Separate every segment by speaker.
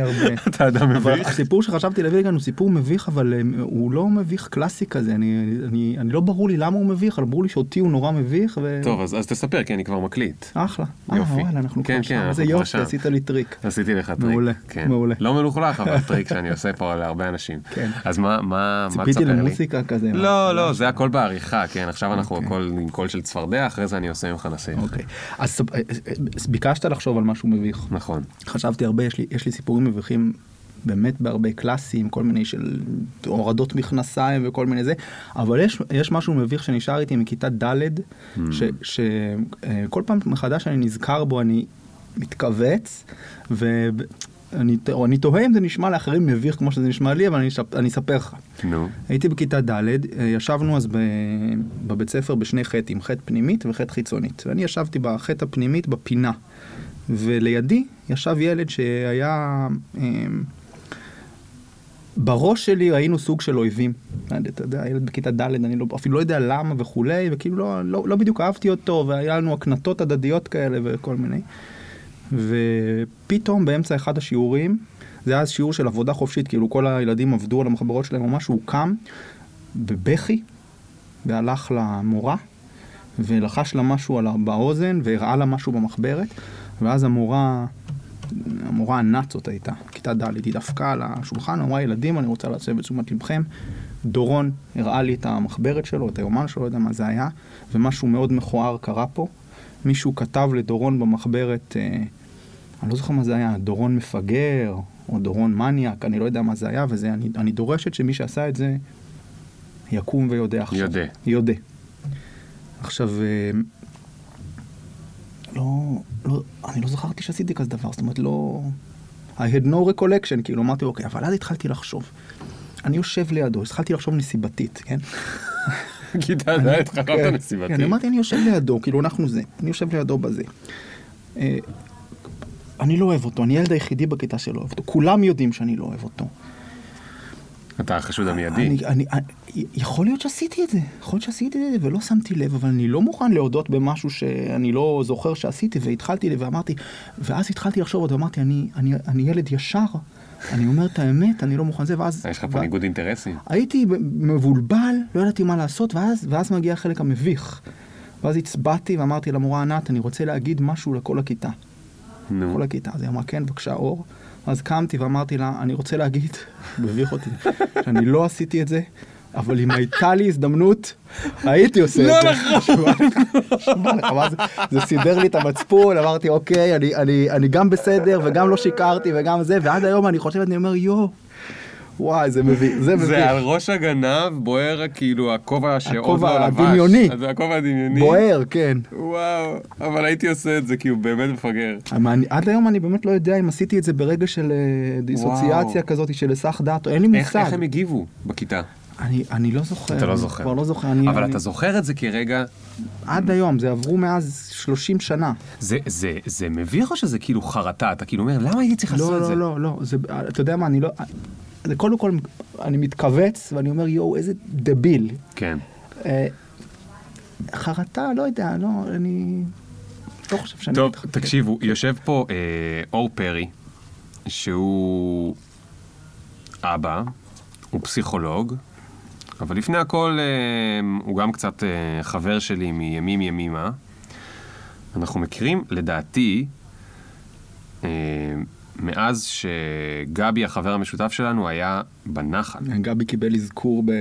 Speaker 1: הרבה.
Speaker 2: אתה אדם מביך?
Speaker 1: הסיפור שחשבתי להביא לכאן הוא סיפור מביך, אבל אה, הוא לא מביך קלאסי כזה. אני, אני, אני לא ברור לי למה הוא מביך, אבל ברור לי שאותי הוא נורא מביך. ו...
Speaker 2: טוב, אז אז תספר, כי אני כבר מקליט.
Speaker 1: אחלה. אה,
Speaker 2: יופי.
Speaker 1: וואלה, אנחנו
Speaker 2: כן,
Speaker 1: כבר
Speaker 2: כן,
Speaker 1: שם. איזה יופי,
Speaker 2: שם.
Speaker 1: עשית לי טריק.
Speaker 2: עשיתי לך טריק.
Speaker 1: מעולה,
Speaker 2: כן.
Speaker 1: מעולה.
Speaker 2: לא מלוכלך, אבל טריק שאני עושה פה להרבה אנשים.
Speaker 1: כן.
Speaker 2: אז מה, מה, מה
Speaker 1: ציפיתי
Speaker 2: תספר לי?
Speaker 1: למוסיקה כזה.
Speaker 2: לא, לא, זה הכל בעריכה, כן, עכשיו אנחנו
Speaker 1: אוקיי.
Speaker 2: הכל עם קול של צפרדע, אחרי זה אני עושה ממך נסיך.
Speaker 1: אוקיי. אז אה, אה, ביקשת לחשוב על משהו מביך.
Speaker 2: נכון.
Speaker 1: חשבתי הרבה, יש לי, יש לי סיפורים מביכים באמת בהרבה קלאסיים, כל מיני של הורדות מכנסיים וכל מיני זה, אבל יש, יש משהו מביך שנשאר איתי מכיתה ד', שכל פעם מחדש אני נזכר בו, אני מתכווץ, ואני או אני תוהה אם זה נשמע לאחרים מביך כמו שזה נשמע לי, אבל אני, אני אספר לך.
Speaker 2: נו.
Speaker 1: הייתי בכיתה ד', אה, ישבנו אז ב- בבית ספר בשני חטאים, חטא פנימית וחטא חיצונית. ואני ישבתי בחטא הפנימית בפינה, ולידי ישב ילד שהיה... אה, בראש שלי היינו סוג של אויבים. אתה יודע, ילד בכיתה ד', אני לא, אפילו לא יודע למה וכולי, וכאילו לא, לא, לא בדיוק אהבתי אותו, והיה לנו הקנטות הדדיות כאלה וכל מיני. ופתאום באמצע אחד השיעורים, זה היה שיעור של עבודה חופשית, כאילו כל הילדים עבדו על המחברות שלהם או משהו, הוא קם בבכי והלך למורה ולחש לה משהו באוזן והראה לה משהו במחברת ואז המורה, המורה הנאצות הייתה, כיתה ד', היא דפקה על השולחן, אמרה ילדים אני רוצה להסב את תשומת לבכם, דורון הראה לי את המחברת שלו, את היומן שלו, לא יודע מה זה היה, ומשהו מאוד מכוער קרה פה, מישהו כתב לדורון במחברת, אה, אני לא זוכר מה זה היה, דורון מפגר, או דורון מניאק, אני לא יודע מה זה היה, וזה, אני, אני דורשת שמי שעשה את זה יקום ויודה עכשיו.
Speaker 2: יודה.
Speaker 1: יודה. עכשיו, אה, לא, לא, אני לא זכרתי שעשיתי כזה דבר, זאת אומרת, לא... I had no recollection, כאילו אמרתי, אוקיי, אבל אז התחלתי לחשוב. אני יושב לידו, התחלתי לחשוב נסיבתית, כן?
Speaker 2: כיתה
Speaker 1: אני-
Speaker 2: ד' חשבת
Speaker 1: כן,
Speaker 2: נסיבתי.
Speaker 1: כן, אמרתי, אני יושב לידו, כאילו אנחנו זה, אני יושב לידו בזה. אה, אני לא אוהב אותו, אני הילד היחידי בכיתה שלא אוהב אותו, כולם יודעים שאני לא אוהב אותו.
Speaker 2: אתה החשוד המיידי.
Speaker 1: אני, אני, אני, יכול להיות שעשיתי את זה, יכול להיות שעשיתי את זה ולא שמתי לב, אבל אני לא מוכן להודות במשהו שאני לא זוכר שעשיתי, והתחלתי ואמרתי, ואז התחלתי לחשוב עוד, ואמרתי, אני, אני, אני ילד ישר, אני אומר את האמת, אני לא מוכן זה, ואז...
Speaker 2: יש לך פה ניגוד אינטרסים.
Speaker 1: הייתי מבולבל, לא ידעתי מה לעשות, ואז, ואז מגיע החלק המביך. ואז הצבעתי ואמרתי למורה ענת, אני רוצה להגיד משהו לכל הכיתה.
Speaker 2: נו.
Speaker 1: כל הכיתה. אז היא אמרה, כן, בבקשה, אור. אז קמתי ואמרתי לה, אני רוצה להגיד, מביך אותי, שאני לא עשיתי את זה, אבל אם הייתה לי הזדמנות, הייתי עושה את זה. לך, ואז זה סידר לי את המצפון, אמרתי, אוקיי, אני, אני, אני גם בסדר, וגם לא שיקרתי, וגם זה, ועד היום אני חושב, אני אומר, יואו, וואי, זה מביך, זה מביך.
Speaker 2: זה על ראש הגנב בוער כאילו הכובע שעוד
Speaker 1: הכובע
Speaker 2: לא לבש.
Speaker 1: הדמיוני.
Speaker 2: אז זה הכובבע הדמיוני.
Speaker 1: בוער, כן.
Speaker 2: וואו, אבל הייתי עושה את זה כי הוא באמת מפגר.
Speaker 1: עד היום אני באמת לא יודע אם עשיתי את זה ברגע של אה, דיסוציאציה כזאת, של היסח דעת, או אין לי מושג.
Speaker 2: איך הם הגיבו בכיתה?
Speaker 1: אני, אני לא זוכר.
Speaker 2: אתה לא זוכר.
Speaker 1: כבר לא זוכר. אני,
Speaker 2: אבל
Speaker 1: אני,
Speaker 2: אתה זוכר את זה כרגע,
Speaker 1: עד היום, זה עברו מאז 30 שנה.
Speaker 2: זה, זה, זה מביך או שזה כאילו חרטה? אתה כאילו אומר, למה הייתי צריך לעשות את
Speaker 1: לא,
Speaker 2: זה?
Speaker 1: לא, לא, לא, זה, אתה יודע מה, אני לא, זה קודם כל, אני מתכווץ ואני אומר, יואו, איזה דביל.
Speaker 2: כן.
Speaker 1: אה, חרטה, לא יודע, לא, אני לא חושב שאני...
Speaker 2: טוב. תקשיבו, יושב פה אה, אור פרי, שהוא אבא, הוא פסיכולוג, אבל לפני הכל אה, הוא גם קצת אה, חבר שלי מימים ימימה. אנחנו מכירים, לדעתי, אה, מאז שגבי, החבר המשותף שלנו, היה בנחל.
Speaker 1: גבי קיבל אזכור, ב...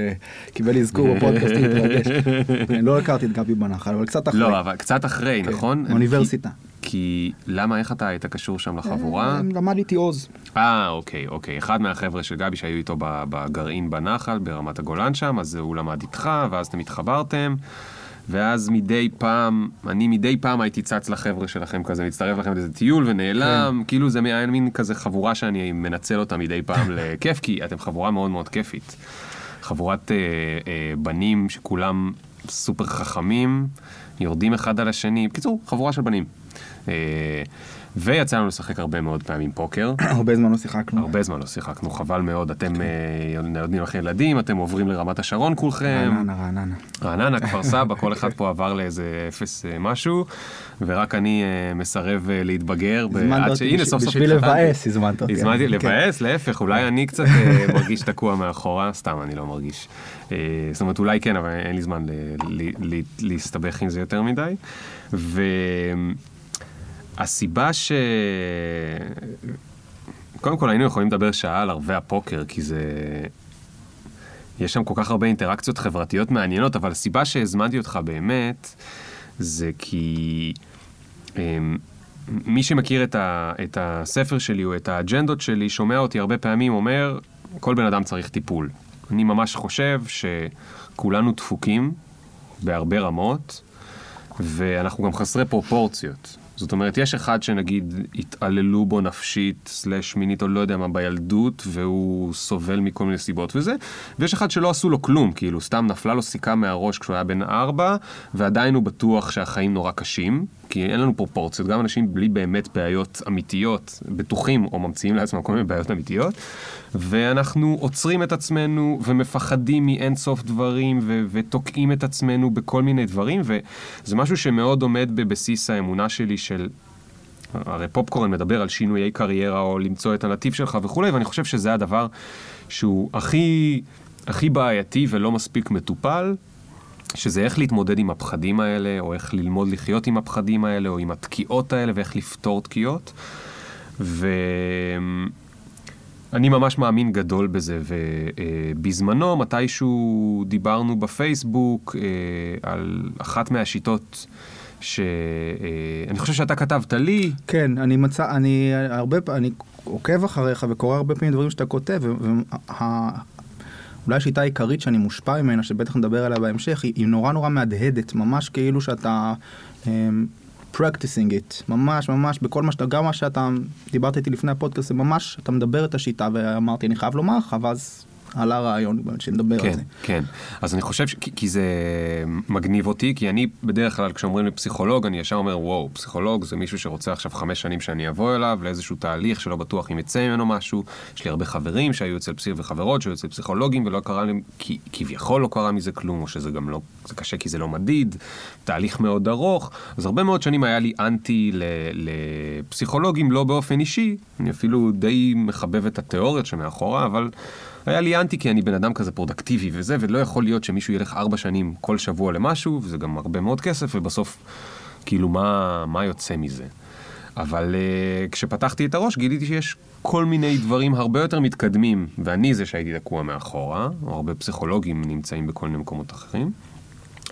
Speaker 1: קיבל אזכור בפודקאסט להתרגש. אני לא הכרתי את גבי בנחל, אבל קצת אחרי.
Speaker 2: לא, אבל קצת אחרי,
Speaker 1: כן,
Speaker 2: נכון?
Speaker 1: אוניברסיטה.
Speaker 2: כי, כי למה, איך אתה היית קשור שם לחבורה?
Speaker 1: אה, למד איתי עוז.
Speaker 2: אה, אוקיי, אוקיי. אחד מהחבר'ה של גבי שהיו איתו בגרעין בנחל, ברמת הגולן שם, אז הוא למד איתך, ואז אתם התחברתם. ואז מדי פעם, אני מדי פעם הייתי צץ לחבר'ה שלכם כזה, מצטרף לכם לאיזה טיול ונעלם,
Speaker 1: כן.
Speaker 2: כאילו זה היה מין כזה חבורה שאני מנצל אותה מדי פעם לכיף, כי אתם חבורה מאוד מאוד כיפית. חבורת אה, אה, בנים שכולם סופר חכמים, יורדים אחד על השני, בקיצור, חבורה של בנים. אה, ויצא לנו לשחק הרבה מאוד פעמים פוקר.
Speaker 1: הרבה זמן לא שיחקנו.
Speaker 2: הרבה זמן לא שיחקנו, חבל מאוד. אתם אה, נותנים לכם ילדים, אתם עוברים לרמת השרון כולכם.
Speaker 1: רעננה, רעננה.
Speaker 2: רעננה, כפר סבא, כל אחד פה עבר לאיזה אפס אה, משהו, ורק אני אה, מסרב אה, להתבגר.
Speaker 1: הזמנת
Speaker 2: עד
Speaker 1: אותי
Speaker 2: שהנה,
Speaker 1: בש-
Speaker 2: סוף סוף
Speaker 1: בשביל. לבאס, הזמנת אותי.
Speaker 2: הזמנתי
Speaker 1: כן.
Speaker 2: לבאס, להפך, אולי אני קצת אה, מרגיש תקוע מאחורה, סתם, אני לא מרגיש. אה, זאת אומרת, אולי כן, אבל אין לי זמן להסתבך עם זה יותר מדי. והסיבה ש... קודם כל היינו יכולים לדבר שעה על ערבי הפוקר, כי זה... יש שם כל כך הרבה אינטראקציות חברתיות מעניינות, אבל הסיבה שהזמנתי אותך באמת, זה כי אמ, מי שמכיר את, ה, את הספר שלי או את האג'נדות שלי, שומע אותי הרבה פעמים אומר, כל בן אדם צריך טיפול. אני ממש חושב שכולנו דפוקים בהרבה רמות, ואנחנו גם חסרי פרופורציות. זאת אומרת, יש אחד שנגיד התעללו בו נפשית, סלש מינית או לא יודע מה, בילדות, והוא סובל מכל מיני סיבות וזה, ויש אחד שלא עשו לו כלום, כאילו, סתם נפלה לו סיכה מהראש כשהוא היה בן ארבע, ועדיין הוא בטוח שהחיים נורא קשים, כי אין לנו פרופורציות, גם אנשים בלי באמת בעיות אמיתיות, בטוחים או ממציאים לעצמם כל מיני בעיות אמיתיות, ואנחנו עוצרים את עצמנו ומפחדים מאין סוף דברים ו- ותוקעים את עצמנו בכל מיני דברים, וזה משהו שמאוד עומד בבסיס האמונה שלי של... הרי פופקורן מדבר על שינויי קריירה או למצוא את הנתיב שלך וכולי, ואני חושב שזה הדבר שהוא הכי, הכי בעייתי ולא מספיק מטופל, שזה איך להתמודד עם הפחדים האלה, או איך ללמוד לחיות עם הפחדים האלה, או עם התקיעות האלה, ואיך לפתור תקיעות. ואני ממש מאמין גדול בזה, ובזמנו, מתישהו דיברנו בפייסבוק אה, על אחת מהשיטות שאני חושב שאתה כתבת לי,
Speaker 1: כן, אני מצא, אני הרבה, אני עוקב אחריך וקורא הרבה פעמים דברים שאתה כותב, ואולי השיטה העיקרית שאני מושפע ממנה, שבטח נדבר עליה בהמשך, היא, היא נורא נורא מהדהדת, ממש כאילו שאתה um, practicing it, ממש ממש בכל מה שאתה, גם מה שאתה דיברת איתי לפני הפודקאסט, זה ממש, אתה מדבר את השיטה, ואמרתי, אני חייב לומר לך, ואז עלה רעיון שנדבר על
Speaker 2: כן,
Speaker 1: זה.
Speaker 2: כן. אז אני חושב, ש... כי, כי זה מגניב אותי, כי אני בדרך כלל כשאומרים לי פסיכולוג, אני ישר אומר, וואו, פסיכולוג זה מישהו שרוצה עכשיו חמש שנים שאני אבוא אליו, לאיזשהו תהליך שלא בטוח אם יצא ממנו משהו. יש לי הרבה חברים שהיו אצל פסיכ וחברות שהיו אצל פסיכולוגים ולא קרה להם, כי כביכול לא קרה מזה כלום, או שזה גם לא, זה קשה כי זה לא מדיד, תהליך מאוד ארוך. אז הרבה מאוד שנים היה לי אנטי. לפסיכולוגים, לא באופן אישי, אני אפילו די מחבב את התיאוריות שמאחורה, אבל... היה לי אנטי כי אני בן אדם כזה פרודקטיבי וזה, ולא יכול להיות שמישהו ילך ארבע שנים כל שבוע למשהו, וזה גם הרבה מאוד כסף, ובסוף, כאילו, מה, מה יוצא מזה? אבל uh, כשפתחתי את הראש גיליתי שיש כל מיני דברים הרבה יותר מתקדמים, ואני זה שהייתי תקוע מאחורה, או הרבה פסיכולוגים נמצאים בכל מיני מקומות אחרים.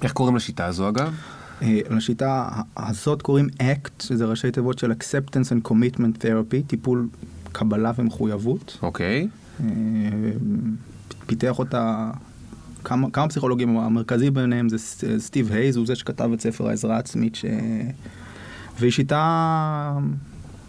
Speaker 2: איך קוראים לשיטה הזו אגב?
Speaker 1: אה, לשיטה הזאת קוראים ACT, שזה ראשי תיבות של Acceptance and Commitment Therapy, טיפול קבלה ומחויבות.
Speaker 2: אוקיי.
Speaker 1: אה, פיתח אותה. כמה, כמה פסיכולוגים, המרכזי ביניהם זה סטיב הייז, הוא זה שכתב את ספר העזרה העצמית, ש... והיא שיטה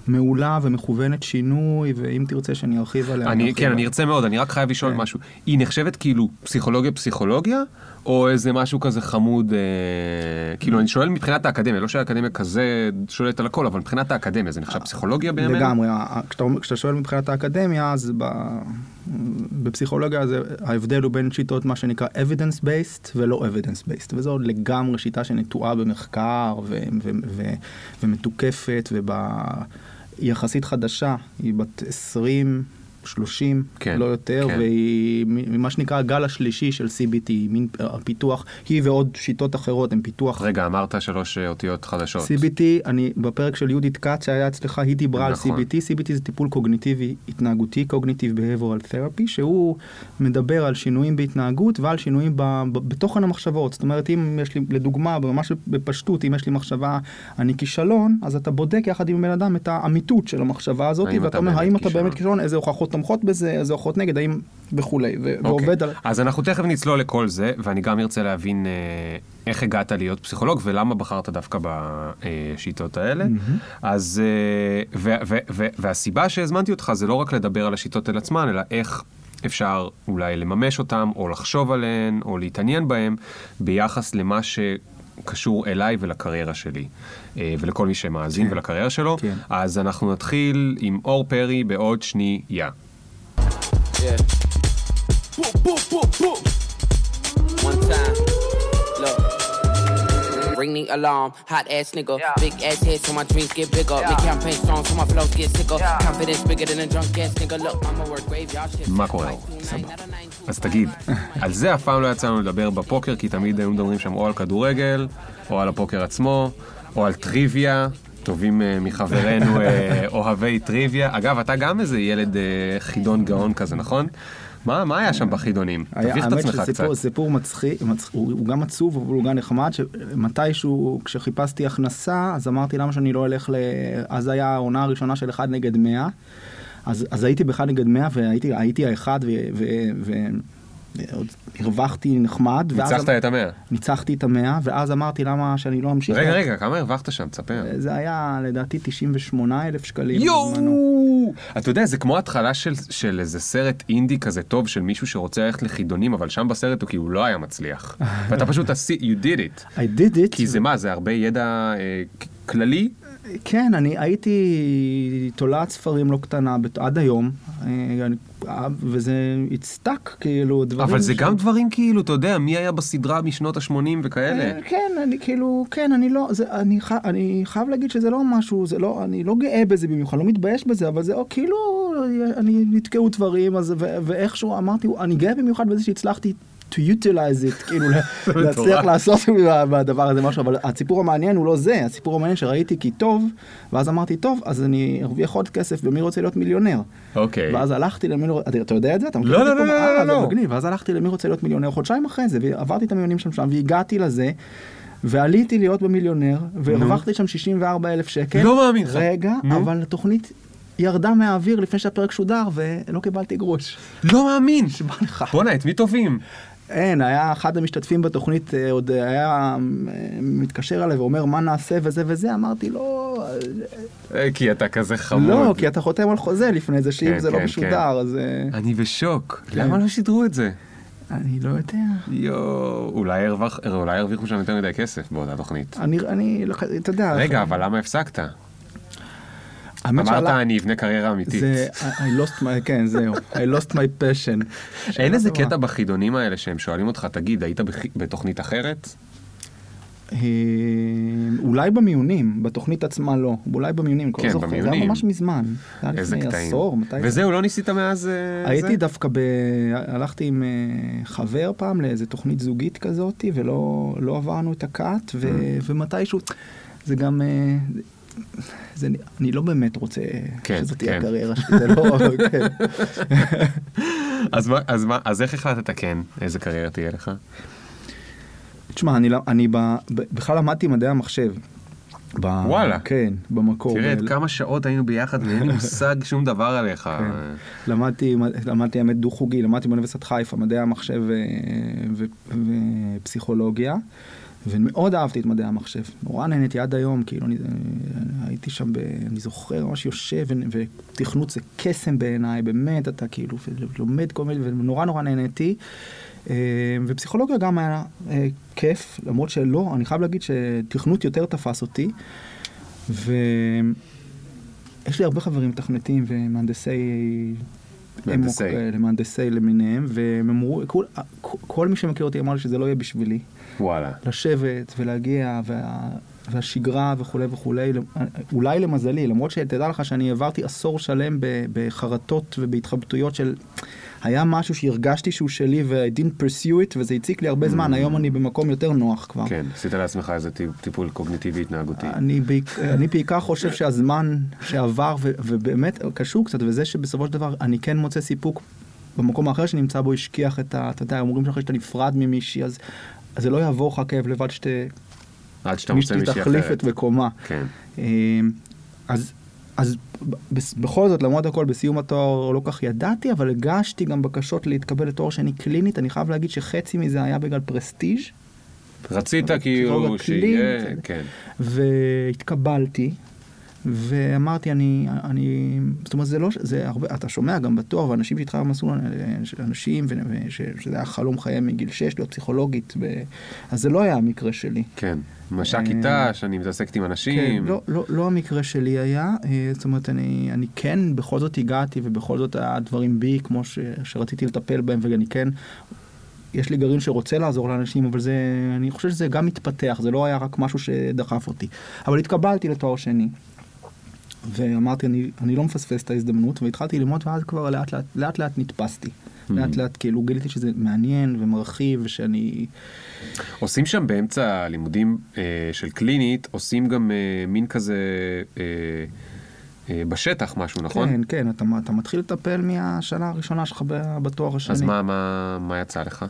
Speaker 1: מעולה ומכוונת שינוי, ואם תרצה שאני ארחיב עליה.
Speaker 2: אני, כן, אני. ארצה מאוד, אני רק חייב לשאול
Speaker 1: כן.
Speaker 2: משהו. היא נחשבת כאילו פסיכולוגיה פסיכולוגיה, או איזה משהו כזה חמוד, אה, כאילו אני שואל מבחינת האקדמיה, לא שהאקדמיה כזה שולטת על הכל, אבל מבחינת האקדמיה זה נחשב פסיכולוגיה בימינו?
Speaker 1: לגמרי, כשאתה, כשאתה שואל מבחינת האקדמיה, אז ב, בפסיכולוגיה זה, ההבדל הוא בין שיטות מה שנקרא evidence based ולא evidence based, וזו עוד לגמרי שיטה שנטועה במחקר ו, ו, ו, ומתוקפת, והיא יחסית חדשה, היא בת 20. 30,
Speaker 2: כן,
Speaker 1: לא יותר,
Speaker 2: כן.
Speaker 1: והיא ממה שנקרא הגל השלישי של CBT, מין הפיתוח, היא ועוד שיטות אחרות הם פיתוח
Speaker 2: רגע, אמרת שלוש אה, אותיות חדשות.
Speaker 1: CBT, אני בפרק של יהודית כץ שהיה אצלך, היא דיברה
Speaker 2: נכון.
Speaker 1: על CBT, CBT זה טיפול קוגניטיבי התנהגותי, Cognitive Behavioral Therapy, שהוא מדבר על שינויים בהתנהגות ועל שינויים ב, ב, בתוכן המחשבות. זאת אומרת, אם יש לי, לדוגמה, ממש בפשטות, אם יש לי מחשבה, אני כישלון, אז אתה בודק יחד עם בן אדם את האמיתות של המחשבה הזאת, ואתה
Speaker 2: אתה
Speaker 1: אומר, האם אתה
Speaker 2: כישלון?"
Speaker 1: באמת כישלון, איזה הוכחות תומכות בזה, איזה הוכחות נגד, האם וכולי, ו- ועובד על...
Speaker 2: אז אנחנו תכף נצלול לכל זה, ואני גם ארצה להבין אה, איך הגעת להיות פסיכולוג ולמה בחרת דווקא בשיטות האלה. אז, אה, ו- ו- ו- והסיבה שהזמנתי אותך זה לא רק לדבר על השיטות אל עצמן, אלא איך אפשר אולי לממש אותן, או לחשוב עליהן, או להתעניין בהן, ביחס למה ש... קשור אליי ולקריירה שלי, אה, ולכל מי שמאזין
Speaker 1: כן.
Speaker 2: ולקריירה שלו.
Speaker 1: כן.
Speaker 2: אז אנחנו נתחיל עם אור פרי בעוד שנייה.
Speaker 3: Yeah. Boom, boom, boom, boom. One time. Look. Ring the alarm, hot ass nigga. Big ass head, so my dreams get bigger. Make campaign strong, so my flows get sicker. Confidence bigger than a drunk ass nigga. Look, I'ma work graveyard shift.
Speaker 2: מה קורה? אז תגיד, על זה אף פעם לא יצא לנו לדבר בפוקר, כי תמיד היו מדברים שם או על כדורגל, או על הפוקר עצמו, או על טריוויה. טובים אה, מחברינו אה, אוהבי טריוויה. אגב, אתה גם איזה ילד אה, חידון גאון כזה, נכון? מה, מה היה שם בחידונים?
Speaker 1: היה-
Speaker 2: תביך את
Speaker 1: האמת
Speaker 2: עצמך
Speaker 1: שסיפור-
Speaker 2: קצת.
Speaker 1: סיפור מצחיק, מצ- הוא הוא גם עצוב אבל הוא גם נחמד, שמתישהו כשחיפשתי הכנסה אז אמרתי למה שאני לא אלך ל... אז היה העונה הראשונה של 1 נגד 100, אז, אז הייתי ב-1 נגד 100 והייתי הייתי האחד ו... ו, ו ועוד הרווחתי נחמד,
Speaker 2: ניצחת את המאה.
Speaker 1: ניצחתי את המאה, ואז אמרתי למה שאני לא אמשיך.
Speaker 2: רגע, רגע, כמה הרווחת שם? תספר.
Speaker 1: זה היה לדעתי 98 אלף שקלים.
Speaker 2: יואו! אתה יודע, זה כמו התחלה של, של איזה סרט אינדי כזה טוב של מישהו שרוצה ללכת לחידונים, אבל שם בסרט הוא כאילו לא היה מצליח. ואתה פשוט עשי, you did it.
Speaker 1: I did it.
Speaker 2: כי זה מה, זה הרבה ידע אה, כללי?
Speaker 1: כן, אני הייתי תולעת ספרים לא קטנה עד היום, אה, אה, וזה הצטק, כאילו, דברים...
Speaker 2: אבל זה
Speaker 1: ש-
Speaker 2: גם דברים כאילו, אתה יודע, מי היה בסדרה משנות ה-80 וכאלה?
Speaker 1: אה, כן, אני כאילו, כן, אני לא, זה, אני, ח, אני חייב להגיד שזה לא משהו, זה לא, אני לא גאה בזה במיוחד, לא מתבייש בזה, אבל זה או, כאילו, אני נתקעו דברים, אז, ו, ואיכשהו אמרתי, אני גאה במיוחד בזה שהצלחתי to utilize it, כאילו, לה- להצליח. לעשות מה- מהדבר הזה משהו, אבל הסיפור המעניין הוא לא זה, הסיפור המעניין שראיתי כי טוב, ואז אמרתי, טוב, אז אני ארוויח עוד כסף, ומי רוצה להיות מיליונר?
Speaker 2: אוקיי.
Speaker 1: ואז הלכתי למי רוצה, אתה יודע את זה? אתה מכיר
Speaker 2: לא,
Speaker 1: את
Speaker 2: לא? לא, לא,
Speaker 1: אה,
Speaker 2: לא.
Speaker 1: זה מגניב, ואז הלכתי למי רוצה להיות מיליונר חודשיים אחרי זה, ועברתי את המיונים שם שם, והגעתי לזה, ועליתי להיות במיליונר, והרווחתי שם 64 אלף שקל.
Speaker 2: לא מאמין לך.
Speaker 1: רגע. אבל התוכנית ירדה מהאוויר לפני שהפרק שודר, ולא קיבלתי גרוש.
Speaker 2: לא מאמין!
Speaker 1: נשבע לך.
Speaker 2: בואנה, את מי טובים?
Speaker 1: אין, היה אחד המשתתפים בתוכנית, אה, עוד היה אה, מתקשר אליי ואומר מה נעשה וזה וזה, אמרתי לא,
Speaker 2: אה, כי אתה כזה חמוד.
Speaker 1: לא, כי אתה חותם על חוזה לפני זה, שאם
Speaker 2: כן,
Speaker 1: זה לא
Speaker 2: כן,
Speaker 1: משודר, אז אה,
Speaker 2: אני בשוק.
Speaker 1: כן.
Speaker 2: למה לא שידרו את זה?
Speaker 1: אני לא יודע.
Speaker 2: יואו, אולי הרווח- אולי הרוויחו שם יותר מדי כסף באותה תוכנית.
Speaker 1: אני, אני, לא- אתה יודע,
Speaker 2: רגע, אבל למה הפסקת? אמרת אני אבנה קריירה אמיתית.
Speaker 1: זה, I lost my, כן, זהו, I lost my passion.
Speaker 2: אין איזה קטע בחידונים האלה שהם שואלים אותך, תגיד, היית בתוכנית אחרת?
Speaker 1: אה, אולי במיונים, בתוכנית עצמה לא, אולי במיונים,
Speaker 2: כן,
Speaker 1: זוכר, זה
Speaker 2: במיונים.
Speaker 1: היה ממש מזמן. זה היה לפני
Speaker 2: קטעים.
Speaker 1: עשור, מתי? זה?
Speaker 2: וזהו, לא ניסית מאז אה, זה?
Speaker 1: הייתי דווקא ב... הלכתי עם אה, חבר פעם לאיזה תוכנית זוגית כזאת, ולא לא עברנו את הקאט, ו...
Speaker 2: Mm.
Speaker 1: ומתישהו, זה גם... אה, זה, אני לא באמת רוצה
Speaker 2: כן,
Speaker 1: שזאת תהיה
Speaker 2: כן.
Speaker 1: הקריירה שלי, זה לא... כן.
Speaker 2: אז מה- אז מה- אז איך החלטת כן? איזה קריירה תהיה לך?
Speaker 1: תשמע, אני, אני ב, ב, בכלל למדתי מדעי המחשב. ב,
Speaker 2: וואלה.
Speaker 1: כן, במקור.
Speaker 2: תראה
Speaker 1: ב-
Speaker 2: כמה שעות היינו ביחד ואין לי מושג שום דבר עליך.
Speaker 1: כן. למדתי, למדתי האמת דו-חוגי, למדתי באוניברסיטת חיפה, מדעי המחשב ו, ו, ופסיכולוגיה, ומאוד אהבתי את מדעי המחשב. נורא נהניתי עד היום, כאילו, אני, הייתי שם, ב, אני זוכר, ממש יושב, ותכנות זה קסם בעיניי, באמת, אתה כאילו לומד כל מיני, ונורא נורא נהניתי. אה, ופסיכולוגיה גם היה אה, כיף, למרות שלא, אני חייב להגיד שתכנות יותר תפס אותי. ו... יש לי הרבה חברים מתכנתים ומהנדסי...
Speaker 2: מהנדסי.
Speaker 1: אמוק כאלה, מהנדסי למיניהם, והם אמרו, כל, כל מי שמכיר אותי אמר לי שזה לא יהיה בשבילי.
Speaker 2: וואלה.
Speaker 1: לשבת ולהגיע, וה, והשגרה וכולי וכולי, אולי למזלי, למרות שתדע לך שאני העברתי עשור שלם בחרטות ובהתחבטויות של... היה משהו שהרגשתי שהוא שלי ו- I didn't pursue it וזה הציק לי הרבה זמן, היום אני במקום יותר נוח כבר.
Speaker 2: כן, עשית לעצמך איזה טיפ- טיפול קוגניטיבי התנהגותי.
Speaker 1: אני, בעיק- אני בעיקר חושב שהזמן שעבר, ובאמת קשור קצת, וזה שבסופו של דבר אני כן מוצא סיפוק במקום האחר שנמצא בו, השכיח את ה... אתה יודע, אומרים שאחרי שאתה נפרד ממישהי, אז, אז זה לא יעבור לך כאב לבד שת...
Speaker 2: עד שאתה מוצא מישהי אחרת.
Speaker 1: את מקומה.
Speaker 2: כן.
Speaker 1: אמ, אז, אז ב- בכל זאת, למרות הכל, בסיום התואר לא כך ידעתי, אבל הגשתי גם בקשות להתקבל לתואר שני קלינית. אני חייב להגיד שחצי מזה היה בגלל פרסטיג'.
Speaker 2: רצית כאילו שיהיה, כן.
Speaker 1: והתקבלתי, ואמרתי, אני, אני, זאת אומרת, זה לא, זה הרבה, אתה שומע גם בתואר, ואנשים שאיתך במסלול, אנשים, ו, ש, שזה היה חלום חייהם מגיל 6, להיות פסיכולוגית, ו, אז זה לא היה המקרה שלי.
Speaker 2: כן, מש"ק כיתה, שאני מתעסקת עם אנשים.
Speaker 1: כן, לא, לא, לא המקרה שלי היה, אה, זאת אומרת, אני, אני כן בכל זאת הגעתי, ובכל זאת הדברים בי, כמו ש, שרציתי לטפל בהם, ואני כן יש לי גרעין שרוצה לעזור לאנשים, אבל זה, אני חושב שזה גם מתפתח, זה לא היה רק משהו שדחף אותי. אבל התקבלתי לתואר שני, ואמרתי, אני, אני לא מפספס את ההזדמנות, והתחלתי ללמוד, ואז כבר לאט לאט, לאט, לאט נתפסתי. Mm-hmm. לאט לאט כאילו גיליתי שזה מעניין ומרחיב ושאני...
Speaker 2: עושים שם באמצע הלימודים אה, של קלינית, עושים גם אה, מין כזה אה, אה, בשטח משהו, נכון?
Speaker 1: כן, כן, אתה, אתה מתחיל לטפל מהשנה הראשונה שלך בתואר השני.
Speaker 2: אז מה, מה, מה יצא לך?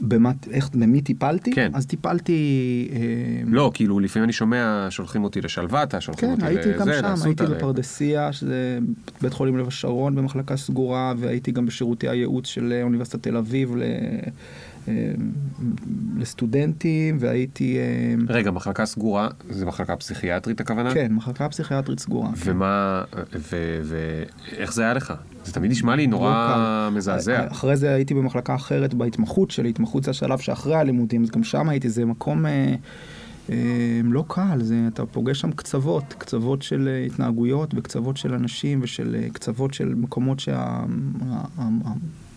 Speaker 1: במה, איך, במי טיפלתי?
Speaker 2: כן.
Speaker 1: אז טיפלתי... אה,
Speaker 2: לא, כאילו לפעמים אני שומע, שולחים אותי לשלוותה, שולחים
Speaker 1: כן,
Speaker 2: אותי
Speaker 1: הייתי
Speaker 2: לזה,
Speaker 1: גם שם, הייתי בפרדסיה, שזה בית חולים לב השרון במחלקה סגורה, והייתי גם בשירותי הייעוץ של אוניברסיטת תל אביב ל... אה, לסטודנטים, והייתי... אה,
Speaker 2: רגע, מחלקה סגורה, זה מחלקה פסיכיאטרית הכוונה?
Speaker 1: כן, מחלקה פסיכיאטרית סגורה.
Speaker 2: ומה, ואיך זה היה לך? זה תמיד נשמע לי
Speaker 1: לא
Speaker 2: נורא
Speaker 1: קל.
Speaker 2: מזעזע.
Speaker 1: אחרי זה הייתי במחלקה אחרת בהתמחות שלי, התמחות זה השלב שאחרי הלימודים, אז גם שם הייתי, זה מקום אה, אה, לא קל, זה, אתה פוגש שם קצוות, קצוות של אה, התנהגויות וקצוות של אנשים ושל אה, קצוות של מקומות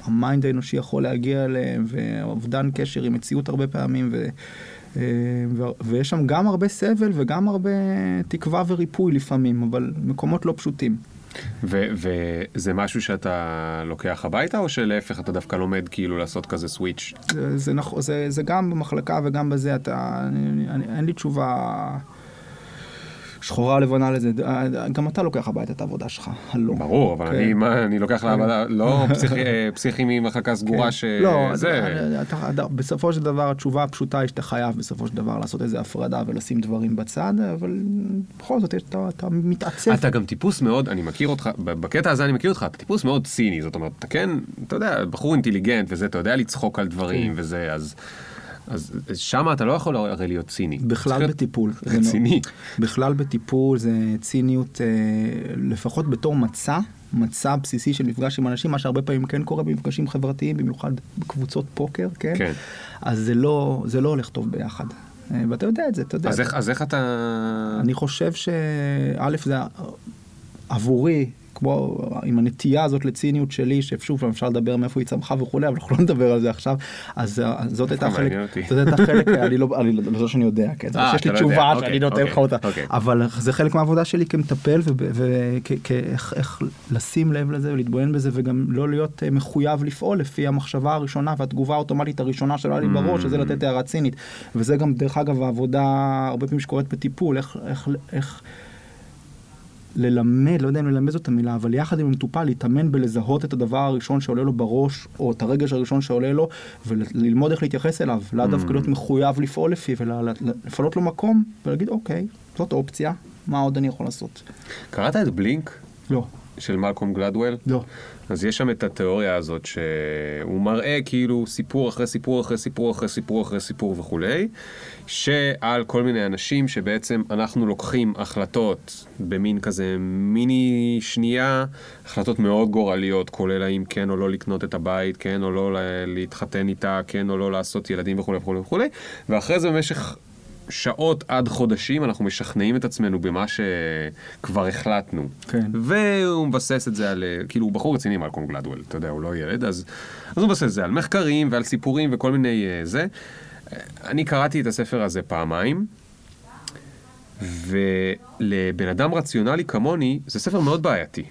Speaker 1: שה mind האנושי יכול להגיע אליהם, ואובדן קשר עם מציאות הרבה פעמים, ו... אה, ו- ויש שם גם הרבה סבל וגם הרבה תקווה וריפוי לפעמים, אבל מקומות לא פשוטים.
Speaker 2: ו- וזה משהו שאתה לוקח הביתה, או שלהפך אתה דווקא לומד כאילו לעשות כזה סוויץ'?
Speaker 1: זה, זה, נכון, זה, זה גם במחלקה וגם בזה, אתה, אני, אני, אין לי תשובה שחורה לבנה לזה, גם אתה לוקח הביתה את העבודה שלך, הלא.
Speaker 2: ברור, אבל
Speaker 1: כן.
Speaker 2: אני, מה, אני לוקח לעבודה, לא אה, פסיכי ממחלקה סגורה
Speaker 1: כן.
Speaker 2: ש...
Speaker 1: לא, בסופו של דבר התשובה הפשוטה היא שאתה חייב בסופו של דבר לעשות איזה הפרדה ולשים דברים בצד, אבל בכל זאת אתה, אתה מתעצב.
Speaker 2: אתה גם טיפוס מאוד, אני מכיר אותך, בקטע הזה אני מכיר אותך, אתה טיפוס מאוד ציני, זאת אומרת, אתה כן, אתה יודע, בחור אינטליגנט וזה, אתה יודע לצחוק על דברים וזה, אז... אז שם אתה לא יכול הרי להיות ציני.
Speaker 1: בכלל בטיפול.
Speaker 2: רציני.
Speaker 1: לא- בכלל בטיפול זה ציניות, אה, לפחות בתור מצע, מצע בסיסי של מפגש עם אנשים, מה שהרבה פעמים כן קורה במפגשים חברתיים, במיוחד בקבוצות פוקר, כן?
Speaker 2: כן.
Speaker 1: אז זה לא, זה לא הולך טוב ביחד. אה, ואתה יודע את זה, אתה יודע.
Speaker 2: אז איך- אז איך אתה...
Speaker 1: אני חושב שא' זה עבורי, כמו עם הנטייה הזאת לציניות שלי, ששוב אפשר לדבר מאיפה היא צמחה וכולי, אבל אנחנו לא נדבר על זה עכשיו, אז אה, זאת הייתה חלק. זאת הייתה חלק, אני לא, אני לא לא שאני יודע, כן,
Speaker 2: אה,
Speaker 1: שיש
Speaker 2: אתה
Speaker 1: לי
Speaker 2: לא
Speaker 1: תשובה
Speaker 2: יודע,
Speaker 1: שאני
Speaker 2: אוקיי,
Speaker 1: נותן לך
Speaker 2: אוקיי,
Speaker 1: אותה,
Speaker 2: אוקיי.
Speaker 1: אבל זה חלק מהעבודה שלי כמטפל, ואיך איך לשים לב לזה ולהתבונן בזה, וגם לא להיות אה, מחויב לפעול לפי המחשבה הראשונה והתגובה האוטומטית הראשונה שלא היה לי בראש, שזה לתת הערה צינית, וזה גם דרך אגב העבודה הרבה פעמים שקורית בטיפול, איך ללמד, לא יודע אם ללמד זאת המילה, אבל יחד עם המטופל להתאמן בלזהות את הדבר הראשון שעולה לו בראש, או את הרגש הראשון שעולה לו, וללמוד איך להתייחס אליו, לאו דווקא להיות מחויב לפעול לפיו, אלא לפנות לו מקום ולהגיד, אוקיי, זאת אופציה, מה עוד אני יכול לעשות?
Speaker 2: קראת את בלינק
Speaker 1: לא,
Speaker 2: של מלקום גלדוול?
Speaker 1: לא.
Speaker 2: אז יש שם את התיאוריה הזאת שהוא מראה כאילו סיפור אחרי סיפור אחרי סיפור אחרי סיפור אחרי סיפור וכולי, שעל כל מיני אנשים שבעצם אנחנו לוקחים החלטות במין כזה מיני שנייה, החלטות מאוד גורליות, כולל האם כן או לא לקנות את הבית, כן או לא לה- להתחתן איתה, כן או לא לעשות ילדים וכולי וכולי וכולי, ואחרי זה במשך שעות עד חודשים אנחנו משכנעים את עצמנו במה שכבר החלטנו.
Speaker 1: כן.
Speaker 2: והוא מבסס את זה על, כאילו הוא בחור רציני מלקום גלדוול, אתה יודע, הוא לא ילד, אז, אז הוא מבסס את זה על מחקרים ועל סיפורים וכל מיני אה, זה. אני קראתי את הספר הזה פעמיים, ולבן אדם רציונלי כמוני, זה ספר מאוד בעייתי.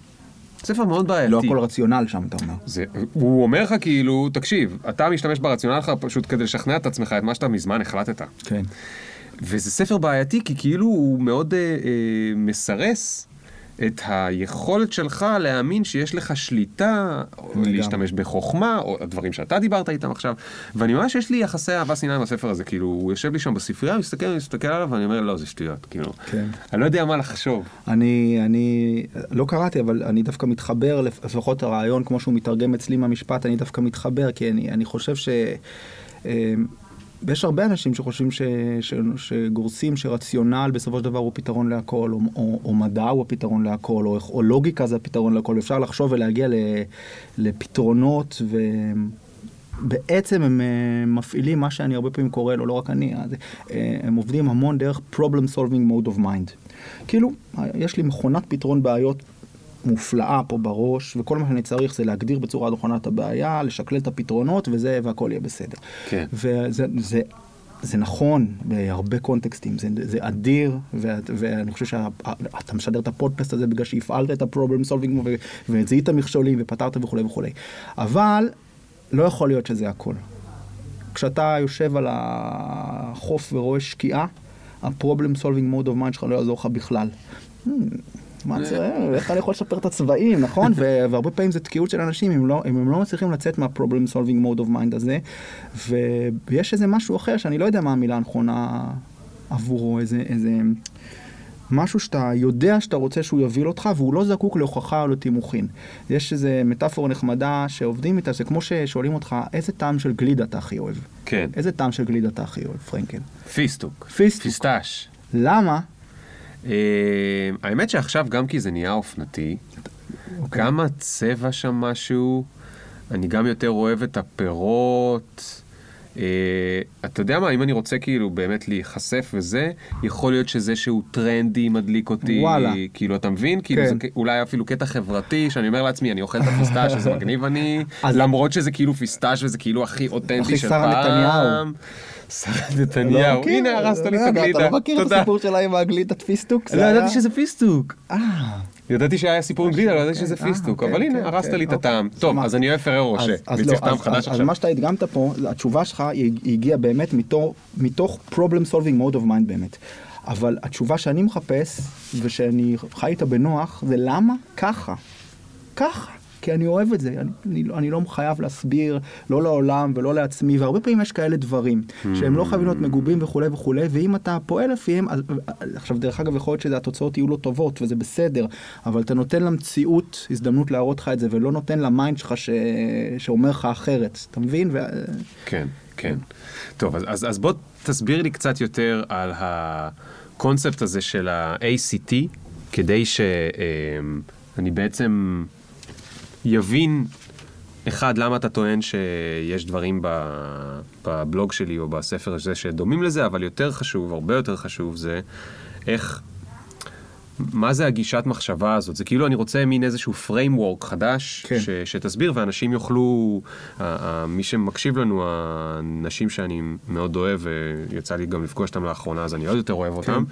Speaker 2: ספר מאוד בעייתי.
Speaker 1: לא הכל רציונל שם, אתה אומר.
Speaker 2: זה, הוא אומר לך כאילו, תקשיב, אתה משתמש ברציונל שלך פשוט כדי לשכנע את עצמך את מה שאתה מזמן החלטת.
Speaker 1: כן.
Speaker 2: וזה ספר בעייתי כי כאילו הוא מאוד אה, אה, מסרס את היכולת שלך להאמין שיש לך שליטה, או. להשתמש בחוכמה, או הדברים שאתה דיברת איתם עכשיו. ואני ממש יש לי יחסי אהבה שנאה עם הספר הזה, כאילו הוא יושב לי שם בספרייה, הוא מסתכל, אני מסתכל עליו ואני אומר לא זה שטויות, כאילו.
Speaker 1: כן.
Speaker 2: אני לא יודע מה לחשוב.
Speaker 1: אני, אני לא קראתי, אבל אני דווקא מתחבר, לפ- לפחות הרעיון כמו שהוא מתרגם אצלי מהמשפט, אני דווקא מתחבר, כי אני, אני חושב ש... אה, ויש הרבה אנשים שחושבים ש, ש, שגורסים שרציונל בסופו של דבר הוא פתרון להכל, או, או, או מדע הוא הפתרון להכל, או, או לוגיקה זה הפתרון להכל, ואפשר לחשוב ולהגיע ל, לפתרונות, ובעצם הם אה, מפעילים מה שאני הרבה פעמים קורא לו, לא רק אני, אז, אה, הם עובדים המון דרך problem solving mode of mind. כאילו, יש לי מכונת פתרון בעיות מופלאה פה בראש, וכל מה שאני צריך זה להגדיר בצורה נכונה את הבעיה, לשקלל את הפתרונות, וזה, והכל יהיה בסדר.
Speaker 2: כן.
Speaker 1: וזה זה, זה נכון בהרבה קונטקסטים, זה, זה אדיר, ו, ואני חושב שאתה משדר את הפודקאסט הזה בגלל שהפעלת את הפרובלם סולבינג וזיהית מכשולים ופתרת וכולי וכולי. אבל לא יכול להיות שזה הכל. כשאתה יושב על החוף ורואה שקיעה, ה problem solving mode of mind שלך לא יעזור לך בכלל. מה זה, איך אני יכול לשפר את הצבעים, נכון? והרבה פעמים זה תקיעות של אנשים, אם, לא, אם הם לא מצליחים לצאת מה-problem solving mode of mind הזה, ויש איזה משהו אחר שאני לא יודע מה המילה הנכונה עבורו, איזה, איזה משהו שאתה יודע שאתה רוצה שהוא יוביל אותך, והוא לא זקוק להוכחה או לתימוכין. יש איזה מטאפורה נחמדה שעובדים איתה, זה כמו ששואלים אותך, איזה טעם של גלידה אתה הכי אוהב?
Speaker 2: כן.
Speaker 1: איזה טעם של גלידה אתה הכי אוהב, פרנקל?
Speaker 2: פיסטוק.
Speaker 1: פיסטוק.
Speaker 2: pistache.
Speaker 1: למה?
Speaker 2: אה, האמת שעכשיו, גם כי זה נהיה אופנתי,
Speaker 1: אוקיי.
Speaker 2: גם הצבע שם משהו, אני גם יותר אוהב את הפירות. אה, אתה יודע מה, אם אני רוצה כאילו באמת להיחשף וזה, יכול להיות שזה שהוא טרנדי מדליק אותי,
Speaker 1: וואלה.
Speaker 2: כאילו אתה מבין? כאילו
Speaker 1: כן.
Speaker 2: זה אולי אפילו קטע חברתי, שאני אומר לעצמי, אני אוכל את ה pistache, איזה מגניב אני, למרות שזה כאילו pistache וזה כאילו הכי אותנטי
Speaker 1: הכי
Speaker 2: של פעם.
Speaker 1: נתניהו.
Speaker 2: שרה נתניהו,
Speaker 1: מכיר,
Speaker 2: הנה הרסת לי
Speaker 1: לא
Speaker 2: את הגלידה,
Speaker 1: אתה לא מכיר את. הסיפור שלה עם הגלידת פיסטוק?
Speaker 2: לא ידעתי שזה פיסטוק.
Speaker 1: אה,
Speaker 2: ידעתי שהיה סיפור עם גלידה, לא ידעתי שזה
Speaker 1: אה,
Speaker 2: פיסטוק,
Speaker 1: אוקיי,
Speaker 2: אבל הנה,
Speaker 1: אוקיי,
Speaker 2: הרסת לי את
Speaker 1: אוקיי.
Speaker 2: הטעם. טוב, אז אני אוהב פררו רושה,
Speaker 1: לא,
Speaker 2: טעם חדש
Speaker 1: אז- אז
Speaker 2: עכשיו.
Speaker 1: מה שאתה הדגמת פה, התשובה שלך הגיעה באמת מתוך problem solving mode of mind באמת. אבל התשובה שאני מחפש, ושאני חי איתה בנוח, זה למה ככה. ככה. כי אני אוהב את זה, אני, אני, אני לא חייב להסביר, לא לעולם ולא לעצמי, והרבה פעמים יש כאלה דברים, שהם לא חייבים להיות מגובים וכולי וכולי, ואם אתה פועל לפיהם, אז, עכשיו דרך אגב יכול להיות שהתוצאות יהיו לא טובות, וזה בסדר, אבל אתה נותן למציאות הזדמנות להראות לך את זה, ולא נותן ל mind שלך ש... שאומר לך אחרת, אתה מבין? ו...
Speaker 2: כן, כן. טוב, אז- אז אז בוא תסביר לי קצת יותר על הקונספט הזה של ה-ACT, כדי שאני בעצם יבין, אחד, למה אתה טוען שיש דברים בבלוג שלי או בספר הזה שדומים לזה, אבל יותר חשוב, הרבה יותר חשוב, זה איך... מה זה הגישת מחשבה הזאת? זה כאילו אני רוצה מין איזשהו framework חדש,
Speaker 1: כן.
Speaker 2: ש, שתסביר ואנשים יוכלו, מי שמקשיב לנו, האנשים שאני מאוד אוהב, ויצא לי גם לפגוש אותם לאחרונה, אז אני עוד יותר אוהב אותם,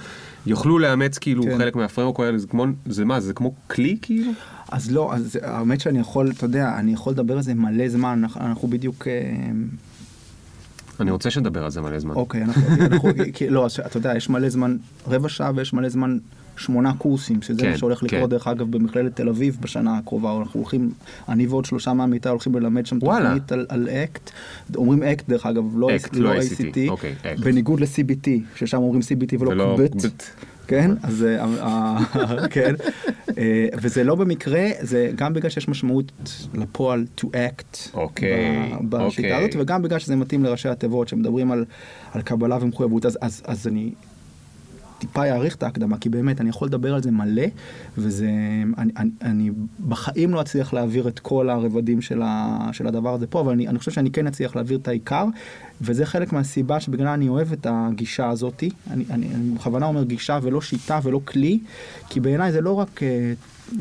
Speaker 2: יוכלו לאמץ כאילו
Speaker 1: כן.
Speaker 2: חלק מהפריימורק האלה, זה כמו, זה מה, זה כמו כלי כאילו?
Speaker 1: אז לא, אז האמת שאני יכול, אתה יודע, אני יכול לדבר על זה מלא זמן, אנחנו, בדיוק... אה,
Speaker 2: אני רוצה שנדבר על זה מלא זמן.
Speaker 1: אוקיי, אנחנו, אנחנו כי, לא, אתה יודע, יש מלא זמן רבע שעה ויש מלא זמן שמונה קורסים, שזה
Speaker 2: כן,
Speaker 1: מה שהולך לקרות,
Speaker 2: כן.
Speaker 1: דרך אגב, במכללת תל אביב בשנה הקרובה, אנחנו הולכים, אני ועוד שלושה מהמיטה הולכים ללמד שם
Speaker 2: וואלה.
Speaker 1: תוכנית על, על אקט, אומרים אקט דרך אגב, לא,
Speaker 2: אקט, לא ACT, אוקיי, אקט.
Speaker 1: בניגוד ל-CBT, ששם אומרים CBT ולא
Speaker 2: ולא
Speaker 1: קבט. כן, אז אה, אה, כן, אה, וזה לא במקרה, זה גם בגלל שיש משמעות לפועל to act
Speaker 2: אוקיי,
Speaker 1: בשיטה
Speaker 2: אוקיי.
Speaker 1: הזאת, וגם בגלל שזה מתאים לראשי התיבות שמדברים על, על קבלה ומחויבות, אז, אז, אז אני טיפה אעריך את ההקדמה, כי באמת אני יכול לדבר על זה מלא, וזה, אני, אני, אני בחיים לא אצליח להעביר את כל הרבדים של, ה, של הדבר הזה פה, אבל אני, אני חושב שאני כן אצליח להעביר את העיקר, וזה חלק מהסיבה שבגללה אני אוהב את הגישה הזאתי, אני, אני, אני בכוונה אומר גישה ולא שיטה ולא כלי, כי בעיניי זה לא רק... אה,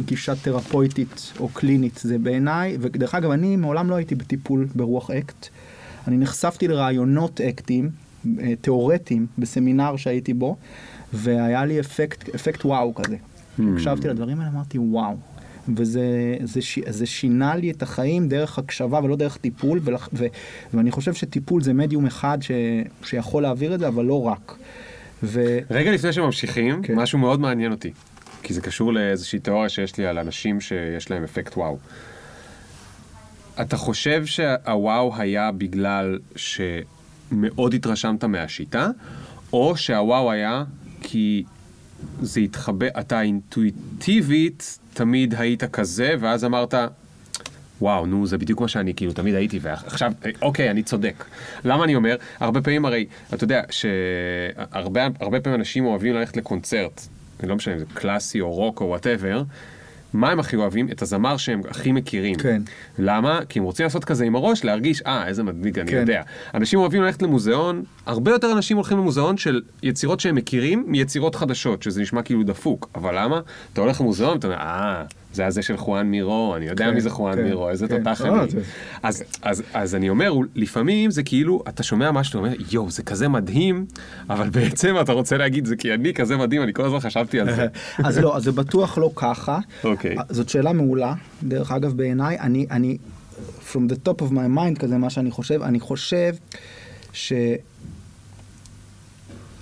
Speaker 1: גישה תרפויטית או קלינית, זה בעיניי, ודרך אגב, אני מעולם לא הייתי בטיפול ברוח אקט. אני נחשפתי לרעיונות אקטיים, אה, תיאורטיים, בסמינר שהייתי בו, והיה לי אפקט, אפקט וואו כזה. הקשבתי לדברים האלה, אמרתי וואו. וזה זה, ש- זה שינה לי את החיים דרך הקשבה ולא דרך טיפול, ולח, ו, ואני חושב שטיפול זה מדיום אחד ש, שיכול להעביר את זה, אבל לא רק. ו...
Speaker 2: רגע לפני שממשיכים,
Speaker 1: כן.
Speaker 2: משהו מאוד מעניין אותי, כי זה קשור לאיזושהי תיאוריה שיש לי על אנשים שיש להם אפקט וואו. אתה חושב שהוואו היה בגלל שמאוד התרשמת מהשיטה, או שהוואו היה כי זה התחבא, אתה אינטואיטיבית תמיד היית כזה, ואז אמרת, וואו, נו, זה בדיוק מה שאני כאילו תמיד הייתי, ועכשיו, אוקיי, אני צודק. למה אני אומר? הרבה פעמים הרי, אתה יודע, שהרבה הרבה פעמים אנשים אוהבים ללכת לקונצרט, לא משנה אם זה קלאסי או רוק או whatever, מה הם הכי אוהבים? את הזמר שהם הכי מכירים.
Speaker 1: כן.
Speaker 2: למה? כי הם רוצים לעשות כזה עם הראש, להרגיש, אה, איזה מדליק, אני
Speaker 1: כן.
Speaker 2: יודע. אנשים אוהבים ללכת למוזיאון, הרבה יותר אנשים הולכים למוזיאון של יצירות שהם מכירים מיצירות חדשות, שזה נשמע כאילו דפוק. אבל למה? אתה הולך למוזיאון, אתה אומר, אה, זה הזה של חואן מירו, אני יודע
Speaker 1: כן,
Speaker 2: מי זה חואן
Speaker 1: כן,
Speaker 2: מירו, איזה
Speaker 1: כן.
Speaker 2: תותח
Speaker 1: אה,
Speaker 2: אני.
Speaker 1: זה-
Speaker 2: אז, אז, אז אני אומר, לפעמים זה כאילו, אתה שומע משהו, אתה אומר, יואו, זה כזה מדהים, אבל בעצם אתה רוצה להגיד, זה כי אני כזה מדהים, אני כל הזמן חשבתי על זה.
Speaker 1: אז לא, אז זה בטוח לא ככה.
Speaker 2: אוקיי.
Speaker 1: זאת שאלה מעולה, דרך אגב בעיניי, אני, אני, from the top of my mind כזה, מה שאני חושב, אני חושב ש...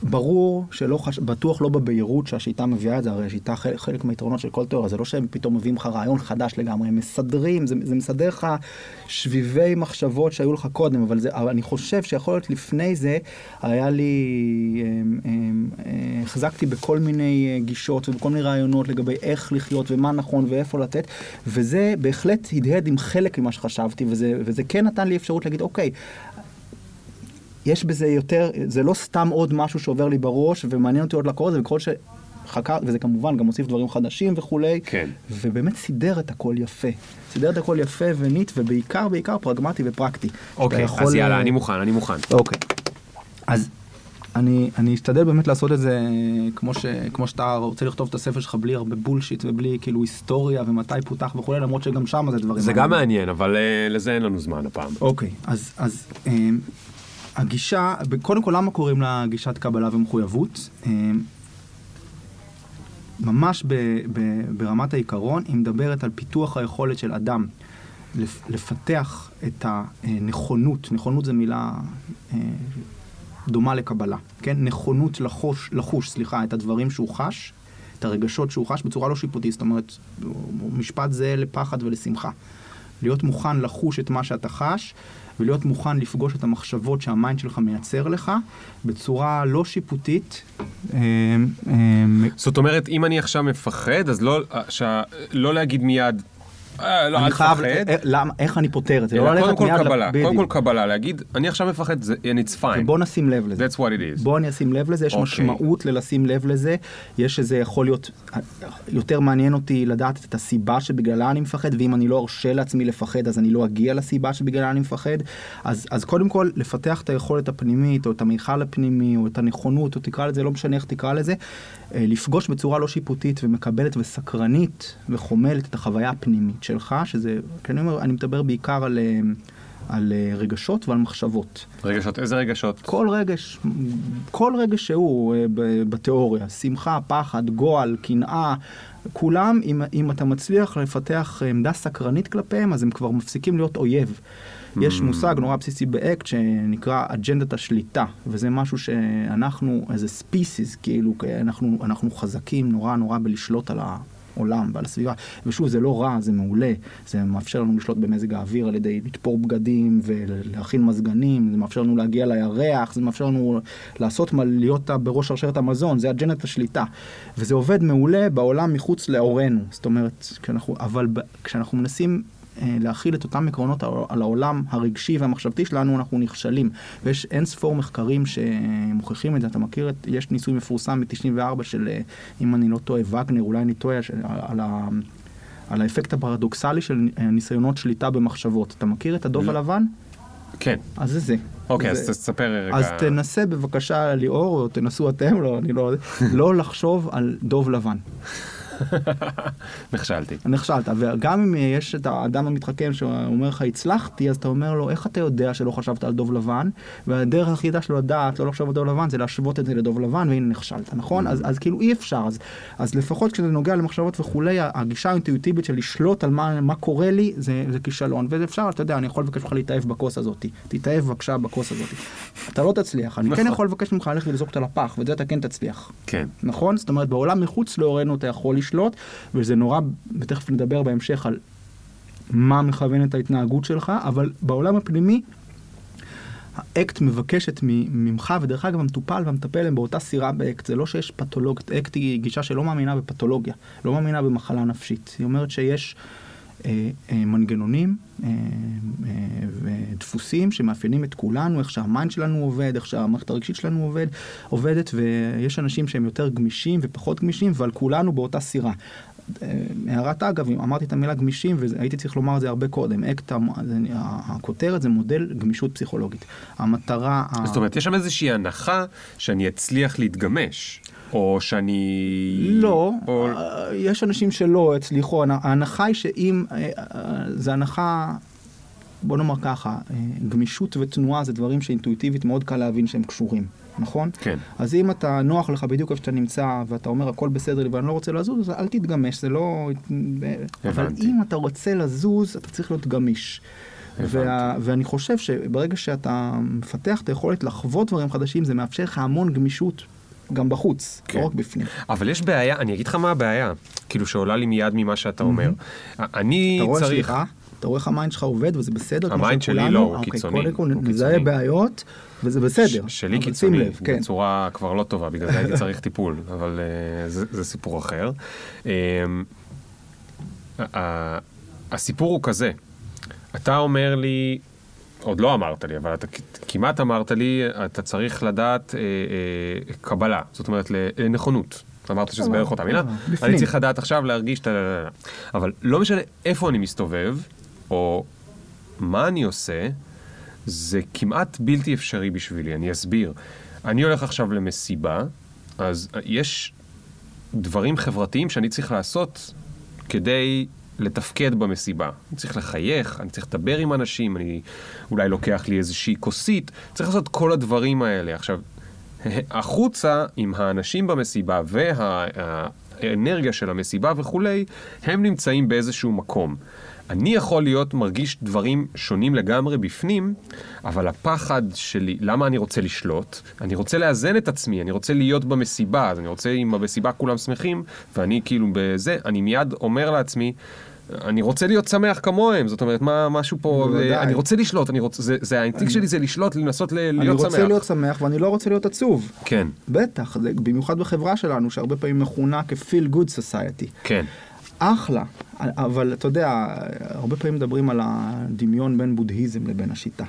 Speaker 1: ברור שלא חש... בטוח לא בבהירות שהשיטה מביאה את זה, הרי השיטה חלק, חלק מהיתרונות של כל תיאוריה, זה לא שהם פתאום מביאים לך רעיון חדש לגמרי, הם מסדרים, זה, זה מסדר לך שביבי מחשבות שהיו לך קודם, אבל, זה, אבל אני חושב שיכול להיות לפני זה, היה לי, אמ, אמ, אה, החזקתי בכל מיני אה, גישות ובכל מיני רעיונות לגבי איך לחיות ומה נכון ואיפה לתת, וזה בהחלט הדהד עם חלק ממה שחשבתי, וזה, וזה כן נתן לי אפשרות להגיד, אוקיי, יש בזה יותר, זה לא סתם עוד משהו שעובר לי בראש ומעניין אותי עוד לקרוא את זה, וככל שחקר, וזה כמובן גם מוסיף דברים חדשים וכולי,
Speaker 2: כן.
Speaker 1: ובאמת סידר את הכל יפה. סידר את הכל יפה וניט, ובעיקר, בעיקר פרגמטי ופרקטי.
Speaker 2: אוקיי,
Speaker 1: יכול,
Speaker 2: אז יאללה, אני מוכן, אני מוכן.
Speaker 1: אוקיי. אז אני, אני אשתדל באמת לעשות את זה כמו, ש, כמו שאתה רוצה לכתוב את הספר שלך בלי הרבה בולשיט ובלי כאילו היסטוריה ומתי פותח וכולי, למרות שגם שם זה דברים...
Speaker 2: זה גם מעניין, אבל אה, לזה אין לנו זמן הפעם.
Speaker 1: אוקיי, אז, אז אמ, הגישה, קודם כל למה קוראים לה גישת קבלה ומחויבות? אמ, ממש ב, ב, ברמת העיקרון, היא מדברת על פיתוח היכולת של אדם לפ, לפתח את הנכונות, נכונות זו מילה אה, דומה לקבלה, כן? נכונות לחוש, לחוש, סליחה, את הדברים שהוא חש, את הרגשות שהוא חש בצורה לא שיפוטית, זאת אומרת, משפט זהה לפחד ולשמחה. להיות מוכן לחוש את מה שאתה חש, ולהיות מוכן לפגוש את המחשבות שהמיינד שלך מייצר לך, בצורה לא שיפוטית. אה, אה,
Speaker 2: זאת אומרת, אם אני עכשיו מפחד, אז לא, אה, שה- לא להגיד מיד, לא, אל תפחד.
Speaker 1: אה, למה, איך אני פותר את זה? לא ללכת
Speaker 2: כל
Speaker 1: מיד
Speaker 2: קבלה, קודם כל. קבלה, להגיד, אני עכשיו מפחד, it's fine.
Speaker 1: בוא נשים לב לזה.
Speaker 2: That's what it is.
Speaker 1: בוא אני אשים לב לזה, יש
Speaker 2: אוקיי.
Speaker 1: משמעות ללשים לב לזה, יש איזה יכול להיות, יותר מעניין אותי לדעת את הסיבה שבגללה אני מפחד, ואם אני לא ארשה לעצמי לפחד אז אני לא אגיע לסיבה שבגללה אני מפחד, אז, אז קודם כל לפתח את היכולת הפנימית, או את המיכל הפנימי, או את הנכונות, או תקרא לזה, לא משנה איך תקרא לזה, אה, לפגוש בצורה לא שיפוטית ומקבלת וסקרנית וחומלת את החוויה הפנימית שלך, שזה, אני אומר, אני מדבר בעיקר על... אה, על אה, רגשות ועל מחשבות.
Speaker 2: רגשות, איזה רגשות?
Speaker 1: כל רגש, כל רגש שהוא אה, בתיאוריה, שמחה, פחד, גועל, קנאה, כולם, אם, אם אתה מצליח לפתח עמדה סקרנית כלפיהם, אז הם כבר מפסיקים להיות אויב. יש מושג נורא בסיסי באקט שנקרא אג'נדת השליטה, וזה משהו שאנחנו, איזה ספיסיס, כאילו, אנחנו, אנחנו חזקים נורא נורא בלשלוט על העולם ועל הסביבה. ושוב, זה לא רע, זה מעולה. זה מאפשר לנו לשלוט במזג האוויר על ידי לתפור בגדים ולהכין מזגנים, זה מאפשר לנו להגיע לירח, זה מאפשר לנו לעשות, מה- להיות בראש שרשרת המזון, זה אג'נדת השליטה. וזה עובד מעולה בעולם מחוץ לעורנו. זאת אומרת, כשאנחנו, אבל כשאנחנו מנסים להכיל את אותם עקרונות על- העולם הרגשי והמחשבתי שלנו, אנחנו נכשלים. ויש אין ספור מחקרים שמוכיחים את זה. אתה מכיר את, יש ניסוי מפורסם מ-94 של, אה, אם אני לא טועה, וגנר, אולי אני טועה, של- על, ה, על האפקט הפרדוקסלי של אה, ניסיונות שליטה במחשבות. אתה מכיר את הדוב
Speaker 2: לא.
Speaker 1: הלבן?
Speaker 2: כן.
Speaker 1: אז זה זה.
Speaker 2: אוקיי, אז תספר רגע.
Speaker 1: אז תנסה בבקשה ליאור, או תנסו אתם, לא, אני לא, לא לחשוב על דוב לבן.
Speaker 2: נכשלתי.
Speaker 1: נכשלת, וגם אם יש את האדם המתחכם שאומר לך הצלחתי, אז אתה אומר לו איך אתה יודע שלא חשבת על דוב לבן, והדרך היחידה שלו לדעת לא לחשוב על דוב לבן זה להשוות את זה לדוב לבן, והנה נכשלת, נכון? אז, אז כאילו אי אפשר, אז, אז לפחות כשזה נוגע למחשבות וכולי, הגישה האינטואיטיבית של לשלוט על מה, מה קורה לי זה, זה כישלון, ואפשר, אתה יודע, אני יכול לבקש ממך להתאהב בכוס הזאת, תתאהב בבקשה בכוס הזאת. אתה לא תצליח, אני כן
Speaker 2: נכון.
Speaker 1: יכול לבקש ממך ללכת ולזרוק אותה לפח, ואת זה אתה כן תצליח.
Speaker 2: כן.
Speaker 1: נכון? זאת אומרת, בעולם מחוץ להורינו אתה יכול לשלוט, וזה נורא, ותכף נדבר בהמשך על מה מכוון את ההתנהגות שלך, אבל בעולם הפנימי, האקט מבקשת ממך, ודרך אגב המטופל והמטפל הם באותה סירה באקט, זה לא שיש פתולוגיה, אקט היא גישה שלא מאמינה בפתולוגיה, לא מאמינה במחלה נפשית, היא אומרת שיש מנגנונים אה, אה, ודפוסים שמאפיינים את כולנו, איך שה mind שלנו עובד, איך שהמערכת הרגשית שלנו עובד, עובדת, ויש אנשים שהם יותר גמישים ופחות גמישים, ועל כולנו באותה סירה. אה, הערת אגב, אם אמרתי את המילה גמישים, והייתי צריך לומר את זה הרבה קודם, אקט, הכותרת זה מודל גמישות פסיכולוגית. המטרה...
Speaker 2: זאת אומרת, יש שם איזושהי הנחה שאני אצליח להתגמש, או שאני...
Speaker 1: לא,
Speaker 2: או...
Speaker 1: אה, יש אנשים שלא הצליחו, ההנ- ההנחה היא שאם, אה, אה, זה הנחה, בוא נאמר ככה, גמישות ותנועה זה דברים שאינטואיטיבית מאוד קל להבין שהם קשורים, נכון?
Speaker 2: כן.
Speaker 1: אז אם אתה נוח לך בדיוק איפה שאתה נמצא ואתה אומר הכל בסדר לי ואני לא רוצה לזוז, אז אל תתגמש, זה לא... אבל
Speaker 2: הבנתי.
Speaker 1: אם אתה רוצה לזוז, אתה צריך להיות גמיש. וה, ואני חושב שברגע שאתה מפתח את היכולת לחוות דברים חדשים, זה מאפשר לך המון גמישות גם בחוץ,
Speaker 2: כן.
Speaker 1: לא רק בפנים.
Speaker 2: אבל יש בעיה, אני אגיד לך מה הבעיה, כאילו שעולה לי מיד ממה שאתה אומר. אני
Speaker 1: אתה רואה,
Speaker 2: צריך...
Speaker 1: סליחה, אתה רואה איך ה mind שלך עובד וזה בסדר? ה
Speaker 2: mind שלי
Speaker 1: שכולנו?
Speaker 2: לא, הוא
Speaker 1: אוקיי,
Speaker 2: קיצוני,
Speaker 1: קודם כל נזהה. בעיות וזה בסדר.
Speaker 2: שלי קיצוני,
Speaker 1: לב, כן.
Speaker 2: בצורה כבר לא טובה, בגלל זה הייתי צריך טיפול, אבל אה, זה, זה סיפור אחר. ה- ה- הסיפור הוא כזה, אתה אומר לי, עוד לא אמרת לי, אבל אתה כמעט אמרת לי, אתה צריך לדעת אה, אה, קבלה, זאת אומרת ל- נכונות. אמרת שזה בערך אותה מילה,
Speaker 1: אה.
Speaker 2: אני צריך לדעת עכשיו להרגיש את ה... אבל לא משנה איפה אני מסתובב, או מה אני עושה, זה כמעט בלתי אפשרי בשבילי, אני אסביר. אני הולך עכשיו למסיבה, אז יש דברים חברתיים שאני צריך לעשות כדי לתפקד במסיבה. אני צריך לחייך, אני צריך לדבר עם אנשים, אני אולי לוקח לי איזושהי כוסית, צריך לעשות כל הדברים האלה. עכשיו, החוצה עם האנשים במסיבה והאנרגיה של המסיבה וכולי, הם נמצאים באיזשהו מקום. אני יכול להיות מרגיש דברים שונים לגמרי בפנים, אבל הפחד שלי, למה אני רוצה לשלוט? אני רוצה לאזן את עצמי, אני רוצה להיות במסיבה, אז אני רוצה אם במסיבה כולם שמחים, ואני כאילו בזה, אני מיד אומר לעצמי, אני רוצה להיות שמח כמוהם, זאת אומרת, מה, משהו פה,
Speaker 1: בוודאי.
Speaker 2: אני רוצה לשלוט, אני רוצה, זה, זה האינטינקט שלי זה לשלוט, לנסות ל-
Speaker 1: אני
Speaker 2: להיות שמח.
Speaker 1: רוצה להיות שמח ואני לא רוצה להיות עצוב.
Speaker 2: כן,
Speaker 1: בטח, זה במיוחד בחברה שלנו, שהרבה פעמים מכונה כ-feel good society.
Speaker 2: כן,
Speaker 1: אחלה, אבל אתה יודע, הרבה פעמים מדברים על הדמיון בין בודהיזם לבין השיטה.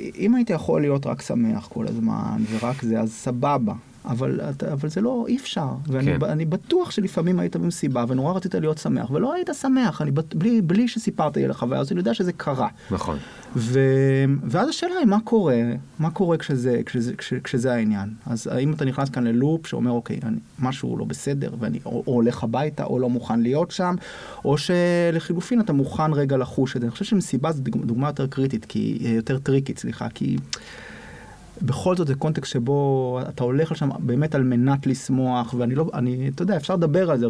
Speaker 1: אם הייתי יכול להיות רק שמח כל הזמן, ורק זה, אז סבבה. אבל, אבל זה לא, אי אפשר. ואני
Speaker 2: כן.
Speaker 1: בטוח שלפעמים היית במסיבה ונורא רצית להיות שמח, ולא היית שמח, אני, בלי, בלי שסיפרת לי על החוויה, אז אני יודע שזה קרה.
Speaker 2: נכון.
Speaker 1: ו... ואז השאלה היא מה קורה, מה קורה כשזה, כשזה, כש, כשזה העניין. אז האם אתה נכנס כאן ללופ שאומר אוקיי, אני, משהו לא בסדר ואני או, או הולך הביתה או לא מוכן להיות שם, או שלחילופין אתה מוכן רגע לחוש את זה. אני חושב שמסיבה זו דוג- דוגמה יותר קריטית, כי יותר טריקית, סליחה, כי בכל זאת זה קונטקסט שבו אתה הולך לשם באמת על מנת לשמוח, ואני לא, אני, אתה יודע, אפשר לדבר על זה,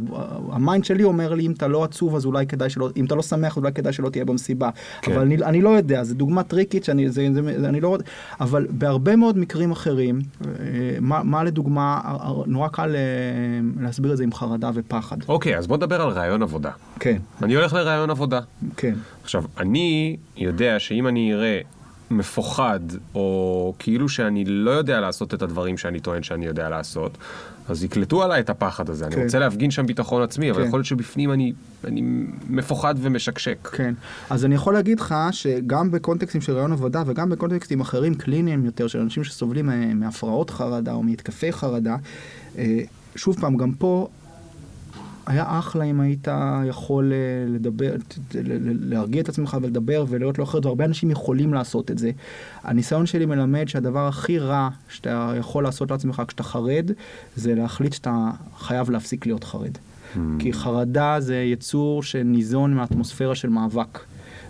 Speaker 1: ה mind שלי אומר לי אם אתה לא עצוב אז אולי כדאי שלא, אם אתה לא שמח אולי כדאי שלא תהיה במסיבה,
Speaker 2: כן.
Speaker 1: אבל אני, אני לא יודע, זו דוגמה טריקית שאני, זה, זה, זה, אני לא, אבל בהרבה מאוד מקרים אחרים, אה, מה, מה לדוגמה, אה, אה, נורא קל להסביר את זה עם חרדה ופחד.
Speaker 2: אוקיי, אז בוא נדבר על רעיון עבודה.
Speaker 1: כן,
Speaker 2: אני הולך לרעיון עבודה.
Speaker 1: כן,
Speaker 2: עכשיו, אני יודע שאם אני אראה מפוחד, או כאילו שאני לא יודע לעשות את הדברים שאני טוען שאני יודע לעשות, אז יקלטו עליי את הפחד הזה. אני
Speaker 1: כן.
Speaker 2: רוצה להפגין שם ביטחון עצמי, אבל
Speaker 1: כן.
Speaker 2: יכול להיות שבפנים אני, אני מפוחד ומשקשק.
Speaker 1: כן. אז אני יכול להגיד לך שגם בקונטקסטים של רעיון עבודה וגם בקונטקסטים אחרים קליניים יותר של אנשים שסובלים אה, מהפרעות חרדה או מהתקפי חרדה, אה, שוב פעם, גם פה היה אחלה אם היית יכול אה, לדבר, להרגיע את עצמך ולדבר ולהיות לא אחרת, והרבה אנשים יכולים לעשות את זה. הניסיון שלי מלמד שהדבר הכי רע שאתה יכול לעשות לעצמך כשאתה חרד, זה להחליט שאתה חייב להפסיק להיות חרד. כי חרדה זה יצור שניזון מהאטמוספירה של מאבק.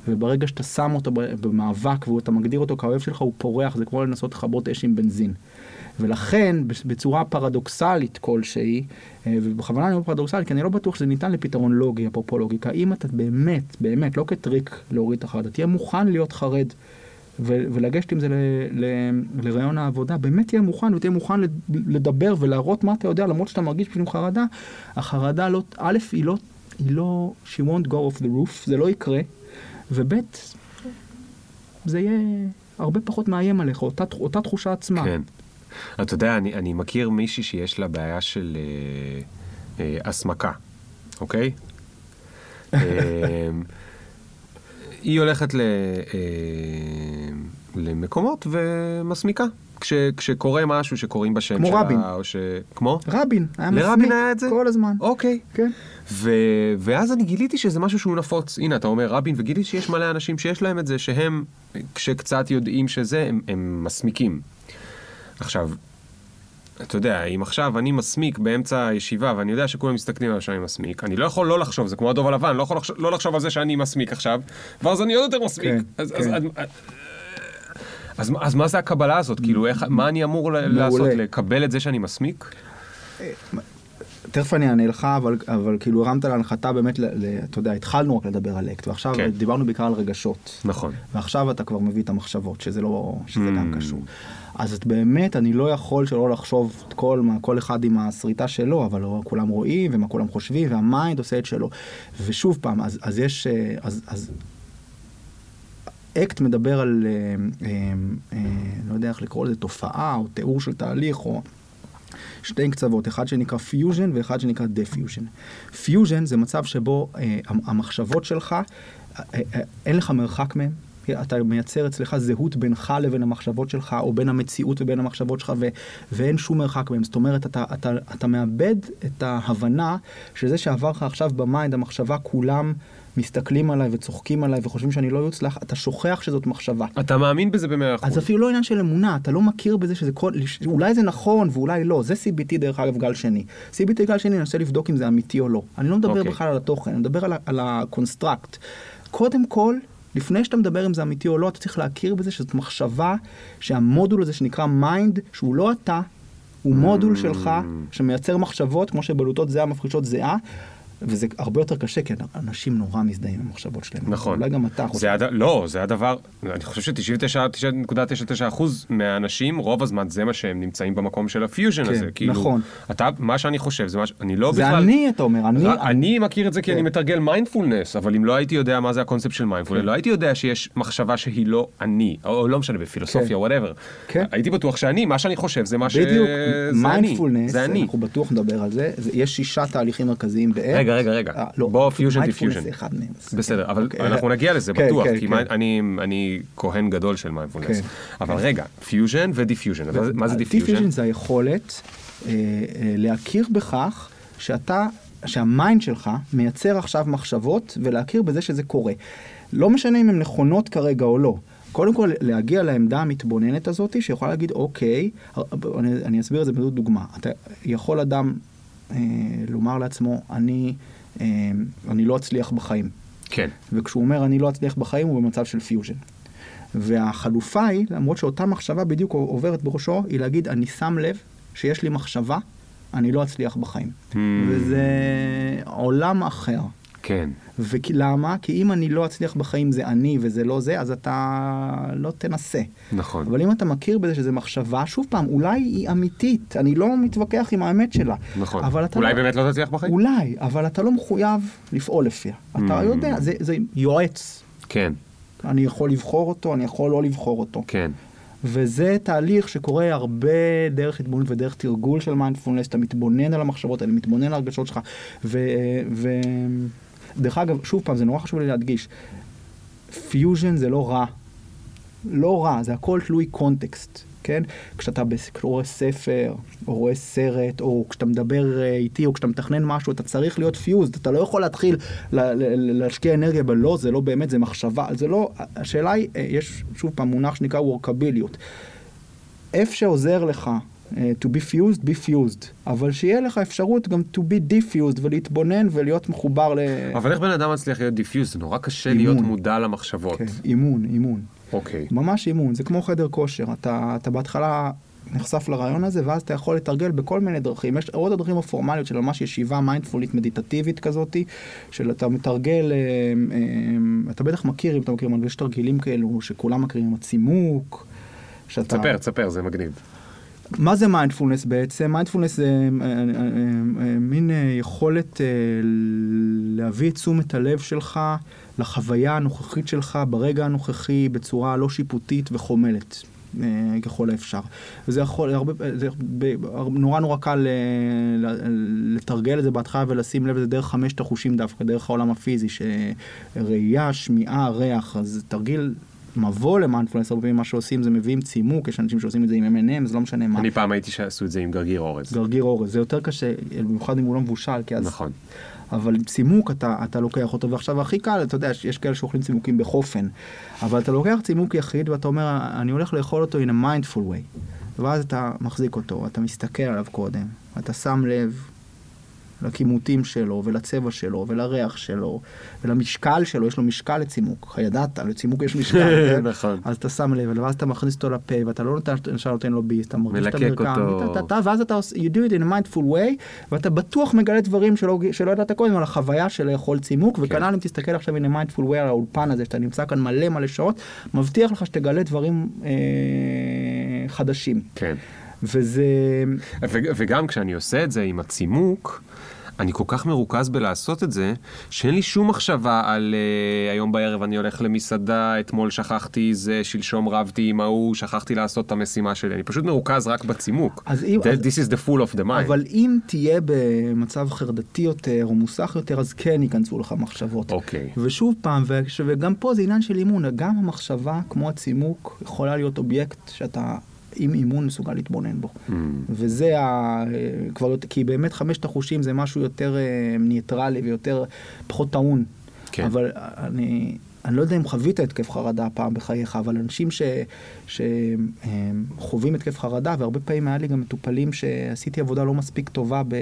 Speaker 1: וברגע שאתה שם אותו במאבק ואתה מגדיר אותו כאוהב שלך, הוא פורח, זה כמו לנסות לכבות אש עם בנזין. ולכן, בצורה פרדוקסלית כלשהי, אה, ובכוונה אני אומר פרדוקסלית, כי אני לא בטוח שזה ניתן לפתרון לוגי, אפרופו לוגיקה, אם אתה באמת, באמת, לא כטריק להוריד את החרדה, תהיה מוכן להיות חרד. ולגשת עם זה לרעיון העבודה, באמת תהיה מוכן ותהיה מוכן לד- לדבר ולהראות מה אתה יודע, למרות שאתה מרגיש בשביל חרדה, החרדה לא, א', היא לא, היא לא, she won't go off the roof, זה לא יקרה, וב', זה יהיה הרבה פחות מאיים עליך, אותה, אותה תחושה עצמה.
Speaker 2: כן. אתה יודע, אני, אני מכיר מישהי שיש לה בעיה של אה, אה, הסמקה, אוקיי? אה, היא הולכת ל, אה, למקומות ומסמיקה. כש, כשקורה משהו שקוראים בשם
Speaker 1: כמו
Speaker 2: שלה,
Speaker 1: רבין.
Speaker 2: או ש... כמו?
Speaker 1: רבין, היה
Speaker 2: לרבין
Speaker 1: מסמיק
Speaker 2: היה את זה?
Speaker 1: כל הזמן.
Speaker 2: אוקיי.
Speaker 1: כן.
Speaker 2: ו... ואז אני גיליתי שזה משהו שהוא נפוץ. הנה, אתה אומר רבין, וגיליתי שיש מלא אנשים שיש להם את זה, שהם, כשקצת יודעים שזה, הם, הם מסמיקים. עכשיו, אתה יודע, אם עכשיו אני מסמיק באמצע הישיבה, ואני יודע שכולם מסתכלים על שאני מסמיק, אני לא יכול לא לחשוב, זה כמו הדוב הלבן, לא יכול לחשוב, לא לחשוב על זה שאני מסמיק עכשיו, ואז אני עוד יותר מסמיק.
Speaker 1: כן,
Speaker 2: אז,
Speaker 1: כן.
Speaker 2: אז, אז, אז, אז מה זה הקבלה הזאת? כאילו, איך, מה אני אמור ל- לעשות? לקבל את זה שאני מסמיק?
Speaker 1: תכף אני אענה לך, אבל, אבל כאילו הרמת להנחתה באמת, ל, ל, אתה יודע, התחלנו רק לדבר על אקט, ועכשיו
Speaker 2: כן.
Speaker 1: כן. דיברנו בעיקר על רגשות.
Speaker 2: נכון.
Speaker 1: ועכשיו אתה כבר מביא את המחשבות, שזה לא, שזה
Speaker 2: Mm.
Speaker 1: גם קשור. אז את באמת, אני לא יכול שלא לחשוב את כל, מה, כל אחד עם הסריטה שלו, אבל לא כולם רואים, ומה כולם חושבים, וה mind עושה את שלו. ושוב פעם, אז, אז יש, אה, אז, אז אקט מדבר על, אה, אה, אה, לא יודע איך לקרוא לזה, תופעה, או תיאור של תהליך, או... שתי קצוות, אחד שנקרא פיוז'ן ואחד שנקרא defusion. fusion זה מצב שבו אה, המחשבות שלך, אה, אה, אין לך מרחק מהם. אתה מייצר אצלך זהות בינך לבין המחשבות שלך, או בין המציאות ובין המחשבות שלך, ו- ואין שום מרחק מהם. זאת אומרת, אתה, אתה, אתה מאבד את ההבנה שזה שעבר לך עכשיו ב mind, המחשבה, כולם מסתכלים עליי וצוחקים עליי וחושבים שאני לא יוצלח, אתה שוכח שזאת מחשבה.
Speaker 2: אתה מאמין בזה במאה אחוז.
Speaker 1: אז אפילו לא עניין של אמונה, אתה לא מכיר בזה שזה כל, אולי זה נכון ואולי לא, זה CBT דרך אגב גל שני. CBT גל שני, אני מנסה לבדוק אם זה אמיתי או לא. אני לא מדבר
Speaker 2: אוקיי.
Speaker 1: בכלל על התוכן, אני מדבר על, על ה construct. קודם כל, לפני שאתה מדבר אם זה אמיתי או לא, אתה צריך להכיר בזה שזאת מחשבה, שהמודול הזה שנקרא mind, שהוא לא אתה, הוא מודול שלך שמייצר מחשבות, כמו שבלוטות זיעה מפרישות זיעה. וזה הרבה יותר קשה, כי אנשים נורא מזדהים עם המחשבות שלהם.
Speaker 2: נכון.
Speaker 1: אולי גם אתה חושב.
Speaker 2: זה הד... לא, זה הדבר, אני חושב ש-99.99% מהאנשים, רוב הזמן זה מה שהם נמצאים במקום של הפיוז'ן
Speaker 1: כן,
Speaker 2: הזה. כאילו,
Speaker 1: נכון.
Speaker 2: אתה, מה שאני חושב, זה מה ש... אני לא
Speaker 1: זה
Speaker 2: בכלל...
Speaker 1: אני, אתה אומר, אני...
Speaker 2: רק- אני מכיר את זה כי
Speaker 1: כן.
Speaker 2: אני מתרגל מיינדפולנס, אבל אם לא הייתי יודע מה זה הקונספט של מיינדפולנס, לא הייתי יודע שיש מחשבה שהיא לא אני, או לא משנה, בפילוסופיה,
Speaker 1: כן.
Speaker 2: whatever.
Speaker 1: כן.
Speaker 2: הייתי בטוח שאני, מה שאני חושב זה מה ש...
Speaker 1: בדיוק,
Speaker 2: זה אני,
Speaker 1: מיינדפולנס,
Speaker 2: זה אני.
Speaker 1: אנחנו בטוח נדבר על זה, זה- יש שישה תהליכים מרכזיים באקט.
Speaker 2: רגע, רגע, רגע.
Speaker 1: אה, לא,
Speaker 2: בוא,
Speaker 1: fusion, defusion.
Speaker 2: בסדר, אבל
Speaker 1: אוקיי.
Speaker 2: אנחנו נגיע לזה,
Speaker 1: כן,
Speaker 2: בטוח,
Speaker 1: כן,
Speaker 2: כי
Speaker 1: כן.
Speaker 2: אני- כהן גדול של מיינדפולנס. אבל רגע, fusion ו defusion, אז מה זה defusion?
Speaker 1: defusion זה היכולת אה, אה, להכיר בכך שאתה, שה mind שלך מייצר עכשיו מחשבות ולהכיר בזה שזה קורה. לא משנה אם הן נכונות כרגע או לא. קודם כל להגיע לעמדה המתבוננת הזאת שיכולה להגיד אוקיי, אני, אני אסביר את זה בזאת דוגמה. אתה יכול אדם אה, לומר לעצמו אני, אה, אני לא אצליח בחיים.
Speaker 2: כן.
Speaker 1: וכשהוא אומר אני לא אצליח בחיים הוא במצב של פיוז'ן. והחלופה היא, למרות שאותה מחשבה בדיוק עוברת בראשו, היא להגיד אני שם לב שיש לי מחשבה, אני לא אצליח בחיים.
Speaker 2: Hmm.
Speaker 1: וזה עולם אחר.
Speaker 2: כן.
Speaker 1: ולמה? כי אם אני לא אצליח בחיים זה אני וזה לא זה, אז אתה לא תנסה.
Speaker 2: נכון.
Speaker 1: אבל אם אתה מכיר בזה שזה מחשבה, שוב פעם, אולי היא אמיתית, אני לא מתווכח עם האמת שלה.
Speaker 2: נכון. אולי
Speaker 1: לא...
Speaker 2: באמת לא תצליח בחיים?
Speaker 1: אולי, אבל אתה לא מחויב לפעול לפיה. אתה
Speaker 2: Mm.
Speaker 1: יודע, זה, זה יועץ.
Speaker 2: כן,
Speaker 1: אני יכול לבחור אותו, אני יכול לא לבחור אותו.
Speaker 2: כן.
Speaker 1: וזה תהליך שקורה הרבה דרך התבוננות ודרך תרגול של מיינדפולנס, אתה מתבונן על המחשבות האלה, מתבונן על הרגשות שלך. ו... ו... דרך אגב, שוב פעם, זה נורא חשוב לי להדגיש, פיוז'ן זה לא רע. לא רע, זה הכל תלוי קונטקסט, כן? כשאתה קורא ספר, או רואה סרט, או כשאתה מדבר אה, איתי, או כשאתה מתכנן משהו, אתה צריך להיות fused, אתה לא יכול להתחיל להשקיע אנרגיה בלא, זה לא באמת, זה מחשבה, זה לא, השאלה היא, אה, יש שוב פעם מונח שנקרא וורקביליות. איפה שעוזר לך to be fused, be fused, אבל שיהיה לך אפשרות גם to be diffused ולהתבונן ולהיות מחובר ל...
Speaker 2: אבל איך בן אדם מצליח להיות diffused? זה נורא קשה
Speaker 1: אימון.
Speaker 2: להיות מודע למחשבות.
Speaker 1: כן, אימון, אימון.
Speaker 2: אוקיי.
Speaker 1: ממש אימון, זה כמו חדר כושר, אתה, אתה בהתחלה נחשף לרעיון הזה, ואז אתה יכול לתרגל בכל מיני דרכים. יש עוד הדרכים הפורמליות של ממש ישיבה mindfulית מדיטטיבית כזאתי, של אתה מתרגל, אה, אה, אתה בטח מכיר, אם אתה מכיר, יש תרגילים כאלו שכולם מכירים, הצימוק. שאתה...
Speaker 2: תספר, תספר, זה מגניב.
Speaker 1: מה זה מיינדפולנס בעצם? מיינדפולנס זה אה, אה, אה, מין יכולת להביא את תשומת הלב שלך לחוויה הנוכחית שלך ברגע הנוכחי בצורה לא שיפוטית וחומלת. ככל האפשר. וזה יכול, הרבה, זה נורא נורא קל לתרגל את זה בהתחלה ולשים לב לזה דרך חמשת החושים דווקא, דרך העולם הפיזי, שראייה, שמיעה, ריח, אז תרגיל מבוא למיינדפלנס, הרבה פעמים מה שעושים זה מביאים צימוק, יש אנשים שעושים את זה עם M&M, זה לא משנה מה.
Speaker 2: אני פעם הייתי שעשו את זה עם גרגיר אורז.
Speaker 1: גרגיר אורז, זה יותר קשה, במיוחד אם הוא לא מבושל, כי אז...
Speaker 2: נכון.
Speaker 1: אבל צימוק אתה, אתה לוקח אותו, ועכשיו הכי קל, אתה יודע, יש כאלה שאוכלים צימוקים בחופן, אבל אתה לוקח צימוק יחיד ואתה אומר, אני הולך לאכול אותו in a mindful way, ואז אתה מחזיק אותו, אתה מסתכל עליו קודם, אתה שם לב לכימותים שלו, ולצבע שלו, ולריח שלו, ולמשקל שלו, יש לו משקל לצימוק, הידעת, לצימוק יש משקל, כן?
Speaker 2: נכון.
Speaker 1: אז אתה שם לב, ואז אתה מכניס אותו לפה, ואתה לא נותן, ישר נותן לו ביס, אתה מרגיש את המרקם,
Speaker 2: אותו.
Speaker 1: אתה- אתה- ואז אתה עושה, you do it in a mindful way, ואתה בטוח מגלה דברים שלא, שלא ידעת קודם על החוויה של לאכול צימוק,
Speaker 2: כן.
Speaker 1: וכנ"ל אם תסתכל עכשיו in a mindful way על האולפן הזה, שאתה נמצא כאן מלא מלא שעות, מבטיח לך שתגלה דברים אה, חדשים.
Speaker 2: כן.
Speaker 1: וזה,
Speaker 2: ו- וגם כשאני עושה את זה עם הצימוק, אני כל כך מרוכז בלעשות את זה, שאין לי שום מחשבה על uh, היום בערב אני הולך למסעדה, אתמול שכחתי זה, שלשום רבתי עם ההוא, שכחתי לעשות את המשימה שלי. אני פשוט מרוכז רק בצימוק.
Speaker 1: אז אם-
Speaker 2: That-
Speaker 1: אז-
Speaker 2: This is the full of the mind.
Speaker 1: אבל אם תהיה במצב חרדתי יותר או מוסך יותר, אז כן ייכנסו לך מחשבות.
Speaker 2: אוקיי.
Speaker 1: ושוב פעם, ו- וגם פה זה עניין של אימון, גם המחשבה, כמו הצימוק, יכולה להיות אובייקט שאתה עם אימון מסוגל להתבונן בו.
Speaker 2: Mm.
Speaker 1: וזה ה... כבר, יותר- כי באמת חמשת החושים זה משהו יותר אה, ניטרלי ויותר, פחות טעון.
Speaker 2: כן.
Speaker 1: אבל אני, אני לא יודע אם חווית התקף חרדה פעם בחייך, אבל אנשים שחווים התקף חרדה, והרבה פעמים היה לי גם מטופלים שעשיתי עבודה לא מספיק טובה ב,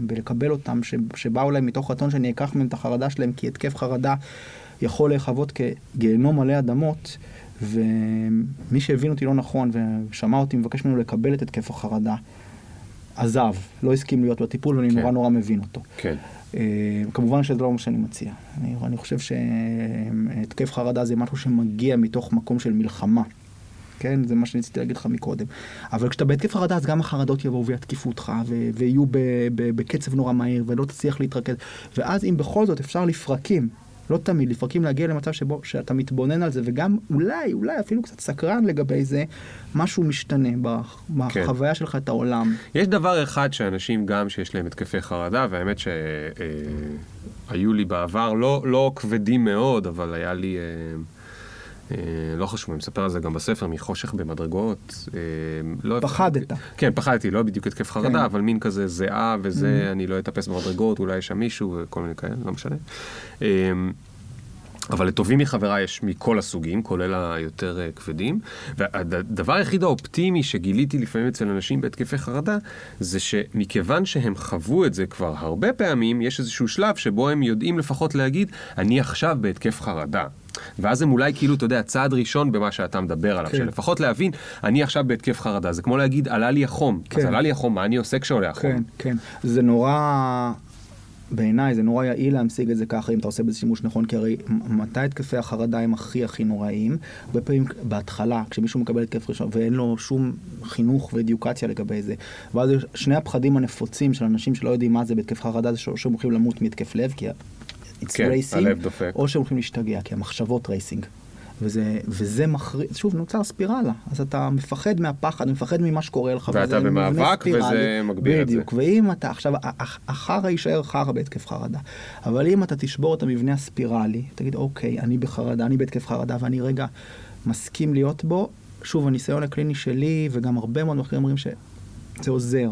Speaker 1: בלקבל אותם, ש, שבאו להם מתוך רצון שאני אקח מהם את החרדה שלהם, כי התקף חרדה יכול להיחוות כגיהנום מלא אדמות. ומי שהבין אותי לא נכון ושמע אותי מבקש ממנו לקבל את התקף החרדה, עזב, לא הסכים להיות בטיפול ואני
Speaker 2: כן.
Speaker 1: נורא נורא מבין אותו.
Speaker 2: כן.
Speaker 1: אה, כמובן שזה לא מה שאני מציע. אני, אני חושב שהתקף חרדה זה משהו שמגיע מתוך מקום של מלחמה. כן, זה מה שניסיתי להגיד לך מקודם. אבל כשאתה בהתקף חרדה, אז גם החרדות יבואו ויתקיפו אותך, ו- ויהיו ב- ב- בקצב נורא מהיר, ולא תצליח להתרכז. ואז אם בכל זאת אפשר לפרקים, לא תמיד, לפרקים להגיע למצב שבו שאתה מתבונן על זה, וגם אולי, אולי אפילו קצת סקרן לגבי זה, משהו משתנה בח- בחוויה שלך את העולם.
Speaker 2: יש דבר אחד שאנשים גם שיש להם התקפי חרדה, והאמת שהיו לי בעבר, לא, לא כבדים מאוד, אבל היה לי, אה, אה, לא חשוב, אני מספר על זה גם בספר, מחושך במדרגות. אה, לא,
Speaker 1: פחדת.
Speaker 2: כן, פחדתי, לא בדיוק התקף חרדה,
Speaker 1: כן.
Speaker 2: אבל מין כזה זיעה וזה,
Speaker 1: Mhm.
Speaker 2: אני לא אטפס במדרגות, אולי יש שם מישהו וכל מיני כאלה, לא משנה. אבל לטובים מחבריי יש מכל הסוגים, כולל היותר אה, כבדים. והדבר היחיד האופטימי שגיליתי לפעמים אצל אנשים בהתקפי חרדה, זה שמכיוון שהם חוו את זה כבר הרבה פעמים, יש איזשהו שלב שבו הם יודעים לפחות להגיד, אני עכשיו בהתקף חרדה. ואז הם אולי כאילו, אתה יודע, צעד ראשון במה שאתה מדבר עליו,
Speaker 1: כן.
Speaker 2: שלפחות להבין, אני עכשיו בהתקף חרדה, זה כמו להגיד, עלה לי החום. אז
Speaker 1: כן.
Speaker 2: עלה לי החום, מה אני עושה כשעולה החום?
Speaker 1: כן, כן. זה נורא, בעיניי זה נורא יעיל להמשיג את זה ככה אם אתה עושה בזה שימוש נכון, כי הרי מתי התקפי החרדה הם הכי הכי נוראים? הרבה פעמים בהתחלה, כשמישהו מקבל התקף ראשון ואין לו שום חינוך ואדיוקציה לגבי זה, ואז שני הפחדים הנפוצים של אנשים שלא יודעים מה זה בהתקף חרדה, זה שהם הולכים למות מהתקף לב, כי it's
Speaker 2: כן,
Speaker 1: racing. או שהם הולכים להשתגע, כי המחשבות רייסינג. וזה, וזה מכריז, שוב, נוצר ספירלה. אז אתה מפחד מהפחד, מפחד ממה שקורה לך.
Speaker 2: ואתה במאבק. וזה מגביר את זה.
Speaker 1: בדיוק, ואם אתה, עכשיו, הח- החרא יישאר חרא בהתקף חרדה. אבל אם אתה תשבור את המבנה הספירלי, תגיד, אוקיי, אני בחרדה, אני בהתקף חרדה, ואני רגע מסכים להיות בו, שוב, הניסיון הקליני שלי, וגם הרבה מאוד מחקרים אומרים שזה עוזר.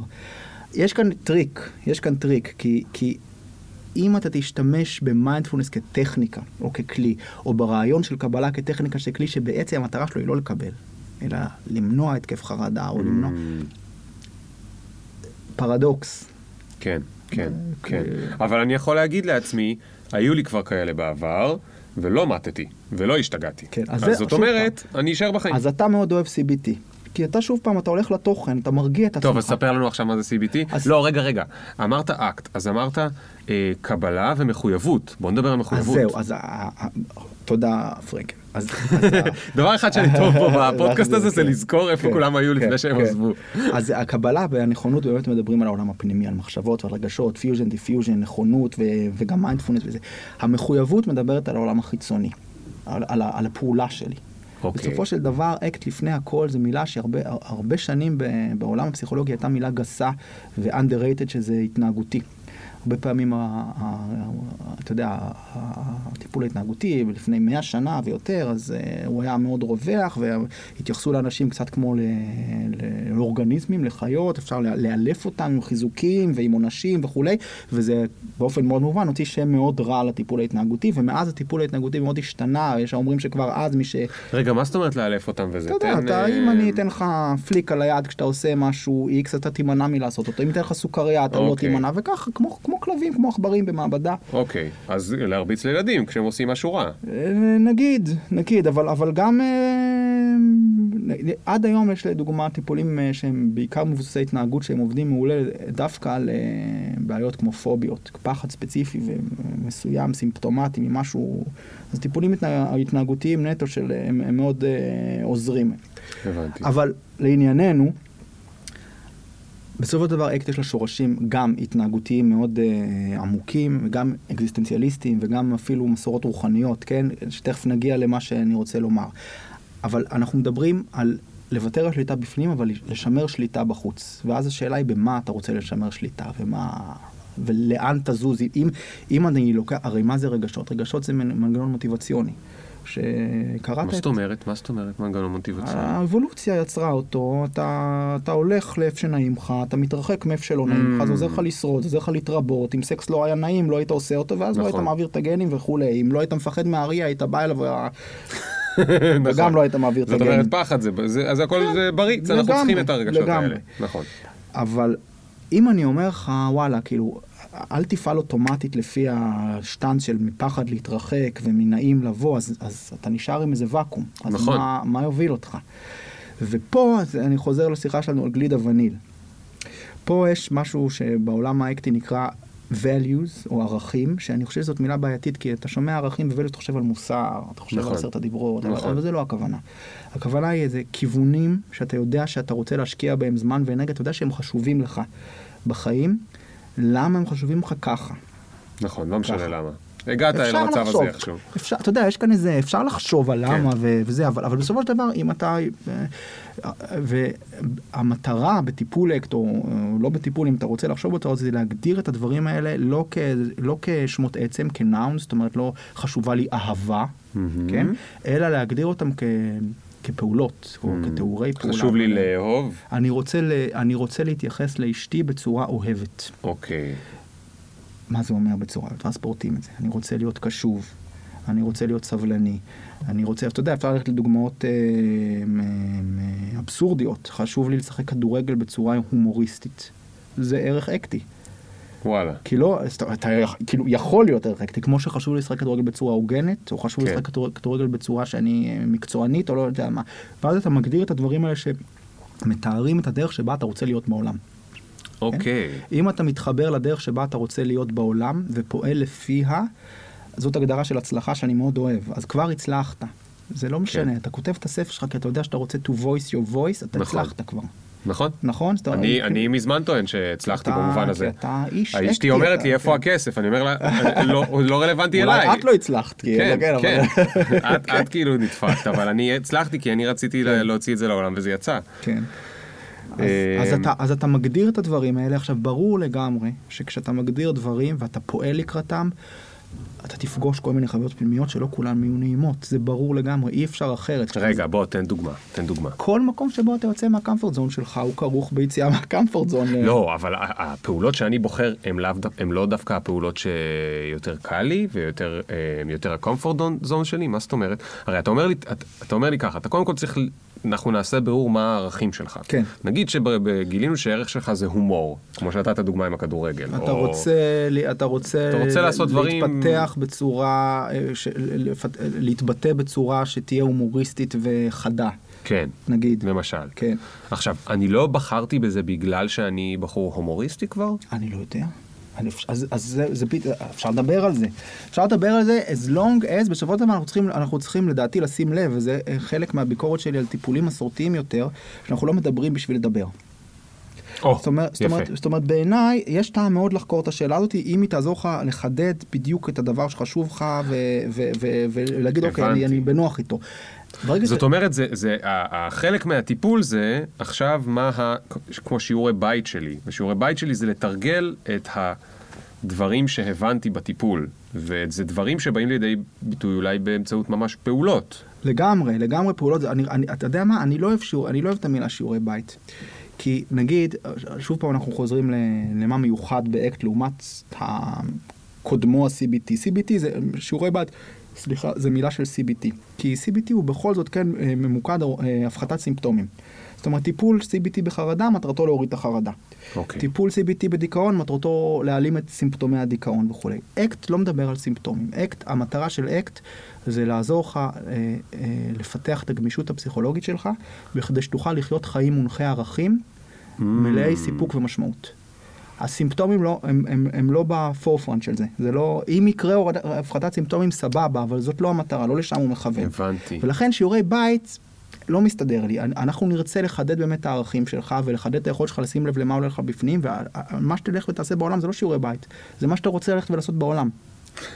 Speaker 1: יש כאן טריק, יש כאן טריק, כי, כי אם אתה תשתמש במיינדפולנס כטכניקה, או ככלי, או ברעיון של קבלה כטכניקה של כלי שבעצם המטרה שלו היא לא לקבל, אלא למנוע התקף חרדה, או למנוע...
Speaker 2: Mm,
Speaker 1: פרדוקס.
Speaker 2: כן, כן,
Speaker 1: אה,
Speaker 2: כן.
Speaker 1: כ-
Speaker 2: אבל אני יכול להגיד לעצמי, היו לי כבר כאלה בעבר, ולא מתתי, ולא השתגעתי.
Speaker 1: כן, אז
Speaker 2: אז
Speaker 1: זה-
Speaker 2: זאת אומרת, אני אשאר בחיים.
Speaker 1: אז אתה מאוד אוהב CBT. כי אתה שוב פעם, אתה הולך לתוכן, אתה מרגיע את עצמך.
Speaker 2: טוב, אז ספר לנו עכשיו מה זה CBT.
Speaker 1: אז-
Speaker 2: לא, רגע, רגע. אמרת אקט, אז אמרת אה, קבלה ומחויבות. בוא נדבר על
Speaker 1: אז
Speaker 2: מחויבות.
Speaker 1: זהו, אז ה- ה- תודה פרנקל. אז אז
Speaker 2: דבר אחד שאני טוב בו בפודקאסט הזה זה
Speaker 1: כן,
Speaker 2: לזכור איפה
Speaker 1: כן,
Speaker 2: כולם היו לפני שהם
Speaker 1: כן.
Speaker 2: עזבו.
Speaker 1: אז הקבלה והנכונות באמת מדברים על העולם הפנימי, על מחשבות ועל רגשות, fusion, defusion, נכונות ו- וגם מיינדפולנס וזה. המחויבות מדברת על העולם החיצוני, על, על, על הפעולה שלי.
Speaker 2: אוקיי.
Speaker 1: בסופו של דבר, אקט לפני הכל זו מילה שהרבה הרבה שנים בעולם הפסיכולוגיה הייתה מילה גסה ו-underrated שזה התנהגותי. הרבה פעמים, אתה יודע, הטיפול ההתנהגותי, לפני מאה שנה ויותר, אז uh, הוא היה מאוד רווח, והתייחסו לאנשים קצת כמו ל- ל- לאורגניזמים, לחיות, אפשר לאלף אותם עם חיזוקים ועם עונשים וכולי, וזה באופן מאוד מובן הוציא שם מאוד רע לטיפול ההתנהגותי, ומאז הטיפול ההתנהגותי מאוד השתנה, יש האומרים שכבר אז מי ש...
Speaker 2: רגע, מה זאת אומרת לאלף אותם וזה?
Speaker 1: אתה יודע, אתה,
Speaker 2: אה,
Speaker 1: אם אני אתן לך פליק על היד כשאתה עושה משהו X, אתה תימנע מלעשות אותו. אם אתן לך סוכריה, אתה לא
Speaker 2: אוקיי.
Speaker 1: תימנע, וכך, כמו, כמו כלבים, כמו עכברים במעבדה.
Speaker 2: אוקיי, אז להרביץ לילדים כשהם עושים משהו רע.
Speaker 1: אה, נגיד, נגיד, אבל, אבל גם אה, עד היום יש לדוגמה טיפולים אה, שהם בעיקר מבוססי התנהגות שהם עובדים מעולה דווקא על אה, בעיות כמו פוביות, פחד ספציפי ומסוים, סימפטומטי ממשהו, אז טיפולים התנה- התנהגותיים נטו של, הם, הם מאוד אה, עוזרים.
Speaker 2: הבנתי.
Speaker 1: אבל לענייננו, בסופו של דבר אקט יש לה שורשים גם התנהגותיים מאוד uh, עמוקים, וגם אקזיסטנציאליסטיים, וגם אפילו מסורות רוחניות, כן? שתכף נגיע למה שאני רוצה לומר. אבל אנחנו מדברים על לוותר על שליטה בפנים, אבל לשמר שליטה בחוץ. ואז השאלה היא במה אתה רוצה לשמר שליטה, ומה... ולאן תזוז. אם, אם אני לוקח, הרי מה זה רגשות? רגשות זה מנ- מנגנון מוטיבציוני. שקראת
Speaker 2: מה זאת אומרת? מה זאת אומרת מנגנון מוטיבציוני?
Speaker 1: האבולוציה יצרה אותו, אתה, אתה הולך לאיפה שנעים לך, אתה מתרחק מאיפה שלא נעים לך,
Speaker 2: Mm.
Speaker 1: זה עוזר לך לשרוד, זה עוזר לך להתרבות, אם סקס לא היה נעים לא היית עושה אותו, ואז לא
Speaker 2: נכון.
Speaker 1: היית מעביר את הגנים וכולי, אם לא היית מפחד מהאריה היית בא אליו וה-
Speaker 2: נכון.
Speaker 1: וגם לא היית מעביר את
Speaker 2: זאת
Speaker 1: הגנים.
Speaker 2: אומרת פחד, זה- זה- אז הכל זה בריא, זה- אנחנו
Speaker 1: לגמרי,
Speaker 2: צריכים את הרגשות. האלה. נכון.
Speaker 1: אבל אם אני אומר לך, וואלה, כאילו, אל תפעל אוטומטית לפי השטנץ של מפחד להתרחק ומנעים לבוא, אז, אז אתה נשאר עם איזה ואקום. אז
Speaker 2: נכון.
Speaker 1: מה, מה יוביל אותך? ופה אז אני חוזר לשיחה שלנו על גלידה וניל. פה יש משהו שבעולם האקטי נקרא values או ערכים, שאני חושב שזאת מילה בעייתית, כי אתה שומע ערכים ו-values, אתה חושב על מוסר, אתה חושב
Speaker 2: נכון.
Speaker 1: על עשרת הדיברות,
Speaker 2: נכון.
Speaker 1: אבל זה לא הכוונה. הכוונה היא איזה כיוונים שאתה יודע שאתה רוצה להשקיע בהם זמן ואנרגיה, אתה יודע שהם חשובים לך בחיים, למה הם חשובים לך ככה?
Speaker 2: נכון, לא משנה. למה. הגעת אל המצב
Speaker 1: לחשוב.
Speaker 2: הזה איכשהו.
Speaker 1: אפשר, אתה יודע, יש כאן איזה, אפשר לחשוב על למה
Speaker 2: כן.
Speaker 1: ו- וזה, אבל, אבל בסופו של דבר, אם אתה... והמטרה בטיפול אקט, או לא בטיפול, אם אתה רוצה לחשוב אותו, זה להגדיר את הדברים האלה לא, כ, לא כשמות עצם, כנאון, זאת אומרת, לא חשובה לי אהבה,
Speaker 2: מהמם.
Speaker 1: כן? אלא להגדיר אותם כ... כפעולות, או כתיאורי פעולה.
Speaker 2: חשוב לי לאהוב.
Speaker 1: אני רוצה. אני רוצה להתייחס לאשתי בצורה אוהבת.
Speaker 2: אוקיי.
Speaker 1: מה זה אומר בצורה, טרנספורטים את זה. אני רוצה להיות קשוב, אני רוצה להיות סבלני, אני רוצה, אתה יודע, אפשר ללכת לדוגמאות אה, מ- מ- אבסורדיות. חשוב לי לשחק כדורגל בצורה הומוריסטית. זה ערך אקטי.
Speaker 2: וואלה.
Speaker 1: כי לא, אתה, כאילו יכול להיות ערך כמו שחשוב לשחק כדורגל בצורה הוגנת, או חשוב
Speaker 2: כן.
Speaker 1: לשחק כדור- כדורגל בצורה שאני אה, מקצוענית, או לא יודע מה. ואז אתה מגדיר את הדברים האלה שמתארים את הדרך שבה אתה רוצה להיות בעולם.
Speaker 2: אוקיי.
Speaker 1: אם אתה מתחבר לדרך שבה אתה רוצה להיות בעולם ופועל לפיה, זאת הגדרה של הצלחה שאני מאוד אוהב. אז כבר הצלחת. זה לא משנה,
Speaker 2: כן.
Speaker 1: אתה כותב את הספר שלך כי אתה יודע שאתה רוצה to voice your voice, אתה
Speaker 2: נכון.
Speaker 1: הצלחת כבר.
Speaker 2: נכון?
Speaker 1: נכון? זאת אומרת,
Speaker 2: אני, אני מזמן טוען שהצלחתי
Speaker 1: אתה-
Speaker 2: במובן הזה.
Speaker 1: אתה איש
Speaker 2: אשתי
Speaker 1: אקטי,
Speaker 2: אומרת
Speaker 1: אתה-
Speaker 2: לי איפה
Speaker 1: כן.
Speaker 2: הכסף, אני אומר לה, לא, לא רלוונטי אליי.
Speaker 1: אולי את לא הצלחת,
Speaker 2: כן,
Speaker 1: כן,
Speaker 2: כן. את, את כאילו נדפקת, אבל אני הצלחתי כי אני רציתי לה- להוציא את זה לעולם וזה יצא.
Speaker 1: כן. אז,
Speaker 2: אה,
Speaker 1: אז, אתה, אז אתה מגדיר את הדברים האלה, עכשיו ברור לגמרי שכשאתה מגדיר דברים ואתה פועל לקראתם, אתה תפגוש כל מיני חוויות פנימיות שלא כולן יהיו נעימות, זה ברור לגמרי, אי אפשר אחרת.
Speaker 2: רגע, בוא, תן דוגמה, תן דוגמה.
Speaker 1: כל מקום שבו אתה יוצא מהקמפורט זון שלך הוא כרוך ביציאה מהקמפורט זון.
Speaker 2: לא, אבל הפעולות שאני בוחר הן לא דווקא הפעולות שיותר קל לי ויותר אה, הקומפורט זון שלי, מה זאת אומרת? הרי אתה אומר לי, ככה, אתה קודם כל צריך, אנחנו נעשה בירור מה הערכים שלך.
Speaker 1: כן.
Speaker 2: נגיד שגילינו שהערך שלך זה הומור, כמו שנתת דוגמה עם הכדורגל.
Speaker 1: אתה
Speaker 2: או-
Speaker 1: רוצה, לי- אתה רוצה,
Speaker 2: אתה רוצה לעשות דברים-
Speaker 1: להתפתח בצורה, אה, ש- לפת- להתבטא בצורה שתהיה הומוריסטית וחדה,
Speaker 2: כן,
Speaker 1: נגיד.
Speaker 2: למשל.
Speaker 1: כן.
Speaker 2: עכשיו, אני לא בחרתי בזה בגלל שאני בחור הומוריסטי כבר?
Speaker 1: אני לא יודע. אני, אז, אז זה, זה פית, אפשר לדבר על זה. אפשר לדבר על זה as long as בסופו של דבר אנחנו צריכים, אנחנו צריכים לדעתי לשים לב, וזה חלק מהביקורת שלי על טיפולים מסורתיים יותר, שאנחנו לא מדברים בשביל לדבר.
Speaker 2: או,
Speaker 1: זאת אומרת, זאת. אומרת, זאת אומרת, בעיניי, יש טעם מאוד לחקור את השאלה הזאת, אם היא תעזור לך לחדד בדיוק את הדבר שחשוב לך, ולהגיד, אוקיי, אני. אני בנוח איתו.
Speaker 2: זאת
Speaker 1: ש-
Speaker 2: אומרת, זה, זה, החלק מהטיפול זה עכשיו מה ה... כמו שיעורי בית שלי. ושיעורי בית שלי זה לתרגל את הדברים שהבנתי בטיפול. וזה דברים שבאים לידי ביטוי אולי באמצעות ממש פעולות.
Speaker 1: לגמרי, לגמרי פעולות, זה- אני, אני, אתה יודע מה, אני לא אוהב שיעור, אני לא אוהב את המילה שיעורי בית. כי נגיד, שוב פעם אנחנו חוזרים למה מיוחד באקט לעומת קודמו ה-CBT. CBT זה שיעורי בית, סליחה, זה מילה של CBT. כי CBT הוא בכל זאת כן אה, ממוקד אה, הפחתת סימפטומים. זאת אומרת, טיפול CBT בחרדה, מטרתו להוריד את החרדה.
Speaker 2: אוקיי.
Speaker 1: טיפול CBT בדיכאון, מטרתו להעלים את סימפטומי הדיכאון וכולי. אקט לא מדבר על סימפטומים. אקט, המטרה של אקט זה לעזור לך אה, אה, לפתח את הגמישות הפסיכולוגית שלך, בכדי שתוכל לחיות חיים מונחי ערכים, מלאי סיפוק ומשמעות. הסימפטומים לא, הם, הם, הם לא בפורפרנט של זה. זה לא, אם יקרה הפחתת סימפטומים סבבה, אבל זאת לא המטרה, לא לשם הוא מכוון.
Speaker 2: הבנתי.
Speaker 1: ולכן שיעורי בית לא מסתדר לי. אנחנו נרצה לחדד באמת את הערכים שלך ולחדד את היכולת שלך לשים לב למה עולה לך בפנים, ומה שתלך ותעשה בעולם זה לא שיעורי בית, זה מה שאתה רוצה ללכת ולעשות בעולם.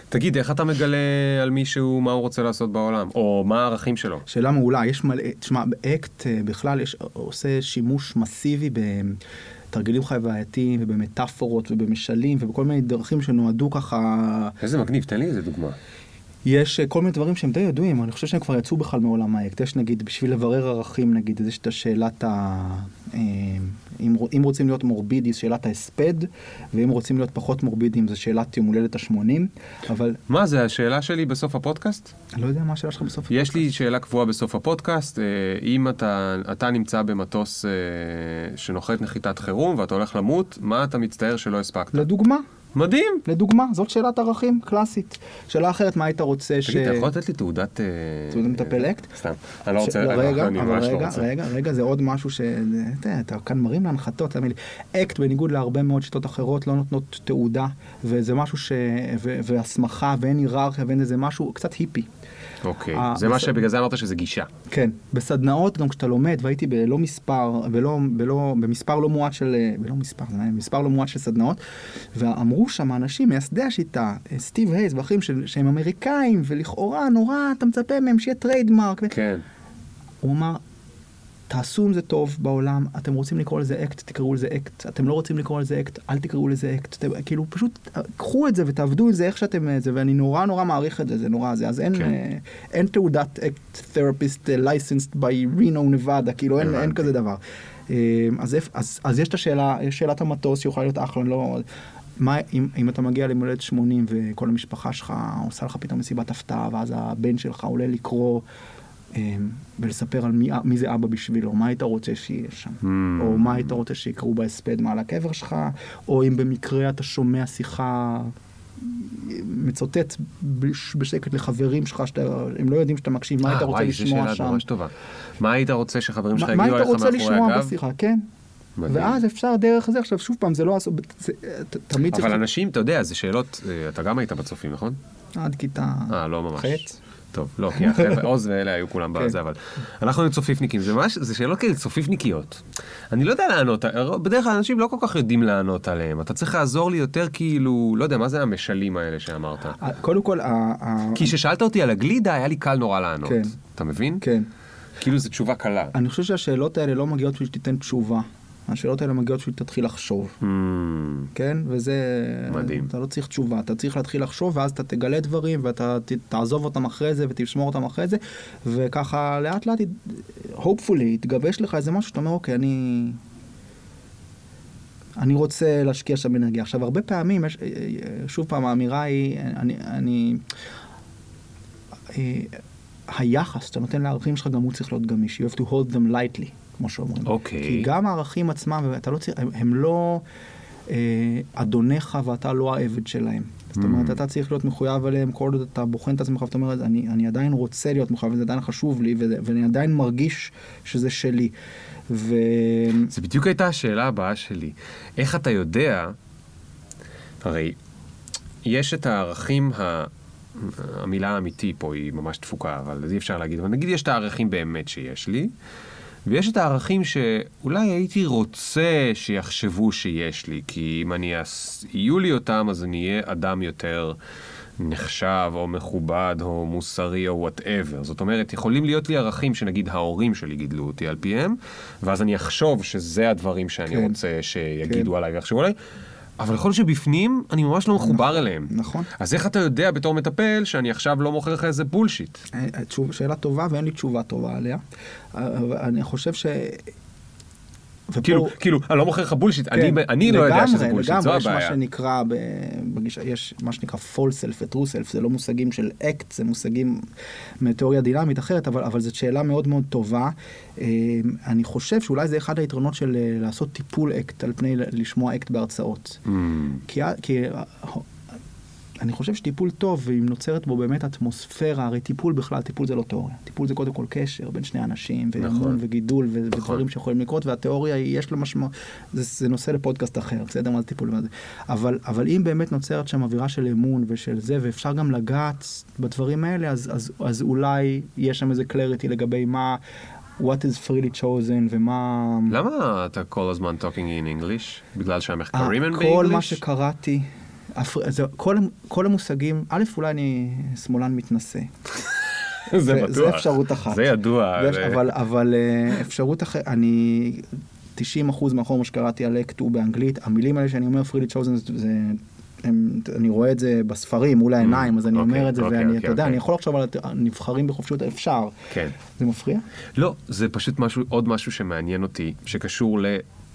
Speaker 2: תגיד, איך אתה מגלה על מישהו מה הוא רוצה לעשות בעולם? או מה הערכים שלו?
Speaker 1: שאלה מעולה, יש מלא, תשמע, באקט אה, בכלל יש, עושה שימוש מסיבי בתרגילים חווייתיים ובמטאפורות ובמשלים ובכל מיני דרכים שנועדו ככה,
Speaker 2: איזה מגניב, תן לי איזה דוגמה.
Speaker 1: יש אה, כל מיני דברים שהם די ידועים, אני חושב שהם כבר יצאו בכלל מעולם האקט, יש נגיד, בשביל לברר ערכים נגיד, יש את השאלת ה... אה, אם, אם רוצים להיות מורבידי, שאלת ההספד, ואם רוצים להיות פחות מורבידים, זו שאלת יום הולדת ה-80, אבל
Speaker 2: מה, זה השאלה שלי בסוף הפודקאסט?
Speaker 1: אני לא יודע מה השאלה שלך בסוף.
Speaker 2: יש לי שאלה קבועה בסוף הפודקאסט, אה, אם אתה, אתה נמצא במטוס שנוחת נחיתת חירום ואתה הולך למות, מה אתה מצטער שלא הספקת?
Speaker 1: לדוגמה,
Speaker 2: מדהים!
Speaker 1: לדוגמה, זאת שאלת ערכים קלאסית. שאלה אחרת, מה היית רוצה ש...
Speaker 2: תגיד, אתה יכול לתת לי תעודת... אה,
Speaker 1: תעודת מטפל אקט?
Speaker 2: סתם, אני לא רוצה, לא-
Speaker 1: רגע,
Speaker 2: אני ממש לא
Speaker 1: רגע,
Speaker 2: רוצה.
Speaker 1: רגע, רגע, זה עוד משהו ש... אתה, אתה כאן מרים להנחתות, תאמין לי. אקט, בניגוד להרבה מאוד שיטות אחרות, לא נותנות תעודה, וזה משהו ש... ו- והסמכה, ואין היררכיה, ואין איזה משהו, קצת היפי.
Speaker 2: אוקיי,
Speaker 1: אה,
Speaker 2: זה מה. שבגלל זה אמרת שזה גישה.
Speaker 1: כן, בסדנאות, גם כשאתה לומד, והייתי בלא מספר, ולא, בלא, במספר לא מועט של, בלא מספר, זה היה מספר לא מועט של סדנאות, ואמרו שם אנשים, מייסדי השיטה, סטיב הייז ואחרים של- שהם אמריקאים, ולכאורה נורא, אתה מצפה מהם שיהיה trademark.
Speaker 2: כן.
Speaker 1: הוא אמר, תעשו עם זה טוב בעולם, אתם רוצים לקרוא לזה אקט, תקראו לזה אקט, אתם לא רוצים לקרוא לזה אקט, אל תקראו לזה אקט, אתם, כאילו פשוט אה, קחו את זה ותעבדו עם זה איך שאתם, אה, זה, ואני נורא נורא מעריך את זה, זה נורא זה, אז אין,
Speaker 2: כן.
Speaker 1: אה, אין תעודת אקט תרפיסט licensed by Reno נבדה, כאילו אין, אין. כזה דבר. אז, אז, אז יש את השאלה, יש שאלת המטוס שיכולה להיות אחלה, לא... מה אם, אם אתה מגיע למולדת 80 וכל המשפחה שלך עושה לך פתאום מסיבת הפתעה ואז הבן שלך עולה לקרוא ולספר על מי, מי זה אבא בשבילו, מה היית רוצה שיהיה שם,
Speaker 2: Hmm.
Speaker 1: או מה היית רוצה שיקראו בהספד מעל הקבר שלך, או אם במקרה אתה שומע שיחה מצוטט בש- בשקט לחברים שלך, שהם לא יודעים שאתה מקשיב, מה היית
Speaker 2: אה,
Speaker 1: רוצה
Speaker 2: וואי, זו
Speaker 1: לשמוע
Speaker 2: שאלה
Speaker 1: שם,
Speaker 2: ממש טובה. מה היית רוצה שחברים שלך
Speaker 1: מה, מה
Speaker 2: יגידו
Speaker 1: היית
Speaker 2: עליך
Speaker 1: רוצה
Speaker 2: מאחורי
Speaker 1: לשמוע
Speaker 2: הגב?
Speaker 1: בשיחה, כן.
Speaker 2: מדהים.
Speaker 1: ואז אפשר דרך זה, עכשיו שוב פעם, זה לא עשו, זה, ת- תמיד צריך,
Speaker 2: אבל אנשים, אתה יודע, זה שאלות, אה, אתה גם היית בצופים, נכון?
Speaker 1: עד כיתה
Speaker 2: אה, לא ממש.
Speaker 1: ח'.
Speaker 2: טוב, לא, כי החבר'ה, עוז ואלה היו כולם
Speaker 1: כן.
Speaker 2: בזה, אבל אנחנו היינו צופיפניקים, זה ממש, זה שאלות כאלה צופיפניקיות. אני לא יודע לענות, בדרך כלל אנשים לא כל כך יודעים לענות עליהם, אתה צריך לעזור לי יותר כאילו, לא יודע, מה זה המשלים האלה שאמרת?
Speaker 1: קודם כל,
Speaker 2: כי כששאלת אותי על הגלידה, היה לי קל נורא לענות.
Speaker 1: כן.
Speaker 2: אתה מבין?
Speaker 1: כן.
Speaker 2: כאילו זו תשובה קלה.
Speaker 1: אני חושב שהשאלות האלה לא מגיעות בשביל שתיתן תשובה. השאלות האלה מגיעות בשביל שתתחיל לחשוב,
Speaker 2: Hmm,
Speaker 1: כן? וזה...
Speaker 2: מדהים.
Speaker 1: אתה לא צריך תשובה, אתה צריך להתחיל לחשוב, ואז אתה תגלה דברים, ואתה ת- תעזוב אותם אחרי זה, ותשמור אותם אחרי זה, וככה לאט לאט, hopefully, יתגבש לך איזה משהו שאתה אומר, אוקיי, אני... אני רוצה להשקיע שם אנרגיה. עכשיו, הרבה פעמים, יש, שוב פעם, האמירה היא, אני... אני אה, היחס שאתה נותן לערכים שלך גם הוא צריך להיות גמיש. You have to hold them lightly, כמו שאומרים.
Speaker 2: אוקיי.
Speaker 1: כי גם הערכים עצמם, אתה לא צריך, הם, הם לא אה, אדוניך ואתה לא העבד שלהם. זאת אומרת, אתה צריך להיות מחויב אליהם, כל עוד אתה בוחן את עצמך ואתה אומר, אני, אני עדיין רוצה להיות מחויב, וזה עדיין חשוב לי, וזה, ואני עדיין מרגיש שזה שלי. ו...
Speaker 2: זה בדיוק הייתה השאלה הבאה שלי. איך אתה יודע, הרי יש את הערכים, ה... המילה האמיתי פה היא ממש תפוקה, אבל אי אפשר להגיד, אבל נגיד יש את הערכים באמת שיש לי, ויש את הערכים שאולי הייתי רוצה שיחשבו שיש לי, כי אם אני אס... יהיו לי אותם, אז אני אהיה אדם יותר נחשב, או מכובד, או מוסרי, או whatever. זאת אומרת, יכולים להיות לי ערכים שנגיד ההורים שלי גידלו אותי על פיהם, ואז אני אחשוב שזה הדברים שאני
Speaker 1: כן.
Speaker 2: רוצה שיגידו
Speaker 1: כן.
Speaker 2: עליי ויחשבו עליי. אבל יכול להיות שבפנים אני ממש לא מחובר אליהם.
Speaker 1: נכון.
Speaker 2: אז איך אתה יודע בתור מטפל שאני עכשיו לא מוכר לך איזה bullshit?
Speaker 1: אה, תשוב- שאלה טובה ואין לי תשובה טובה עליה. אבל אני חושב ש... ופה-
Speaker 2: כאילו, כאילו, אני לא מוכר לך bullshit, אני,
Speaker 1: כן,
Speaker 2: אני לא יודע
Speaker 1: לגמרי,
Speaker 2: שזה bullshit, זו
Speaker 1: לגמרי, יש מה
Speaker 2: הבעיה.
Speaker 1: שנקרא, בגישה, יש מה שנקרא false self ו-true self, זה לא מושגים של אקט, זה מושגים מתיאוריה דינמית אחרת, אבל, אבל זו שאלה מאוד מאוד טובה. אה, אני חושב שאולי זה אחד היתרונות של אה, לעשות טיפול אקט על פני לשמוע אקט בהרצאות.
Speaker 2: Mm,
Speaker 1: כי, כי אני חושב שטיפול טוב, ואם נוצרת בו באמת אטמוספירה, הרי טיפול בכלל, טיפול זה לא תיאוריה. טיפול זה קודם כל קשר בין שני אנשים, ואמון
Speaker 2: נכון.
Speaker 1: וגידול, ו-
Speaker 2: נכון.
Speaker 1: ודברים שיכולים לקרות, והתיאוריה היא- יש לה משמעות, זה, זה נושא לפודקאסט אחר, בסדר מה זה טיפול ומה זה. אבל, אבל אם באמת נוצרת שם אווירה של אמון ושל זה, ואפשר גם לגעת בדברים האלה, אז, אז, אז אולי יש שם איזה קלריטי לגבי מה... what is freely chosen ומה...
Speaker 2: למה אתה כל הזמן talking in English? בגלל שהמחקרים הם
Speaker 1: אה,
Speaker 2: באנגליש?
Speaker 1: כל מה שקראתי, זה, כל, כל המושגים, א', אולי אני שמאלן מתנשא.
Speaker 2: זה
Speaker 1: זה-
Speaker 2: בטוח.
Speaker 1: זה אפשרות אחת.
Speaker 2: זה ידוע. זה-
Speaker 1: אבל, אבל אה, אפשרות אחרת, אני, 90% מהחומר שקראתי על אקט הוא באנגלית, המילים האלה שאני אומר פרילי צ'וזן, זה... הם, אני רואה את זה בספרים מול העיניים, אז אני
Speaker 2: אוקיי,
Speaker 1: אומר את זה,
Speaker 2: אוקיי,
Speaker 1: ואני,
Speaker 2: אוקיי,
Speaker 1: אתה יודע,
Speaker 2: אוקיי.
Speaker 1: אני יכול לחשוב על נבחרים בחופשיות, אפשר.
Speaker 2: כן.
Speaker 1: זה מפריע?
Speaker 2: לא, זה פשוט משהו, עוד משהו שמעניין אותי, שקשור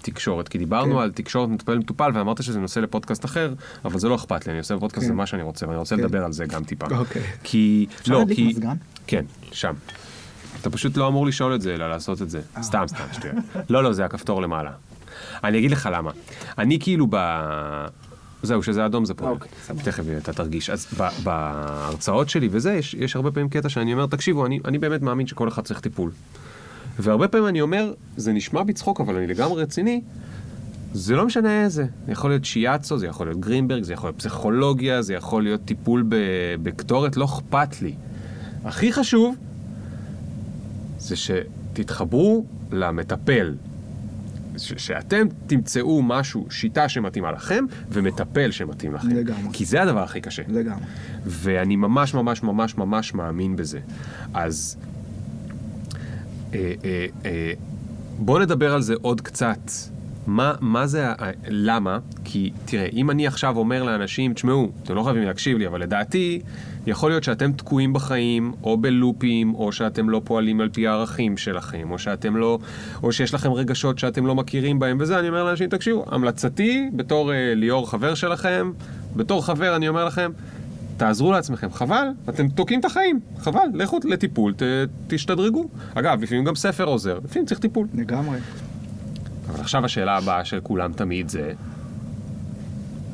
Speaker 2: לתקשורת. כי דיברנו
Speaker 1: כן.
Speaker 2: על תקשורת מטפל מטופל, ואמרת שזה נושא לפודקאסט אחר, אבל זה לא אכפת לי, אני עושה בפודקאסט
Speaker 1: כן.
Speaker 2: זה מה שאני רוצה, ואני רוצה
Speaker 1: כן.
Speaker 2: לדבר על זה גם טיפה.
Speaker 1: אוקיי.
Speaker 2: כי, לא, כי... כן, שם. אתה פשוט לא אמור לשאול את זה, אלא לעשות את זה.
Speaker 1: אה.
Speaker 2: סתם, סתם, שטויות. לא, לא, זה הכפתור למעלה. אני אגיד לך למה. אני כאילו ב... זהו, שזה אדום זה פה.
Speaker 1: אוקיי, סבבה.
Speaker 2: תכף אתה תרגיש. אז ב- בהרצאות שלי וזה, יש, יש הרבה פעמים קטע שאני אומר, תקשיבו, אני, אני באמת מאמין שכל אחד צריך טיפול. והרבה פעמים אני אומר, זה נשמע בצחוק, אבל אני לגמרי רציני, זה לא משנה איזה. זה יכול להיות שיאצו, זה יכול להיות גרינברג, זה יכול להיות פסיכולוגיה, זה יכול להיות טיפול בקטורת, לא אכפת לי. הכי חשוב, זה שתתחברו למטפל. ש- שאתם תמצאו משהו, שיטה שמתאימה לכם, ומטפל שמתאים לכם.
Speaker 1: לגמרי.
Speaker 2: כי זה הדבר הכי קשה.
Speaker 1: לגמרי.
Speaker 2: ואני ממש ממש ממש ממש מאמין בזה. אז בוא נדבר על זה עוד קצת. מה, מה זה, למה? כי תראה, אם אני עכשיו אומר לאנשים, תשמעו, אתם לא חייבים להקשיב לי, אבל לדעתי, יכול להיות שאתם תקועים בחיים, או בלופים, או שאתם לא פועלים על פי הערכים שלכם, או שאתם לא, או שיש לכם רגשות שאתם לא מכירים בהם, וזה, אני אומר לאנשים, תקשיבו, המלצתי, בתור אה, ליאור חבר שלכם, בתור חבר אני אומר לכם, תעזרו לעצמכם, חבל, אתם תוקעים את החיים, חבל, לכו לטיפול, ת, תשתדרגו. אגב, לפעמים גם ספר עוזר, לפעמים צריך טיפול.
Speaker 1: לגמרי.
Speaker 2: אבל עכשיו השאלה הבאה של כולם תמיד זה,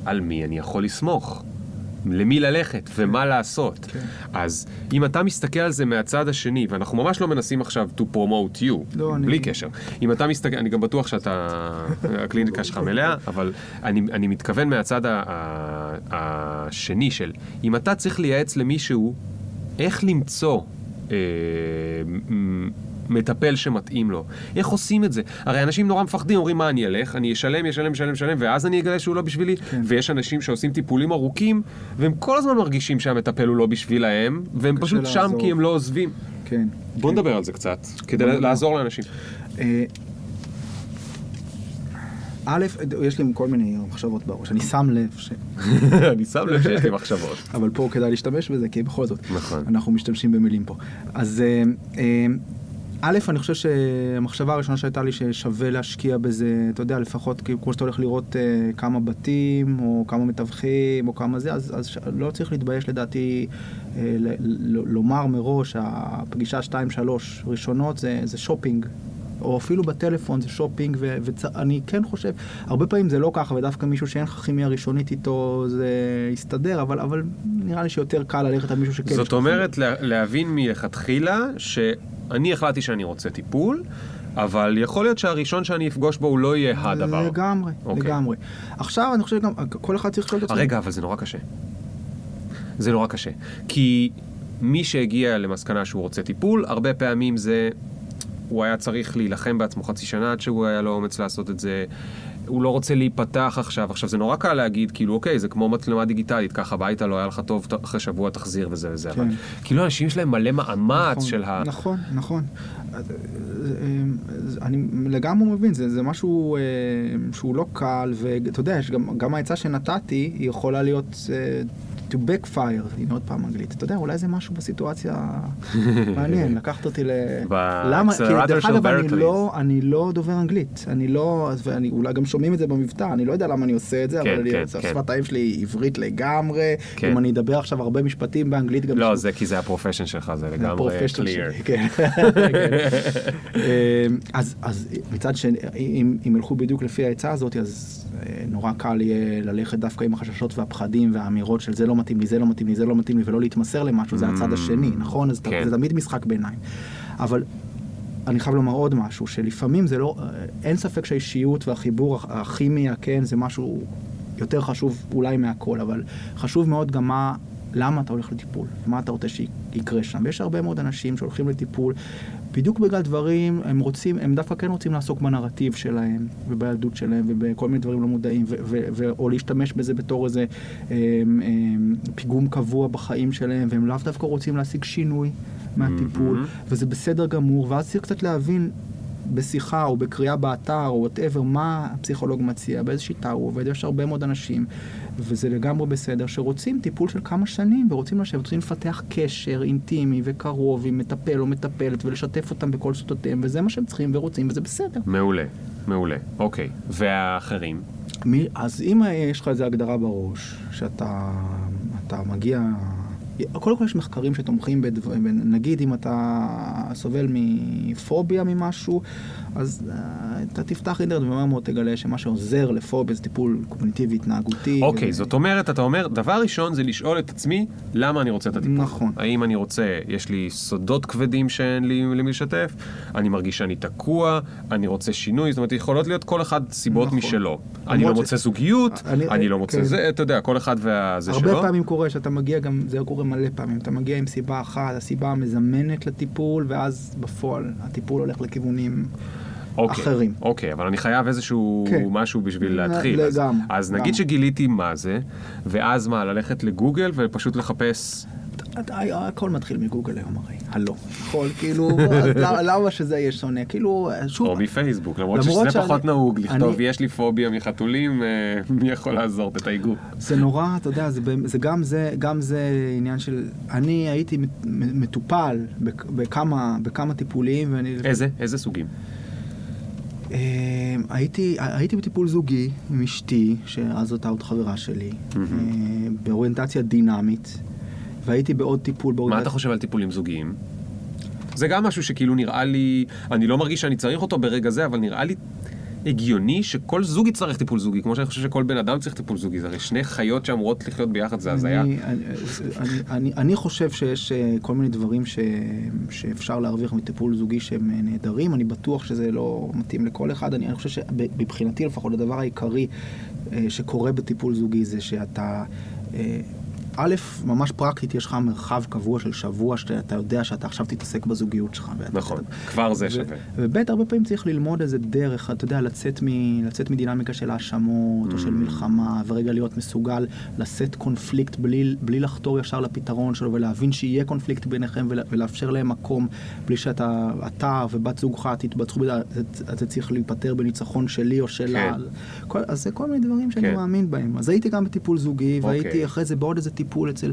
Speaker 2: על מי אני יכול לסמוך? למי ללכת ומה לעשות.
Speaker 1: כן.
Speaker 2: אז אם אתה מסתכל על זה מהצד השני, ואנחנו ממש לא מנסים עכשיו to promote you,
Speaker 1: לא, אני-
Speaker 2: בלי קשר. אם אתה מסתכל, אני גם בטוח שאתה, הקליניקה שלך מלאה, אבל אני, אני מתכוון מהצד ה- ה- השני של, אם אתה צריך לייעץ למישהו איך למצוא אה, מטפל שמתאים לו. איך עושים את זה? הרי אנשים נורא מפחדים, אומרים מה אני אלך, אני אשלם, אשלם, אשלם, אשלם, ואז אני אגלה שהוא לא בשבילי.
Speaker 1: כן.
Speaker 2: ויש אנשים שעושים טיפולים ארוכים, והם כל הזמן מרגישים שהמטפל הוא לא בשבילהם, והם פשוט שם
Speaker 1: לעזור.
Speaker 2: כי הם לא עוזבים.
Speaker 1: כן.
Speaker 2: בוא נדבר על זה קצת, כדי
Speaker 1: נדבר.
Speaker 2: לעזור לאנשים.
Speaker 1: אה, א', יש לי כל מיני מחשבות בראש, אני שם לב, ש...
Speaker 2: אני שם לב שיש לי מחשבות.
Speaker 1: אבל פה כדאי להשתמש בזה, כי בכל זאת,
Speaker 2: נכון.
Speaker 1: אנחנו משתמשים במילים פה. אז אה, אה, א', אני חושב שהמחשבה הראשונה שהייתה לי ששווה להשקיע בזה, אתה יודע, לפחות כמו שאתה הולך לראות אה, כמה בתים, או כמה מתווכים, או כמה זה, אז, אז ש- לא צריך להתבייש לדעתי אה, ל- ל- לומר מראש, הפגישה 2-3 ראשונות זה, זה שופינג. או אפילו בטלפון זה שופינג, ואני כן חושב, הרבה פעמים זה לא ככה, ודווקא מישהו שאין לך כימיה ראשונית איתו זה יסתדר, אבל, אבל נראה לי שיותר קל ללכת על מישהו שכן.
Speaker 2: זאת אומרת, לה- להבין מלכתחילה שאני החלטתי שאני רוצה טיפול, אבל יכול להיות שהראשון שאני אפגוש בו הוא לא יהיה הדבר.
Speaker 1: לגמרי,
Speaker 2: אוקיי.
Speaker 1: לגמרי. עכשיו אני חושב שגם כל אחד צריך לשאול את עצמו.
Speaker 2: רגע, אבל זה נורא קשה. זה נורא קשה. כי מי שהגיע למסקנה שהוא רוצה טיפול, הרבה פעמים זה... הוא היה צריך להילחם בעצמו חצי שנה עד שהוא היה לו אומץ לעשות את זה. הוא לא רוצה להיפתח עכשיו. עכשיו, זה נורא קל להגיד, כאילו, אוקיי, זה כמו מצלמה דיגיטלית, קח הביתה, לא היה לך טוב, אחרי שבוע תחזיר וזה וזה.
Speaker 1: כן.
Speaker 2: אבל כאילו, אנשים יש להם מלא מאמץ
Speaker 1: נכון,
Speaker 2: של ה...
Speaker 1: נכון, נכון. אה, אני לגמרי מבין, זה, זה משהו אה, שהוא לא קל, ואתה יודע, גם, גם העצה שנתתי, היא יכולה להיות אה, to backfire, הנה עוד פעם אנגלית. אתה יודע, אולי זה משהו בסיטואציה מעניין, לקחת אותי ל... למה? כי דרך אגב, אני. לא, אני לא דובר אנגלית. אני לא, ואני אולי גם שומעים את זה במבטא, אני לא יודע למה אני עושה את זה,
Speaker 2: כן,
Speaker 1: אבל
Speaker 2: כן,
Speaker 1: שפת
Speaker 2: כן.
Speaker 1: האם שלי היא עברית לגמרי. אם אני אדבר עכשיו הרבה משפטים באנגלית, גם
Speaker 2: לא, זה כי זה הפרופשן שלך, זה לגמרי
Speaker 1: כן. אמ, אז, מצד שני, אם, ילכו בדיוק לפי העצה הזאת, אז אה, נורא קל יהיה ללכת דווקא עם החששות והפחדים והאמירות של זה לא מתאים לי, זה לא מתאים לי, זה לא מתאים לי, ולא להתמסר למשהו, זה הצד השני, נכון? אז
Speaker 2: כן.
Speaker 1: זה תמיד משחק ביניים. אבל אני חייב לומר עוד משהו, שלפעמים זה לא, אין ספק שהאישיות והחיבור הכימיה, כן, זה משהו יותר חשוב אולי מהכל, אבל חשוב מאוד גם מה, למה אתה הולך לטיפול, מה אתה רוצה שיקרה שם. ויש הרבה מאוד אנשים שהולכים לטיפול, בדיוק בגלל דברים, הם רוצים, הם דווקא כן רוצים לעסוק בנרטיב שלהם, ובילדות שלהם, ובכל מיני דברים לא מודעים, ו- ו- ו- או להשתמש בזה בתור איזה אה, אה, פיגום קבוע בחיים שלהם, והם לאו דווקא רוצים להשיג שינוי מהטיפול, וזה בסדר גמור, ואז צריך קצת להבין בשיחה או בקריאה באתר או whatever, מה הפסיכולוג מציע, באיזה שיטה הוא עובד, יש הרבה מאוד אנשים, וזה לגמרי בסדר, שרוצים טיפול של כמה שנים ורוצים לשבת, רוצים לפתח קשר אינטימי וקרוב עם מטפל או מטפלת ולשתף אותם בכל סודותיהם, וזה מה שהם צריכים ורוצים, וזה בסדר.
Speaker 2: מעולה, מעולה. אוקיי. והאחרים?
Speaker 1: מי, אז אם יש לך איזו הגדרה בראש, שאתה אתה מגיע... קודם כל יש מחקרים שתומכים בדברים, נגיד אם אתה סובל מפוביה ממשהו, אז uh, אתה תפתח אינטרנט ומהר מאוד תגלה שמה שעוזר לפוביה זה טיפול קוגניטיבי התנהגותי.
Speaker 2: אוקיי, זאת אומרת, אתה אומר, דבר ראשון זה לשאול את עצמי, למה אני רוצה את הטיפול.
Speaker 1: נכון.
Speaker 2: האם אני רוצה, יש לי סודות כבדים שאין לי למי לשתף, אני מרגיש שאני תקוע, אני רוצה שינוי, זאת אומרת, יכולות להיות כל אחד סיבות
Speaker 1: נכון.
Speaker 2: משלו. אני לא
Speaker 1: למרות ש-
Speaker 2: מוצא זוגיות,
Speaker 1: אני-
Speaker 2: אני לא מוצא
Speaker 1: כן.
Speaker 2: זה, אתה יודע, כל אחד
Speaker 1: הרבה
Speaker 2: שלו.
Speaker 1: פעמים קורה שאתה מגיע גם, זה קורה מלא פעמים, אתה מגיע עם סיבה אחת, הסיבה המזמנת לטיפול, ואז בפועל הטיפול הולך לכיוונים
Speaker 2: אוקיי,
Speaker 1: אחרים.
Speaker 2: אוקיי, אבל אני חייב איזשהו
Speaker 1: כן.
Speaker 2: משהו בשביל להתחיל. אז-
Speaker 1: לגמרי,
Speaker 2: אז נגיד
Speaker 1: לגמרי.
Speaker 2: שגיליתי מה זה, ואז מה, ללכת לגוגל ופשוט לחפש...
Speaker 1: הכל מתחיל מגוגל היום הרי, הלא. הכל כאילו, אז למה- שזה יהיה שונה? כאילו, שוב,
Speaker 2: או מפייסבוק, למרות שזה פחות נהוג לכתוב, יש לי פוביה מחתולים, אה, מי יכול לעזור? תתייגו.
Speaker 1: זה נורא, אתה יודע, זה, גם זה, גם זה עניין של, אני הייתי מט- מטופל בכ- בכמה, בכמה טיפולים, ואני...
Speaker 2: איזה? איזה סוגים?
Speaker 1: אה, הייתי, הייתי בטיפול זוגי עם אשתי, שאז זאת עוד חברה שלי, אה, באוריינטציה דינמית, והייתי בעוד טיפול
Speaker 2: מה
Speaker 1: באוריינטציה...
Speaker 2: אתה חושב על טיפולים זוגיים? זה גם משהו שכאילו נראה לי, אני לא מרגיש שאני צריך אותו ברגע זה, אבל נראה לי הגיוני שכל זוג יצטרך טיפול זוגי, כמו שאני חושב שכל בן אדם צריך טיפול זוגי, זה הרי שני חיות שאמורות לחיות ביחד, זה הזיה.
Speaker 1: אני, אני, אני, אני, חושב שיש אה, כל מיני דברים ש, שאפשר להרוויח מטיפול זוגי שהם אה, נהדרים, אני בטוח שזה לא מתאים לכל אחד, אני, אני חושב שמבחינתי לפחות הדבר העיקרי אה, שקורה בטיפול זוגי זה שאתה... א', ממש פרקטית, יש לך מרחב קבוע של שבוע שאתה יודע שאתה עכשיו תתעסק בזוגיות שלך. ואתה-
Speaker 2: נכון, כבר זה שווה.
Speaker 1: וב' הרבה פעמים צריך ללמוד איזה דרך, אתה יודע, לצאת, מ, לצאת מדינמיקה של האשמות או של מלחמה, ורגע להיות מסוגל לשאת קונפליקט בלי, בלי לחתור ישר לפתרון שלו, ולהבין שיהיה קונפליקט ביניכם ולה, ולאפשר להם מקום, בלי שאתה, אתה ובת זוגך תתבצעו בזה, זה, זה צריך להיפטר בניצחון שלי או שלה.
Speaker 2: כן.
Speaker 1: כל, אז זה כל מיני דברים שאני
Speaker 2: כן.
Speaker 1: מאמין בהם. אז הייתי גם בטיפול זוגי, והייתי
Speaker 2: אוקיי.
Speaker 1: אחרי זה בעוד איזה טיפול אצל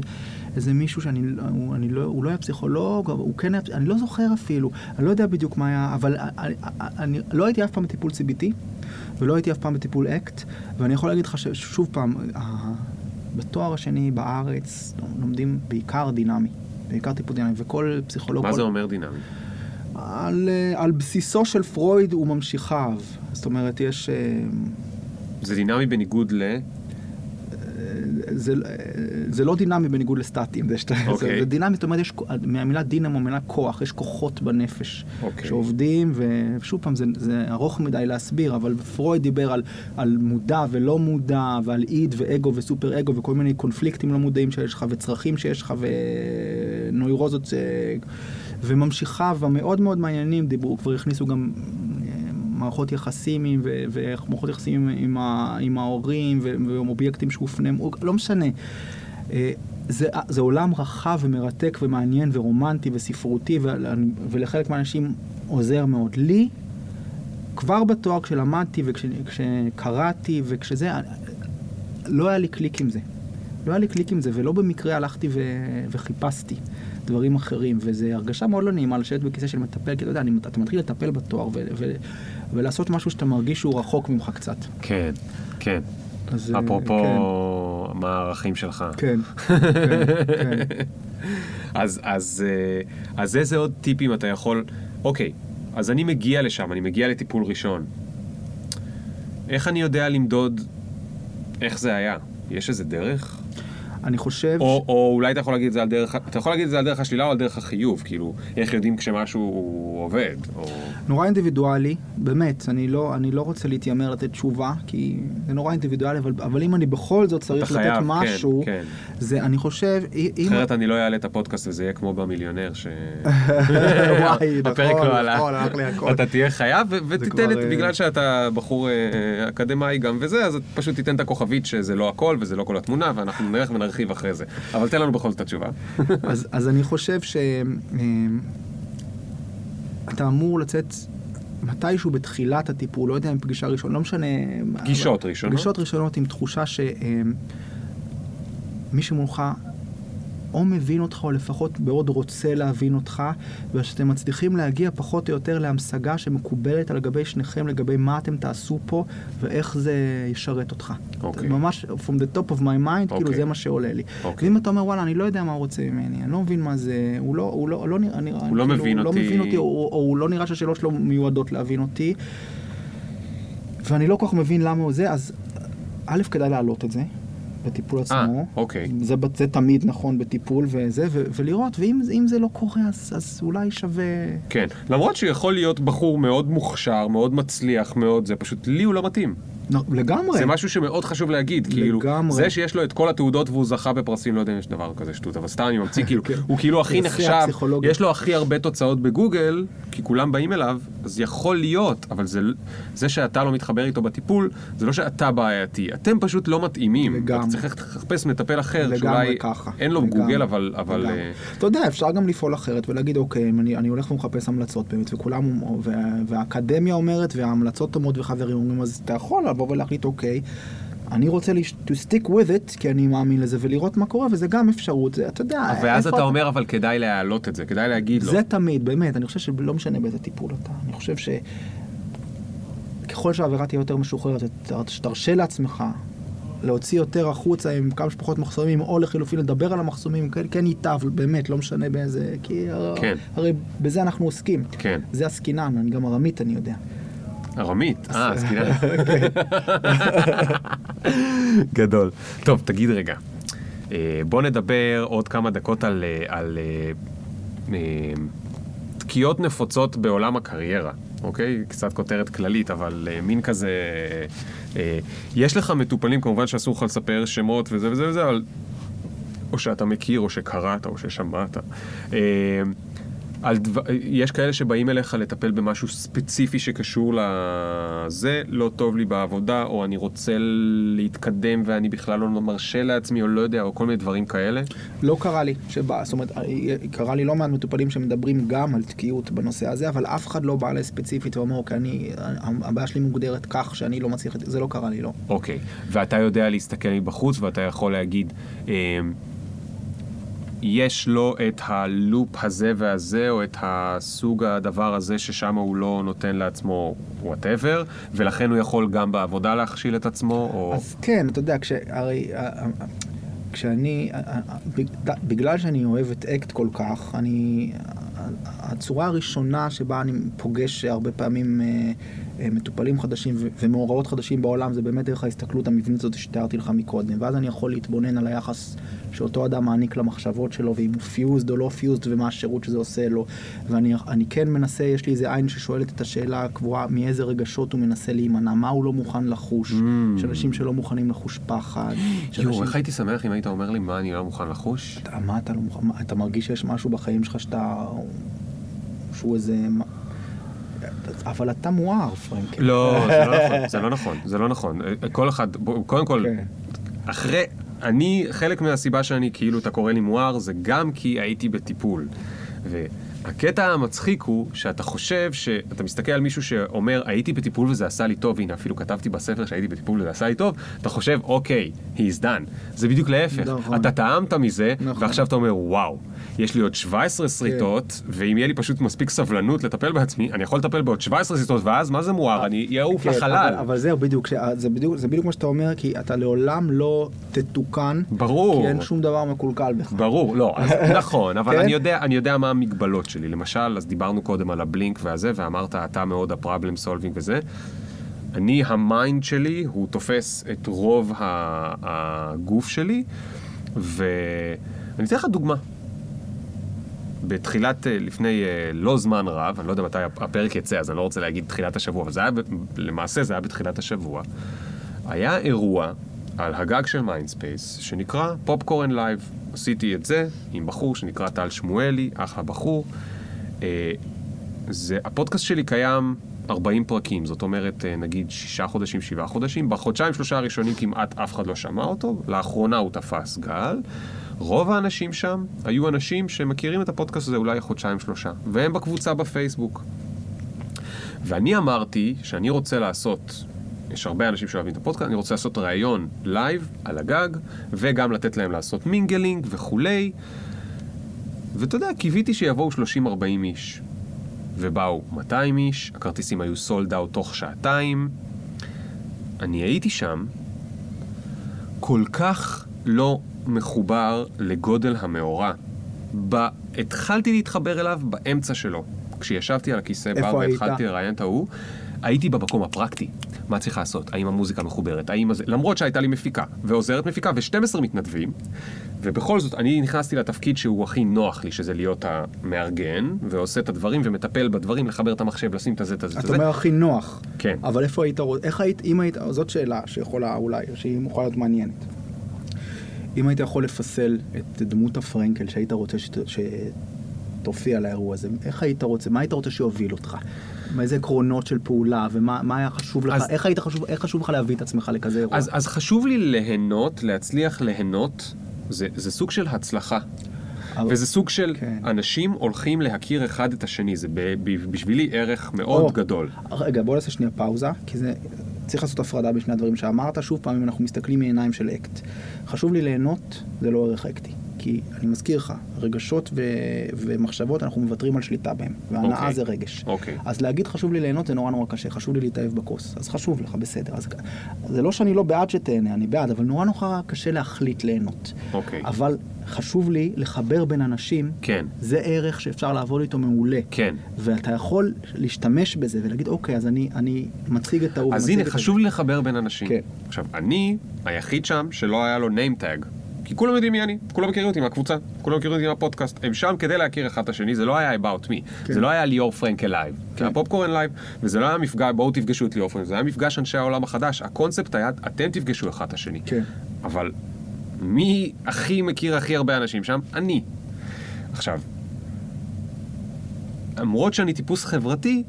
Speaker 1: איזה מישהו שאני, הוא, אני לא, הוא לא היה פסיכולוג, הוא כן היה, אני לא זוכר אפילו, אני לא יודע בדיוק מה היה, אבל אני, אני לא הייתי אף פעם בטיפול CBT, ולא הייתי אף פעם בטיפול אקט, ואני יכול להגיד לך ששוב פעם, בתואר השני בארץ לומדים בעיקר דינמי. בעיקר טיפול דינמי, וכל פסיכולוג...
Speaker 2: מה
Speaker 1: כל...
Speaker 2: זה אומר דינמי?
Speaker 1: על, אה, על בסיסו של פרויד וממשיכיו. זאת אומרת, יש... אה,
Speaker 2: זה דינמי בניגוד ל...
Speaker 1: זה, זה לא דינמי בניגוד לסטטי, זה, שאתה,
Speaker 2: אוקיי.
Speaker 1: זה, זה דינמי, זאת אומרת, יש, מהמילה דינמו, מילה כוח, יש כוחות בנפש
Speaker 2: אוקיי.
Speaker 1: שעובדים, ושוב פעם, זה, זה ארוך מדי להסביר, אבל פרויד דיבר על, על מודע ולא מודע, ועל איד ואגו וסופר אגו, וכל מיני קונפליקטים לא מודעים שיש לך, וצרכים שיש לך, ונוירוזות, אה, וממשיכה, ומאוד מאוד מעניינים, דיברו, כבר הכניסו גם מערכות יחסים עם- ומערכות יחסים עם, עם, ה- עם ההורים ו- ואובייקטים שהופנמו, לא משנה. אה, זה, זה עולם רחב ומרתק ומעניין ורומנטי וספרותי ולחלק מהאנשים עוזר מאוד. לי, כבר בתואר כשלמדתי וכשקראתי וכשזה, לא היה לי קליק עם זה. לא היה לי קליק עם זה, ולא במקרה הלכתי ו... וחיפשתי דברים אחרים, וזו הרגשה מאוד לא נעימה לשבת בכיסא של מטפל, כי אתה יודע, אני, אתה מתחיל לטפל בתואר ו... ו... ולעשות משהו שאתה מרגיש שהוא רחוק ממך קצת.
Speaker 2: כן, כן.
Speaker 1: אז, אה,
Speaker 2: אפרופו, מה הערכים שלך.
Speaker 1: כן, כן, כן, כן.
Speaker 2: אז, אז, אה, אז איזה עוד טיפים אתה יכול... אוקיי, אז אני מגיע לשם, אני מגיע לטיפול ראשון. איך אני יודע למדוד איך זה היה? יש איזה דרך?
Speaker 1: אני חושב...
Speaker 2: או, או אולי אתה יכול להגיד את זה על דרך, אתה יכול להגיד את זה על דרך השלילה או על דרך החיוב, כאילו, איך יודעים כשמשהו עובד, או...
Speaker 1: נורא אינדיבידואלי, באמת, אני לא, אני לא רוצה להתיימר לתת תשובה, כי זה נורא אינדיבידואלי, אבל, אבל אם אני בכל זאת צריך לתת
Speaker 2: חייב,
Speaker 1: משהו,
Speaker 2: כן,
Speaker 1: זה, אני חושב, אם...
Speaker 2: אחרת אני לא אעלה את הפודקאסט וזה יהיה כמו במיליונר, ש...
Speaker 1: וואי,
Speaker 2: הפרק
Speaker 1: נכון,
Speaker 2: לא עלה.
Speaker 1: נכון, לי הכל.
Speaker 2: אתה תהיה חייב, ותיתן
Speaker 1: כבר,
Speaker 2: את,
Speaker 1: אה,
Speaker 2: בגלל שאתה בחור אה, אקדמאי גם וזה, אז פשוט תיתן את הכוכבית שזה לא הכל וזה לא כל התמונה, ואנחנו נלך ונרחיב אחרי זה. אבל תן לנו בכל זאת את התשובה.
Speaker 1: אז, אז אני חושב ש... אמ, אתה אמור לצאת מתישהו בתחילת הטיפול, לא יודע אם פגישה ראשונה, לא משנה.
Speaker 2: פגישות
Speaker 1: אבל-
Speaker 2: ראשונות?
Speaker 1: פגישות ראשונות עם תחושה שמי שמולך או מבין אותך, או לפחות מאוד רוצה להבין אותך, ושאתם מצליחים להגיע פחות או יותר להמשגה שמקובלת על גבי שניכם לגבי מה אתם תעשו פה, ואיך זה ישרת אותך.
Speaker 2: אוקיי.
Speaker 1: ממש, from the top of my mind, כאילו
Speaker 2: אוקיי.
Speaker 1: זה מה שעולה לי.
Speaker 2: אוקיי.
Speaker 1: ואם אתה אומר, וואלה, אני לא יודע מה הוא רוצה ממני, אני לא מבין מה זה, הוא לא, הוא לא, לא נראה,
Speaker 2: הוא לא מבין
Speaker 1: הוא לא
Speaker 2: אותי.
Speaker 1: מבין אותי, או, או הוא לא נראה שהשאלות שלו מיועדות להבין אותי, ואני לא כל כך מבין למה הוא זה, אז א', כדאי להעלות את זה בטיפול עצמו.
Speaker 2: אוקיי.
Speaker 1: זה, זה תמיד נכון בטיפול וזה, ו, ולראות, ואם אם זה לא קורה, אז, אז אולי שווה...
Speaker 2: כן, למרות שיכול להיות בחור מאוד מוכשר, מאוד מצליח, מאוד זה, פשוט לי הוא לא מתאים.
Speaker 1: לגמרי.
Speaker 2: זה משהו שמאוד חשוב להגיד, כאילו,
Speaker 1: לגמרי.
Speaker 2: זה שיש לו את כל התעודות והוא זכה בפרסים, לא יודע אם יש דבר כזה שטות, אבל סתם אני ממציא, כאילו,
Speaker 1: כן.
Speaker 2: הוא כאילו הכי נחשב. יש לו הכי הרבה תוצאות בגוגל, כי כולם באים אליו, אז יכול להיות, אבל זה, זה שאתה לא מתחבר איתו בטיפול, זה לא שאתה בעייתי, אתם פשוט לא מתאימים.
Speaker 1: לגמרי.
Speaker 2: אתה צריך לחפש מטפל אחר, שאולי
Speaker 1: ככה.
Speaker 2: אין לו
Speaker 1: לגמרי,
Speaker 2: גוגל, אבל... אה,
Speaker 1: אתה יודע, אפשר גם לפעול אחרת ולהגיד, אוקיי, אני, אני הולך ומחפש המלצות באמת, וכולם, וה, והאקדמיה אומרת, וההמלצות אומרות, וחברים אומרים, אז אתה יכול לבוא ולהחליט, אוקיי, אני רוצה לש- to stick with it, כי אני מאמין לזה, ולראות מה קורה, וזה גם אפשרות, זה, אתה יודע,
Speaker 2: ואז אתה אומר, אבל כדאי להעלות את זה, כדאי להגיד לו.
Speaker 1: זה תמיד, באמת, אני חושב שלא משנה באיזה טיפול אתה, אני חושב ש... ככל שהעבירה תהיה יותר משוחררת, שתרשה לעצמך להוציא יותר החוצה עם כמה שפחות מחסומים, או לחילופין לדבר על המחסומים, כן, כן ייטב, באמת, לא משנה באיזה... כי
Speaker 2: כן.
Speaker 1: הרי בזה אנחנו עוסקים.
Speaker 2: כן.
Speaker 1: זה עסקינן, אני גם ארמית, אני יודע.
Speaker 2: ארמית, אה, אז כדאי. גדול. טוב, תגיד רגע, אה, בוא נדבר עוד כמה דקות על, אה, על אה, תקיעות נפוצות בעולם הקריירה, אוקיי? קצת כותרת כללית, אבל מין כזה... יש לך מטופלים, כמובן שאסור לך לספר שמות וזה וזה וזה, אבל... או שאתה מכיר, או שקראת, או ששמעת. על דבר, יש כאלה שבאים אליך לטפל במשהו ספציפי שקשור לזה, לא טוב לי בעבודה, או אני רוצה להתקדם ואני בכלל לא מרשה לעצמי, או לא יודע, או כל מיני דברים כאלה.
Speaker 1: לא קרה לי, שבא, זאת אומרת, קרה לי לא מעט מטופלים שמדברים גם על תקיעות בנושא הזה, אבל אף אחד לא בא אליי ספציפית ואומר, אוקיי, אני, הבעיה שלי מוגדרת כך שאני לא מצליח, זה לא קרה לי, לא.
Speaker 2: אוקיי, ואתה יודע להסתכל מבחוץ ואתה יכול להגיד, אה, יש לו את ה loop הזה והזה, או את הסוג הדבר הזה ששם הוא לא נותן לעצמו whatever, ולכן הוא יכול גם בעבודה להכשיל את עצמו, או...
Speaker 1: אז כן, אתה יודע, כש... הרי... אה, אה, כשאני, אה, בג- בגלל שאני אוהב את אקט כל כך, אני, הצורה הראשונה שבה אני פוגש הרבה פעמים מטופלים חדשים ומאורעות חדשים בעולם, זה באמת דרך ההסתכלות המבנית הזאת שתיארתי לך מקודם. ואז אני יכול להתבונן על היחס שאותו אדם מעניק למחשבות שלו, ואם הוא fused או לא fused, ומה השירות שזה עושה לו. ואני אני כן מנסה, יש לי איזה עין ששואלת את השאלה הקבועה, מאיזה רגשות הוא מנסה להימנע, מה הוא לא מוכן לחוש. יש אנשים שלא מוכנים לחוש פחד.
Speaker 2: יואו, איך הייתי שמח אם היית אומר לי מה אני לא מוכן לחוש?
Speaker 1: מה אתה לא מוכן, אתה מרגיש שיש משהו בחיים שלך שאתה שהוא איזה... אבל אתה מואר, פרנקל.
Speaker 2: לא, זה לא נכון, זה לא נכון, זה לא נכון. כל אחד, קודם כל,
Speaker 1: כן.
Speaker 2: אחרי, אני, חלק מהסיבה שאני, כאילו, אתה קורא לי מואר, זה גם כי הייתי בטיפול. והקטע המצחיק הוא שאתה חושב שאתה מסתכל על מישהו שאומר, הייתי בטיפול וזה עשה לי טוב, הנה, אפילו כתבתי בספר שהייתי בטיפול וזה עשה לי טוב, אתה חושב, אוקיי, he's done. זה בדיוק להפך.
Speaker 1: נכון.
Speaker 2: אתה טעמת מזה,
Speaker 1: נכון.
Speaker 2: ועכשיו אתה אומר, וואו, יש לי עוד 17 שריטות, ואם יהיה לי פשוט מספיק סבלנות לטפל בעצמי, אני יכול לטפל בעוד 17 שריטות, ואז מה זה אומר? אני אעוף
Speaker 1: כן,
Speaker 2: לחלל.
Speaker 1: אבל, אבל זהו, בדיוק, ש- זה בדיוק, זה בדיוק מה שאתה אומר, כי אתה לעולם לא תתוקן.
Speaker 2: ברור.
Speaker 1: כי אין שום דבר מקולקל בך.
Speaker 2: ברור, לא, אז נכון, אבל
Speaker 1: כן?
Speaker 2: אני יודע, אני יודע מה המגבלות שלי. למשל, אז דיברנו קודם על ה blink והזה, ואמרת, אתה מאוד ה problem solving וזה. אני, ה mind שלי, הוא תופס את רוב הגוף שלי, ואני אתן לך דוגמה. בתחילת, אה, לפני אה, לא זמן רב, אני לא יודע מתי הפרק יצא, אז אני לא רוצה להגיד תחילת השבוע, אבל זה היה, למעשה זה היה בתחילת השבוע. היה אירוע על הגג של מיינדספייס, שנקרא פופקורן לייב. עשיתי את זה עם בחור שנקרא טל שמואלי, אחלה בחור. אה, זה, הפודקאסט שלי קיים 40 פרקים, זאת אומרת, נגיד שישה חודשים, שבעה חודשים. בחודשיים, שלושה הראשונים כמעט אף אחד לא שמע אותו, לאחרונה הוא תפס גל. רוב האנשים שם היו אנשים שמכירים את הפודקאסט הזה אולי חודשיים, שלושה, והם בקבוצה בפייסבוק. ואני אמרתי שאני רוצה לעשות, יש הרבה אנשים שאוהבים את הפודקאסט, אני רוצה לעשות ראיון לייב על הגג, וגם לתת להם לעשות mingling וכולי. ואתה יודע, קיוויתי שיבואו 30-40 איש. ובאו 200 איש, הכרטיסים היו sold out תוך שעתיים. אני הייתי שם, כל כך לא מחובר לגודל המאורע. ב... התחלתי להתחבר אליו באמצע שלו. כשישבתי על הכיסא בר? והתחלתי לראיין את ההוא, הייתי במקום הפרקטי. מה צריך לעשות? האם המוזיקה מחוברת? האם הזה... למרות שהייתה לי מפיקה, ועוזרת מפיקה, ו-12 מתנדבים, ובכל זאת, אני נכנסתי לתפקיד שהוא הכי נוח לי, שזה להיות המארגן, ועושה את הדברים, ומטפל בדברים, לחבר את המחשב, לשים את הזה, את הזה, את
Speaker 1: אתה
Speaker 2: זה.
Speaker 1: אומר הכי נוח.
Speaker 2: כן.
Speaker 1: אבל איפה היית רוצה, איך היית, אם היית, זאת שאלה שיכולה אולי, שהיא יכולה להיות מעניינת. אם היית יכול לפסל את דמות הפרנקל שהיית רוצה שת, שתופיע לאירוע הזה, איך היית רוצה, מה היית רוצה שיוביל אותך? מאיזה עקרונות של פעולה, ומה מה היה חשוב לך,
Speaker 2: אז-
Speaker 1: איך היית חשוב, איך חשוב לך להביא את עצמך לכזה אירוע?
Speaker 2: אז, אז חשוב לי ליהנות, להצליח ליהנות, זה, זה סוג של הצלחה.
Speaker 1: אבל-
Speaker 2: וזה סוג של
Speaker 1: כן.
Speaker 2: אנשים הולכים להכיר אחד את השני, זה ב, ב, בשבילי ערך מאוד
Speaker 1: או,
Speaker 2: גדול.
Speaker 1: רגע, בוא נעשה שנייה פאוזה, כי זה... צריך לעשות הפרדה בין שני הדברים שאמרת. שוב פעם, אם אנחנו מסתכלים מעיניים של אקט. חשוב לי ליהנות, זה לא ערך אקטי. כי אני מזכיר לך, רגשות ו... ומחשבות, אנחנו מוותרים על שליטה בהם. והנאה
Speaker 2: אוקיי.
Speaker 1: זה רגש.
Speaker 2: אוקיי.
Speaker 1: אז להגיד חשוב לי ליהנות זה נורא נורא קשה, חשוב לי להתאהב בכוס. אז חשוב לך, בסדר. אז זה לא שאני לא בעד שתהנה, אני בעד, אבל נורא נורא קשה להחליט ליהנות.
Speaker 2: אוקיי.
Speaker 1: אבל חשוב לי לחבר בין אנשים.
Speaker 2: כן.
Speaker 1: זה ערך שאפשר לעבוד איתו מעולה.
Speaker 2: כן.
Speaker 1: ואתה יכול להשתמש בזה ולהגיד, אוקיי, אז אני, אני מציג את ההוא.
Speaker 2: אז הנה, חשוב
Speaker 1: הזה."
Speaker 2: לי לחבר בין אנשים.
Speaker 1: כן.
Speaker 2: עכשיו, אני היחיד שם שלא היה לו name tag. כי כולם יודעים מי אני, כולם מכירים אותי מהקבוצה, כולם מכירים אותי מהפודקאסט. הם שם כדי להכיר אחד את השני, זה לא היה about me.
Speaker 1: כן.
Speaker 2: זה לא היה ליאור פרנקל לייב. זה
Speaker 1: כן.
Speaker 2: היה פופקורן לייב, וזה לא היה מפגש, בואו תפגשו את ליאור פרנקל, זה היה מפגש אנשי העולם החדש. הקונספט היה, אתם תפגשו אחד את השני.
Speaker 1: כן.
Speaker 2: אבל מי הכי מכיר הכי הרבה אנשים שם? אני. עכשיו, למרות שאני טיפוס חברתי,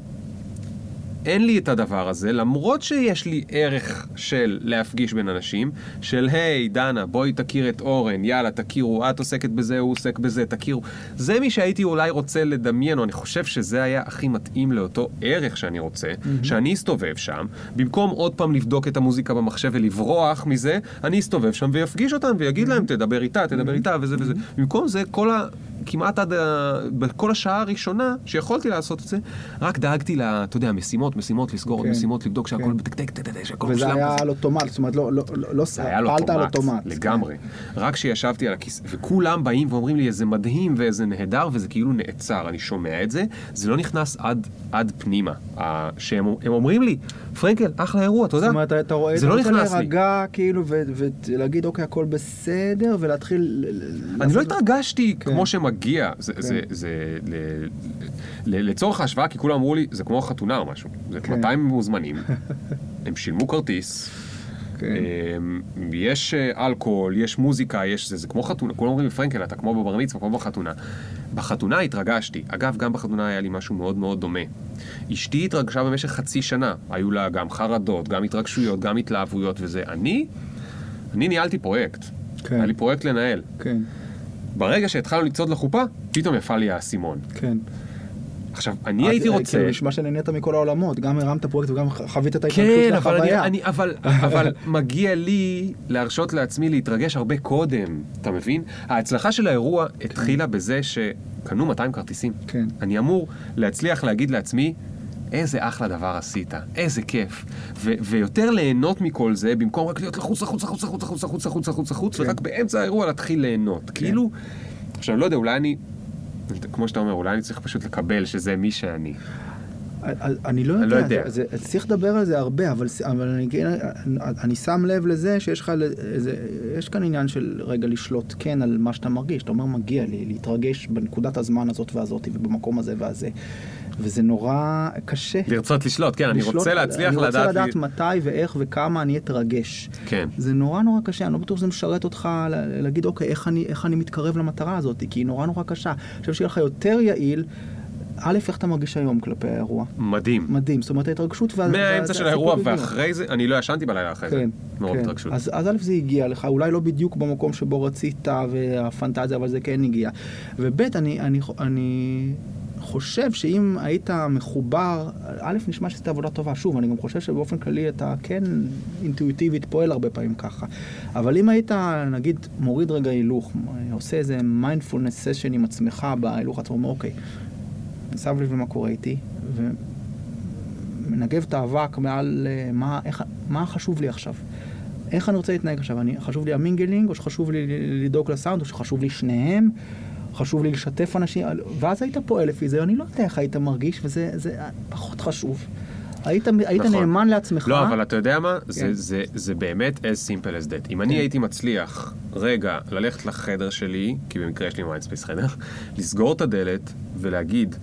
Speaker 2: אין לי את הדבר הזה, למרות שיש לי ערך של להפגיש בין אנשים, של היי, דנה, בואי תכיר את אורן, יאללה, תכירו, את עוסקת בזה, הוא עוסק בזה, תכירו. זה מי שהייתי אולי רוצה לדמיין, או אני חושב שזה היה הכי מתאים לאותו ערך שאני רוצה, שאני אסתובב שם, במקום עוד פעם לבדוק את המוזיקה במחשב ולברוח מזה, אני אסתובב שם ויפגיש אותם ויגיד להם, תדבר איתה, תדבר איתה, וזה וזה. במקום זה, כל ה... כמעט עד ה... בכל השעה הראשונה שיכולתי לעשות את זה, רק דאגתי ל... אתה יודע, משימות, משימות, לסגור עוד
Speaker 1: כן,
Speaker 2: משימות, לבדוק שהכל
Speaker 1: כן.
Speaker 2: תתק, שהכל
Speaker 1: וזה
Speaker 2: מושלם
Speaker 1: היה
Speaker 2: כזה.
Speaker 1: על אוטומט, זאת אומרת, לא, לא, לא, לא
Speaker 2: היה
Speaker 1: פעלת על
Speaker 2: אוטומט. לגמרי. רק כשישבתי על הכיסא, וכולם באים ואומרים לי איזה מדהים ואיזה נהדר, וזה כאילו נעצר, אני שומע את זה, זה לא נכנס עד, פנימה. שהם הם אומרים לי, פרנקל, אחלה אירוע, אתה יודע?
Speaker 1: זאת אומרת, אתה רואה,
Speaker 2: זה
Speaker 1: אתה
Speaker 2: לא נכנס לי.
Speaker 1: להירגע, כאילו, ולהגיד, אוקיי, הכל בסדר, ולהתחיל...
Speaker 2: אני לא התרגשתי
Speaker 1: כן.
Speaker 2: כמו שמגיע, זה, ל, לצורך ההשוואה, כי כולם אמרו לי, זה כמו חתונה או משהו, זה
Speaker 1: כן.
Speaker 2: 200 מוזמנים, הם שילמו כרטיס,
Speaker 1: כן.
Speaker 2: יש אה, אלכוהול, יש מוזיקה, יש זה, זה כמו חתונה, כולם אומרים פרנקל, אתה כמו בבר מצווה, כמו בחתונה. בחתונה התרגשתי. אגב, גם בחתונה היה לי משהו מאוד מאוד דומה. אשתי התרגשה במשך חצי שנה. היו לה גם חרדות, גם התרגשויות, גם התלהבויות וזה. אני, אני ניהלתי פרויקט.
Speaker 1: כן.
Speaker 2: היה לי פרויקט לנהל.
Speaker 1: כן,
Speaker 2: ברגע שהתחלנו לצעוד לחופה, פתאום יפל לי האסימון.
Speaker 1: כן.
Speaker 2: עכשיו, אני הייתי
Speaker 1: אה,
Speaker 2: רוצה...
Speaker 1: כאילו, נשמע שנהנית מכל העולמות, גם הרמת פרויקט וגם חווית את ההתרגשות
Speaker 2: כן, אבל, אני. אני, אבל, אבל מגיע לי להרשות לעצמי להתרגש הרבה קודם, אתה מבין? ההצלחה של האירוע התחילה בזה שקנו 200 כרטיסים.
Speaker 1: כן.
Speaker 2: אני אמור להצליח להגיד לעצמי, איזה אחלה דבר עשית, איזה כיף. ו- ויותר ליהנות מכל זה, במקום רק להיות לחוץ, לחוץ, לחוץ, לחוץ, לחוץ, לחוץ, לחוץ, לחוץ, לחוץ,
Speaker 1: כן.
Speaker 2: ורק באמצע האירוע להתחיל ליהנות. כאילו, עכשיו, לא יודע, אולי אני... כמו שאתה אומר, אולי אני צריך פשוט לקבל שזה מי שאני.
Speaker 1: אני לא
Speaker 2: אני
Speaker 1: יודע,
Speaker 2: לא יודע.
Speaker 1: זה, זה, צריך לדבר על זה הרבה, אבל, אבל אני, כן- אני שם לב לזה שיש לך, איזה, יש כאן עניין של רגע לשלוט כן על מה שאתה מרגיש. אתה אומר, מגיע לי להתרגש בנקודת הזמן הזאת והזאת ובמקום הזה והזה. וזה נורא קשה.
Speaker 2: לרצות לשלוט, כן, אני רוצה להצליח
Speaker 1: אני רוצה
Speaker 2: לדעת...
Speaker 1: לדעת
Speaker 2: לי-
Speaker 1: מתי ואיך וכמה אני אתרגש.
Speaker 2: כן.
Speaker 1: זה נורא נורא קשה, אני לא בטוח שזה משרת אותך להגיד, אוקיי, איך אני, איך אני מתקרב למטרה הזאת, כי היא נורא נורא קשה. אני חושב שיהיה לך יותר יעיל, א', איך אתה מרגיש היום כלפי האירוע?
Speaker 2: מדהים.
Speaker 1: מדהים, זאת אומרת ההתרגשות וה...
Speaker 2: מהאמצע של האירוע. ואחרי זה, אני לא ישנתי בלילה אחרי זה.
Speaker 1: כן,
Speaker 2: מרוב
Speaker 1: כן.
Speaker 2: התרגשות.
Speaker 1: אז, אז א' זה הגיע לך, אולי לא בדיוק במקום שבו רצית והפנטזיה, אבל זה כן הגיע. וב' אני, אני, אני חושב שאם היית מחובר, א', נשמע שעשית עבודה טובה, שוב, אני גם חושב שבאופן כללי אתה כן אינטואיטיבית פועל הרבה פעמים ככה. אבל אם היית, נגיד, מוריד רגע הילוך, עושה איזה mindfulness session עם עצמך בהילוך עצמו, אוקיי, שם לב למה קורה איתי, ומנגב את האבק מעל אה, מה, איך, מה חשוב לי עכשיו. איך אני רוצה להתנהג עכשיו? אני, חשוב לי ה mingling, או שחשוב לי לדאוג לסאונד, או שחשוב לי שניהם, חשוב לי לשתף אנשים, ואז היית פועל לפי זה, אני לא יודע איך היית מרגיש, וזה זה פחות חשוב. היית, היית
Speaker 2: נכון.
Speaker 1: נאמן לעצמך.
Speaker 2: לא, אבל אתה יודע מה? זה,
Speaker 1: כן.
Speaker 2: זה, זה באמת as simple as that. אם אני
Speaker 1: כן.
Speaker 2: הייתי מצליח רגע ללכת לחדר שלי, כי במקרה יש לי מיינדספייס חדר, לסגור את הדלת ולהגיד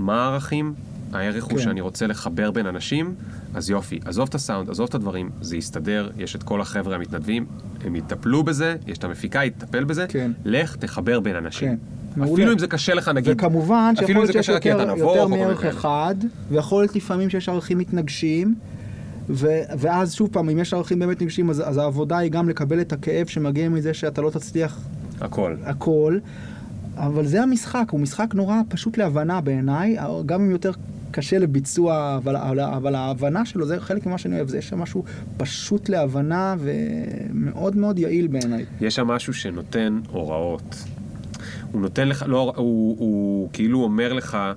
Speaker 2: מה הערכים, הערך הוא
Speaker 1: כן.
Speaker 2: שאני רוצה לחבר בין אנשים, אז יופי, עזוב את הסאונד, עזוב את הדברים, זה יסתדר, יש את כל החבר'ה המתנדבים, הם יטפלו בזה, יש את המפיקה, היא תטפל בזה,
Speaker 1: כן.
Speaker 2: לך תחבר בין אנשים.
Speaker 1: כן.
Speaker 2: אפילו
Speaker 1: מעולה.
Speaker 2: אם זה קשה לך, נגיד,
Speaker 1: וכמובן שיכול
Speaker 2: אפילו
Speaker 1: להיות שיש יותר, יותר מערך. אחד, ויכול להיות לפעמים שיש ערכים מתנגשים, ו, ואז שוב פעם, אם יש ערכים באמת מתנגשים, אז, אז העבודה היא גם לקבל את הכאב שמגיע מזה שאתה לא תצליח
Speaker 2: הכל.
Speaker 1: הכל, אבל זה המשחק, הוא משחק נורא פשוט להבנה בעיניי, גם אם יותר קשה לביצוע, אבל, אבל, אבל ההבנה שלו זה חלק ממה שאני אוהב, זה יש שם משהו פשוט להבנה ומאוד מאוד יעיל בעיניי.
Speaker 2: יש שם משהו שנותן הוראות. הוא נותן לך, לא, הוא, הוא כאילו אומר לך, אה,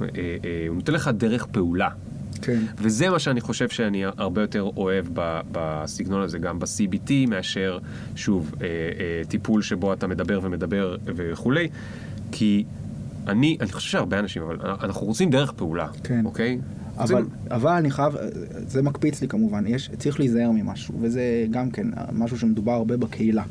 Speaker 2: אה, הוא נותן לך דרך פעולה.
Speaker 1: כן.
Speaker 2: וזה מה שאני חושב שאני הרבה יותר אוהב ב- בסגנון הזה, גם ב-CBT, מאשר, שוב, אה, אה, טיפול שבו אתה מדבר ומדבר וכולי, כי אני, אני חושב שהרבה אנשים, אבל אנחנו רוצים דרך פעולה,
Speaker 1: כן.
Speaker 2: אוקיי?
Speaker 1: אבל,
Speaker 2: רוצים-
Speaker 1: אבל אני חייב, זה מקפיץ לי כמובן, יש, צריך להיזהר ממשהו, וזה גם כן משהו שמדובר הרבה בקהילה.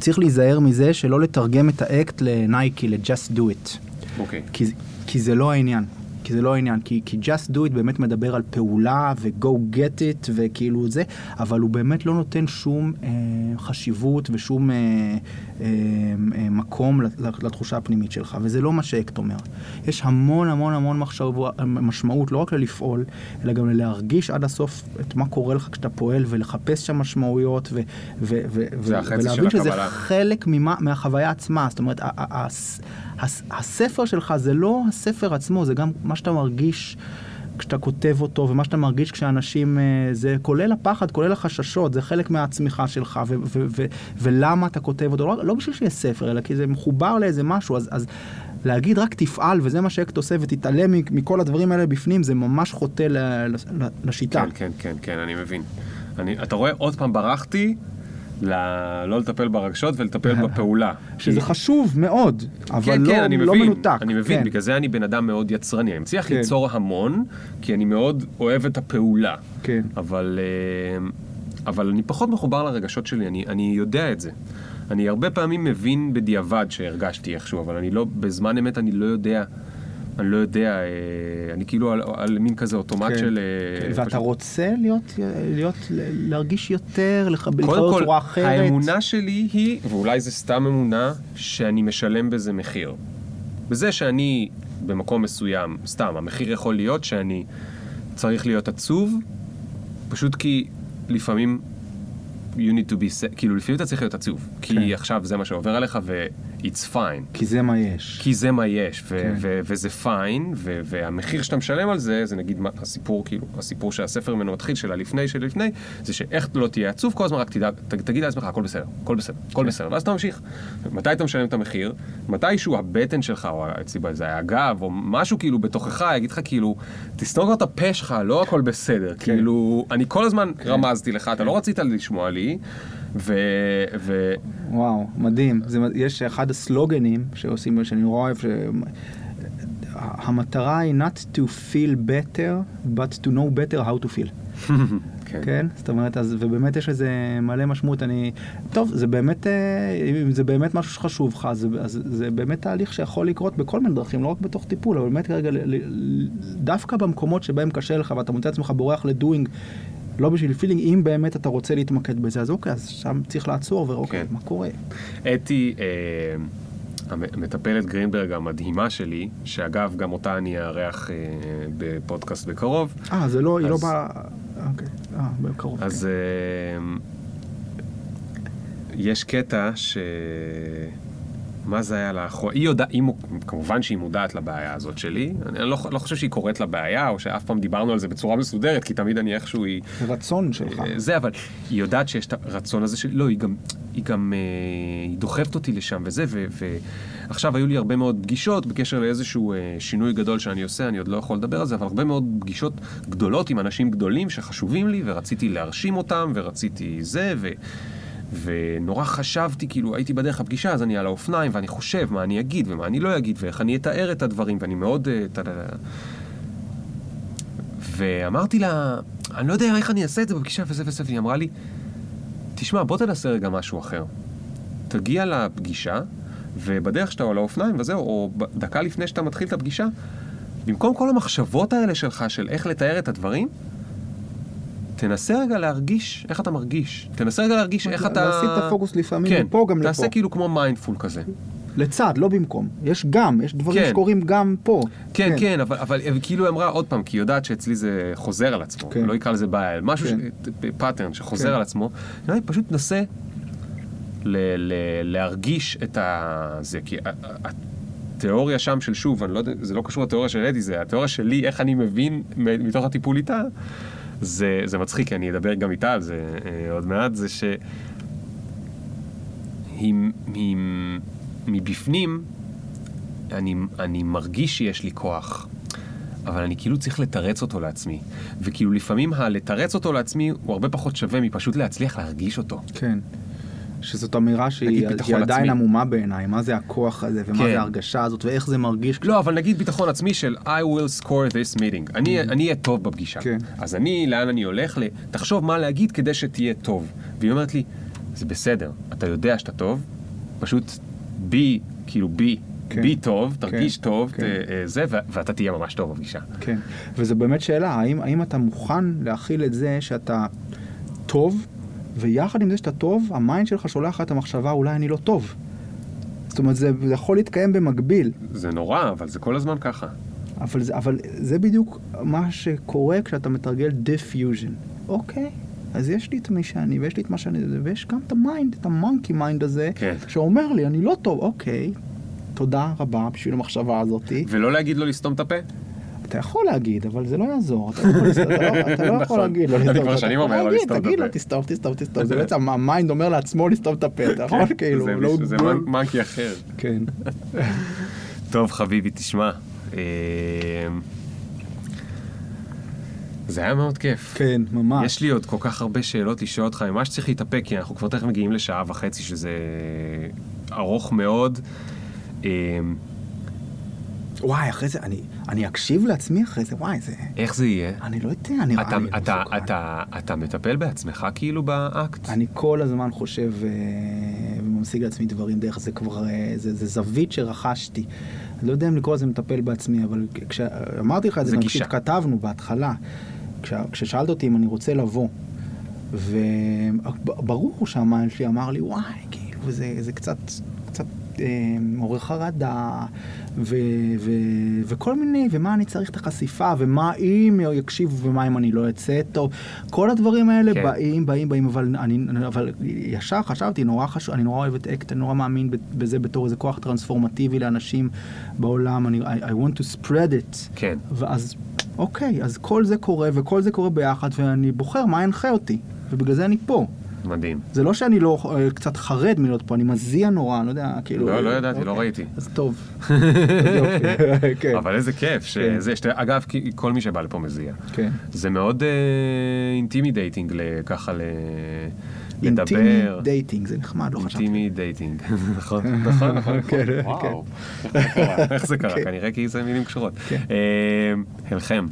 Speaker 1: צריך להיזהר מזה שלא לתרגם את האקט לנייקי, ל-just do it.
Speaker 2: אוקיי.
Speaker 1: כי, כי זה לא העניין. כי זה לא העניין, כי, כי just do it באמת מדבר על פעולה ו-go get it וכאילו זה, אבל הוא באמת לא נותן שום אה, חשיבות ושום אה, אה, אה, מקום לת- לתחושה הפנימית שלך, וזה לא מה שאקט אומר. יש המון המון המון מחשבו, משמעות, לא רק ללפעול, אלא גם להרגיש עד הסוף את מה קורה לך כשאתה פועל ולחפש שם משמעויות ו, ו, ו, ו- ולהבין שזה. חלק ממה, מהחוויה עצמה. זאת אומרת, הספר שלך זה לא הספר עצמו, זה גם מה שאתה מרגיש כשאתה כותב אותו, ומה שאתה מרגיש כשאנשים... אה, זה כולל הפחד, כולל החששות, זה חלק מהצמיחה שלך, ו- ו- ו- ולמה אתה כותב אותו, לא, לא בשביל שיהיה ספר, אלא כי זה מחובר לאיזה משהו, אז... אז להגיד רק תפעל וזה מה שאקט עושה ותתעלם מכל הדברים האלה בפנים זה ממש חוטא ל- ל- לשיטה.
Speaker 2: כן, כן, כן, כן, אני מבין. אני, אתה רואה, עוד פעם ברחתי ל... לא לטפל ברגשות ולטפל בפעולה.
Speaker 1: שזה
Speaker 2: כי-
Speaker 1: חשוב מאוד, אבל
Speaker 2: כן,
Speaker 1: לא,
Speaker 2: כן, אני
Speaker 1: לא
Speaker 2: מבין,
Speaker 1: מנותק.
Speaker 2: אני מבין,
Speaker 1: כן.
Speaker 2: בגלל זה אני בן אדם מאוד יצרני. אני מצליח
Speaker 1: כן.
Speaker 2: ליצור המון, כי אני מאוד אוהב את הפעולה.
Speaker 1: כן.
Speaker 2: אבל, אה, אבל אני פחות מחובר לרגשות שלי, אני, אני יודע את זה. אני הרבה פעמים מבין בדיעבד שהרגשתי איכשהו, אבל אני לא, בזמן אמת אני לא יודע אני לא יודע, אה, אני כאילו על, על מין כזה אוטומט
Speaker 1: כן.
Speaker 2: של... אה,
Speaker 1: ואתה
Speaker 2: פשוט-
Speaker 1: רוצה להיות, להיות, להרגיש יותר, לח- להתחבר
Speaker 2: קודם כל,
Speaker 1: בצורה אחרת.
Speaker 2: האמונה שלי היא, ואולי זה סתם אמונה, שאני משלם בזה מחיר. בזה שאני במקום מסוים, סתם, המחיר יכול להיות שאני צריך להיות עצוב, פשוט כי לפעמים you need to be, כאילו לפעמים אתה צריך להיות עצוב. כי
Speaker 1: כן.
Speaker 2: עכשיו זה מה שעובר עליך ו-it's fine.
Speaker 1: כי זה מה יש.
Speaker 2: כי זה מה יש, ו-
Speaker 1: כן.
Speaker 2: ו- וזה פיין, ו- והמחיר שאתה משלם על זה, זה נגיד מה- הסיפור, כאילו, הסיפור שהספר ממנו מתחיל, של הלפני של לפני, זה שאיך לא תהיה עצוב, כל הזמן רק תדע, ת- תגיד לעצמך, הכל בסדר, הכל בסדר, הכל
Speaker 1: כן.
Speaker 2: בסדר, ואז אתה ממשיך. מתי אתה משלם את המחיר? מתישהו הבטן שלך, או אצלי זה היה הגב, או משהו כאילו בתוכך, יגיד לך כאילו, תסתום כבר את הפה שלך, לא הכל בסדר,
Speaker 1: כן.
Speaker 2: כאילו, אני כל הזמן רמזתי לך, אתה לא רצית לשמוע לי, ו... ו-
Speaker 1: וואו, מדהים. זה, יש אחד הסלוגנים שעושים, שאני נורא אוהב, ש... המטרה היא not to feel better, but to know better how to feel.
Speaker 2: כן.
Speaker 1: כן? זאת אומרת, אז, ובאמת יש לזה מלא משמעות. אני... טוב, זה באמת, אה, אם זה באמת משהו שחשוב לך, אז, אז זה באמת תהליך שיכול לקרות בכל מיני דרכים, לא רק בתוך טיפול, אבל באמת כרגע, דווקא במקומות שבהם קשה לך ואתה מוצא עצמך בורח לדוינג, לא בשביל פילינג, אם באמת אתה רוצה להתמקד בזה, אז אוקיי, אז שם צריך לעצור, ואוקיי,
Speaker 2: כן.
Speaker 1: מה קורה?
Speaker 2: אתי, אה, המטפלת גרינברג המדהימה שלי, שאגב, גם אותה אני אארח אה, בפודקאסט בקרוב,
Speaker 1: אה, זה לא, היא לא
Speaker 2: אז-
Speaker 1: באה... אוקיי, אה, בקרוב.
Speaker 2: אז
Speaker 1: כן.
Speaker 2: אה, יש קטע ש... מה זה היה לאחרונה? היא יודעת, היא, מו- כמובן שהיא מודעת לבעיה הזאת שלי. אני לא, לא חושב שהיא קוראת לבעיה, או שאף פעם דיברנו על זה בצורה מסודרת, כי תמיד אני איכשהו היא...
Speaker 1: רצון שלך.
Speaker 2: אה, זה, אבל היא יודעת שיש את הרצון הזה של... לא, היא גם, היא גם אה, היא דוחפת אותי לשם וזה, ו, ועכשיו היו לי הרבה מאוד פגישות בקשר לאיזשהו אה, שינוי גדול שאני עושה, אני עוד לא יכול לדבר על זה, אבל הרבה מאוד פגישות גדולות עם אנשים גדולים שחשובים לי, ורציתי להרשים אותם, ורציתי זה, ו... ונורא חשבתי, כאילו, הייתי בדרך לפגישה, אז אני על האופניים, ואני חושב מה אני אגיד ומה אני לא אגיד, ואיך אני אתאר את הדברים, ואני מאוד... אה. ואמרתי לה, אני לא יודע איך אני אעשה את זה בפגישה וזה וזה, והיא אמרה לי, תשמע, בוא תנסה רגע משהו אחר. תגיע לפגישה, ובדרך שאתה על האופניים וזהו, או דקה לפני שאתה מתחיל את הפגישה, במקום כל המחשבות האלה שלך של איך לתאר את הדברים, תנסה רגע להרגיש איך אתה מרגיש. תנסה רגע להרגיש איך אתה...
Speaker 1: להסיט את הפוקוס לפעמים
Speaker 2: כן,
Speaker 1: מפה גם
Speaker 2: תעשה
Speaker 1: לפה.
Speaker 2: כאילו כמו mindful כזה.
Speaker 1: לצד, לא במקום. יש גם, יש דברים
Speaker 2: כן.
Speaker 1: שקורים גם פה.
Speaker 2: כן, כן, אבל, אבל אבל כאילו היא אמרה עוד פעם, כי היא יודעת שאצלי זה חוזר על עצמו,
Speaker 1: כן.
Speaker 2: לא יקרא לזה בעיה, משהו,
Speaker 1: כן.
Speaker 2: ש... pattern שחוזר
Speaker 1: כן.
Speaker 2: על עצמו, אומרת, פשוט נסה ל... ל... להרגיש את ה... זה, כי התיאוריה שם של שוב, אני לא יודע, זה לא קשור לתיאוריה של אדי, זה התיאוריה שלי, איך אני מבין מתוך הטיפול איתה, זה, זה מצחיק, כי אני אדבר גם איתה על זה אה, עוד מעט, זה ש... היא, היא, מבפנים, אני, אני מרגיש שיש לי כוח, אבל אני כאילו צריך לתרץ אותו לעצמי. וכאילו לפעמים הלתרץ אותו לעצמי הוא הרבה פחות שווה מפשוט להצליח להרגיש אותו.
Speaker 1: כן. שזאת אמירה שהיא עדיין. עמומה בעיניי, מה זה הכוח הזה, ומה
Speaker 2: כן.
Speaker 1: זה ההרגשה הזאת, ואיך זה מרגיש.
Speaker 2: לא, אבל נגיד ביטחון עצמי של I will score this meeting. אני אני אהיה טוב בפגישה.
Speaker 1: כן.
Speaker 2: אז אני, לאן אני הולך? ל- תחשוב מה להגיד כדי שתהיה טוב. והיא אומרת לי, זה בסדר, אתה יודע שאתה טוב, פשוט בי, כאילו בי,
Speaker 1: כן.
Speaker 2: בי טוב, תרגיש
Speaker 1: כן.
Speaker 2: טוב,
Speaker 1: כן.
Speaker 2: ת- אה, זה, ואתה תהיה ממש טוב בפגישה.
Speaker 1: כן, וזו באמת שאלה, האם, האם אתה מוכן להכיל את זה שאתה טוב, ויחד עם זה שאתה טוב, ה mind שלך שולח לך את המחשבה, אולי אני לא טוב. זאת אומרת, זה, יכול להתקיים במקביל,
Speaker 2: זה נורא, אבל זה כל הזמן ככה.
Speaker 1: אבל זה, אבל זה בדיוק מה שקורה כשאתה מתרגל defusion. אוקיי, אז יש לי את מי שאני, ויש לי את מה שאני, ויש גם את ה mind, את ה monkey mind הזה,
Speaker 2: כן.
Speaker 1: שאומר לי, אני לא טוב, אוקיי, תודה רבה בשביל המחשבה הזאתי.
Speaker 2: ולא להגיד לו לסתום את הפה?
Speaker 1: אתה יכול להגיד, אבל זה לא יעזור. אתה לא יכול לא- לא
Speaker 2: נכון.
Speaker 1: להגיד
Speaker 2: אני
Speaker 1: לסתום.
Speaker 2: כבר
Speaker 1: אתה
Speaker 2: שנים
Speaker 1: יכול
Speaker 2: אומר לו
Speaker 1: להגיד,
Speaker 2: לסתום את
Speaker 1: תגיד לו,
Speaker 2: הפה.
Speaker 1: תסתום, תסתום, תסתום. זה בעצם המיינד אומר לעצמו לסתום את הפה, אתה יכול כאילו,
Speaker 2: זה
Speaker 1: לא... לא-
Speaker 2: מנקי אחר.
Speaker 1: כן.
Speaker 2: טוב, חביבי, תשמע. אה, זה היה מאוד כיף.
Speaker 1: כן, ממש.
Speaker 2: יש לי עוד כל כך הרבה שאלות לשאול אותך, ממש צריך להתאפק, כי אנחנו כבר תכף מגיעים לשעה וחצי, שזה ארוך מאוד. אה,
Speaker 1: וואי, אחרי זה, אני- אני אקשיב לעצמי אחרי זה, וואי, זה...
Speaker 2: איך זה יהיה?
Speaker 1: אני לא יודע, נראה
Speaker 2: אתה,
Speaker 1: לי... לא
Speaker 2: אתה,
Speaker 1: מסוכן.
Speaker 2: אתה, אתה מטפל בעצמך כאילו באקט?
Speaker 1: אני כל הזמן חושב אה, וממשיג לעצמי דברים דרך זה כבר, אה, זה, זה זווית שרכשתי. אני לא יודע אם לקרוא לזה מטפל בעצמי, אבל כשאמרתי לך את זה,
Speaker 2: זה
Speaker 1: גם
Speaker 2: גישה.
Speaker 1: כשכתבנו בהתחלה, כש- כששאלת אותי אם אני רוצה לבוא, וברור שהמייל שלי אמר לי, וואי, כאילו, זה, זה קצת, מעורר חרדה, ו, ו, וכל מיני, ומה אני צריך את החשיפה, ומה אם יקשיבו, ומה אם אני לא אצא טוב, כל הדברים האלה
Speaker 2: כן.
Speaker 1: באים, באים, באים, אבל, אני, אבל ישר חשבתי, נורא חשוב, אני נורא אוהב את אקט, אני נורא מאמין בזה בתור איזה כוח טרנספורמטיבי לאנשים בעולם, אני, I, I want to spread it.
Speaker 2: כן.
Speaker 1: ואז, אוקיי, אז כל זה קורה, וכל זה קורה ביחד, ואני בוחר מה ינחה אותי, ובגלל זה אני פה.
Speaker 2: מדהים.
Speaker 1: זה לא שאני לא אה, קצת חרד מלהיות פה, אני מזיע נורא, אני לא יודע, כאילו...
Speaker 2: לא, לא ידעתי, לא
Speaker 1: אוקיי.
Speaker 2: ראיתי.
Speaker 1: אז טוב. כן.
Speaker 2: אבל איזה כיף, שזה, שאתה- אגב, כל מי שבא לפה מזיע.
Speaker 1: כן.
Speaker 2: זה מאוד intimidating ככה ל...
Speaker 1: אינטימי
Speaker 2: לדבר.
Speaker 1: dating, זה נחמד, לא חשבתי.
Speaker 2: אינטימי dating, נכון, נכון, נכון,
Speaker 1: כן,
Speaker 2: וואו, איך זה קרה?
Speaker 1: כן.
Speaker 2: כנראה כי זה מילים קשורות.
Speaker 1: כן.
Speaker 2: אה, הלחם.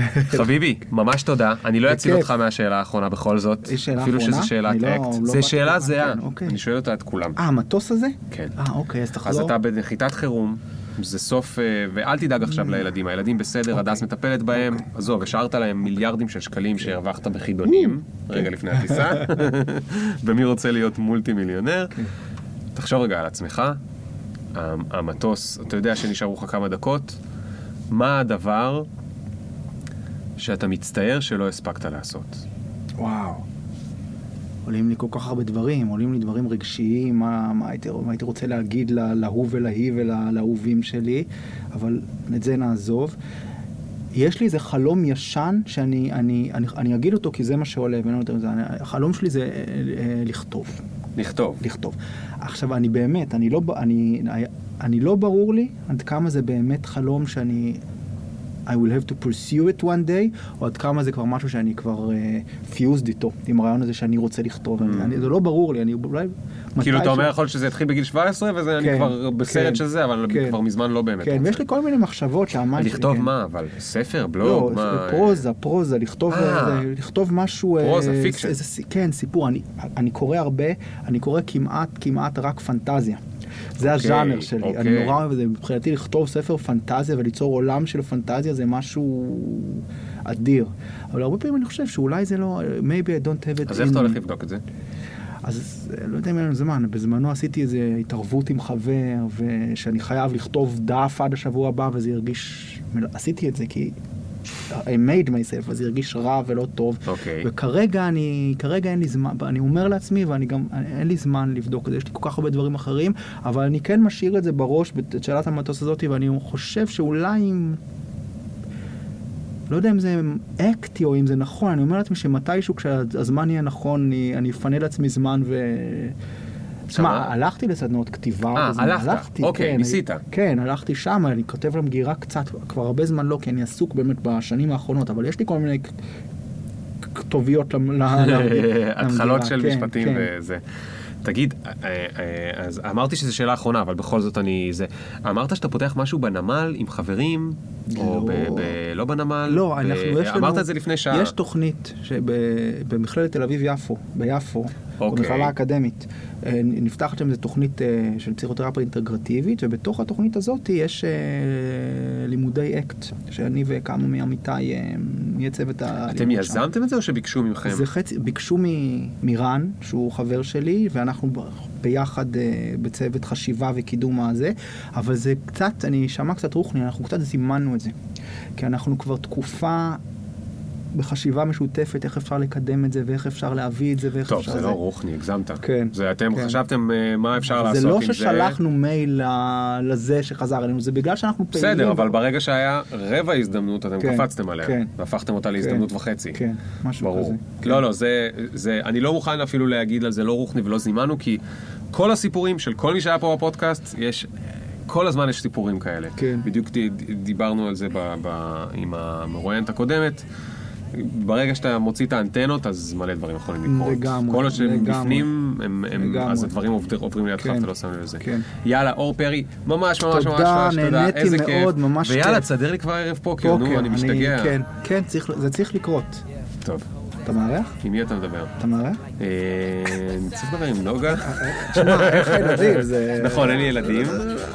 Speaker 2: חביבי, ממש תודה. אני לא אציל. אותך מהשאלה האחרונה בכל זאת,
Speaker 1: יש שאלה
Speaker 2: אפילו
Speaker 1: אחרונה?
Speaker 2: שזו שאלת
Speaker 1: לא-
Speaker 2: אקט.
Speaker 1: לא
Speaker 2: זו שאלה
Speaker 1: לכאן,
Speaker 2: זהה,
Speaker 1: כן, אוקיי.
Speaker 2: אני שואל אותה את כולם.
Speaker 1: אה, המטוס הזה?
Speaker 2: כן.
Speaker 1: אה, אוקיי, אז
Speaker 2: אז
Speaker 1: תחזור.
Speaker 2: אתה בנחיתת חירום, זה סוף, אה, ואל תדאג עכשיו לילדים, הילדים בסדר,
Speaker 1: אוקיי.
Speaker 2: הדס מטפלת בהם, עזוב, השארת להם מיליארדים של שקלים שהרווחת בחידונים, רגע לפני הטיסה, ומי רוצה להיות מולטי מיליונר?
Speaker 1: כן.
Speaker 2: תחשוב רגע על עצמך, המ- המטוס, אתה יודע שנשארו לך כמה דקות, מה הדבר שאתה מצטער שלא הספקת לעשות?
Speaker 1: וואו. עולים לי כל כך הרבה דברים, עולים לי דברים רגשיים, מה, מה, הייתי, מה הייתי רוצה להגיד לה- להוא ולהיא ולאהובים שלי, אבל את זה נעזוב. יש לי איזה חלום ישן שאני אני, אני, אני אגיד אותו כי זה מה שעולה, ואין יותר מזה. החלום שלי זה אה, אה, לכתוב.
Speaker 2: לכתוב.
Speaker 1: לכתוב. עכשיו, אני באמת, אני לא, אני, אני לא ברור לי עד כמה זה באמת חלום שאני... I will have to pursue it one day, או עד כמה זה כבר משהו שאני כבר uh, fused איתו, עם הרעיון הזה שאני רוצה לכתוב. אני, אני, זה לא ברור לי, אני אולי...
Speaker 2: Mm. כאילו אתה אומר יכול להיות שזה יתחיל בגיל 17 וזה אני
Speaker 1: כן,
Speaker 2: כבר בסרט
Speaker 1: כן,
Speaker 2: של זה, אבל
Speaker 1: כן.
Speaker 2: כבר מזמן לא באמת
Speaker 1: כן. ויש לי כל מיני מחשבות שהמים...
Speaker 2: לכתוב
Speaker 1: כן.
Speaker 2: מה אבל? ספר?
Speaker 1: לא,
Speaker 2: בלוג? מה?
Speaker 1: זה פרוזה, פרוזה, לכתוב,
Speaker 2: אה.
Speaker 1: אה, לכתוב משהו... אה,
Speaker 2: פרוזה,
Speaker 1: איזה-
Speaker 2: fiction.
Speaker 1: איזה כן, סיפור. אני, אני קורא הרבה, אני קורא כמעט, כמעט רק פנטזיה. זה
Speaker 2: אוקיי,
Speaker 1: הז'אנר שלי.
Speaker 2: אוקיי.
Speaker 1: אני נורא אוהב את זה. מבחינתי לכתוב ספר פנטזיה וליצור עולם של פנטזיה זה משהו אדיר. אבל הרבה פעמים אני חושב שאולי זה לא... maybe I don't have it
Speaker 2: אז איך אתה הולך. לבדוק את זה?
Speaker 1: אז אה, לא יודע אם אין לנו זמן, בזמנו עשיתי איזו התערבות עם חבר, ושאני חייב לכתוב דף עד השבוע הבא, וזה הרגיש... עשיתי את זה כי... I made myself, אז זה הרגיש רע ולא טוב.
Speaker 2: אוקיי.
Speaker 1: וכרגע אני, כרגע אין לי זמן, אני אומר לעצמי, ואני גם, אין לי זמן לבדוק את זה, יש לי כל כך הרבה דברים אחרים, אבל אני כן משאיר את זה בראש, את שאלת המטוס הזאת, ואני חושב שאולי אם... לא יודע אם זה אקטי או אם זה נכון, אני אומר לעצמי שמתישהו כשהזמן יהיה נכון, אני, אני אפנה לעצמי זמן ו... תשמע? הלכתי לסדנות כתיבה.
Speaker 2: אה, הלכת.
Speaker 1: הלכתי,
Speaker 2: אוקיי,
Speaker 1: כן,
Speaker 2: ניסית.
Speaker 1: כן, הלכתי שם, אני כותב למגירה קצת, כבר הרבה זמן לא, כי אני עסוק באמת בשנים האחרונות, אבל יש לי כל מיני כתוביות למגירה.
Speaker 2: התחלות של
Speaker 1: כן,
Speaker 2: משפטים
Speaker 1: כן.
Speaker 2: וזה. תגיד, אה, אה, אז אמרתי שזו שאלה אחרונה, אבל בכל זאת אני... זה... אמרת שאתה פותח משהו בנמל עם חברים, או
Speaker 1: לא.
Speaker 2: ב- ב- לא בנמל?
Speaker 1: לא,
Speaker 2: ב-
Speaker 1: אנחנו, יש לנו...
Speaker 2: אמרת את זה לפני שעה.
Speaker 1: יש תוכנית שבמכללת תל אביב-יפו, ביפו,
Speaker 2: אוקיי.
Speaker 1: במכללה האקדמית, אה, נפתחת שם איזו תוכנית אה, של פסיכותרפיה אינטגרטיבית, ובתוך התוכנית הזאת יש אה, לימודי אקט, שאני וכמה מעמיתיי נהיה צוות ה...
Speaker 2: אתם יזמתם את זה או שביקשו מכם?
Speaker 1: זה חצי, ביקשו מ- מרן, שהוא חבר שלי, ואנחנו ביחד בצוות חשיבה וקידום הזה, אבל זה קצת, אני אשמע קצת רוחני, אנחנו קצת זימנו את זה. כי אנחנו כבר תקופה בחשיבה משותפת, איך אפשר לקדם את זה, ואיך אפשר להביא את זה, ואיך
Speaker 2: טוב,
Speaker 1: אפשר...
Speaker 2: זה לא רוחני, הגזמת.
Speaker 1: כן.
Speaker 2: זה אתם
Speaker 1: כן.
Speaker 2: חשבתם אה, מה אפשר לעשות
Speaker 1: זה
Speaker 2: עם
Speaker 1: לא
Speaker 2: זה.
Speaker 1: ששלחנו מייל לזה שחזר אלינו, זה בגלל שאנחנו פעילים.
Speaker 2: בסדר, אבל ברגע שהיה רבע הזדמנות, אתם
Speaker 1: כן,
Speaker 2: קפצתם עליה.
Speaker 1: כן.
Speaker 2: והפכתם אותה להזדמנות וחצי.
Speaker 1: כן, משהו
Speaker 2: ברור.
Speaker 1: כזה. כן.
Speaker 2: לא, לא, זה, זה, אני לא מוכן אפילו להגיד על זה לא רוחני ולא זימנו, כי כל הסיפורים של כל מי שהיה פה בפודקאסט, יש, כל הזמן יש סיפורים כאלה.
Speaker 1: כן.
Speaker 2: בדיוק דיברנו על זה ב, ב, עם המרואיינת הקודמת. ברגע שאתה מוציא את האנטנות, אז מלא דברים יכולים לקרות.
Speaker 1: לגמרי,
Speaker 2: כל עוד שהם. בפנים, הם, הם,
Speaker 1: לגמרי.
Speaker 2: אז הדברים עובר, עוברים לידך,
Speaker 1: כן,
Speaker 2: אתה לא שם לב לזה.
Speaker 1: כן.
Speaker 2: יאללה, אור פרי, ממש ממש ממש
Speaker 1: תודה,
Speaker 2: ממש תודה,
Speaker 1: נהניתי
Speaker 2: איזה כיף.
Speaker 1: מאוד, ממש
Speaker 2: ויאללה. תסדר לי כבר ערב פוקר, נו, אני משתגע.
Speaker 1: כן, כן, צריך, זה צריך לקרות.
Speaker 2: טוב,
Speaker 1: אתה מארח?
Speaker 2: עם מי אתה מדבר?
Speaker 1: אתה מארח?
Speaker 2: אה, אני צריך לדבר עם נוגה?
Speaker 1: תשמע, איך הילדים, זה...
Speaker 2: נכון, אין לי ילדים.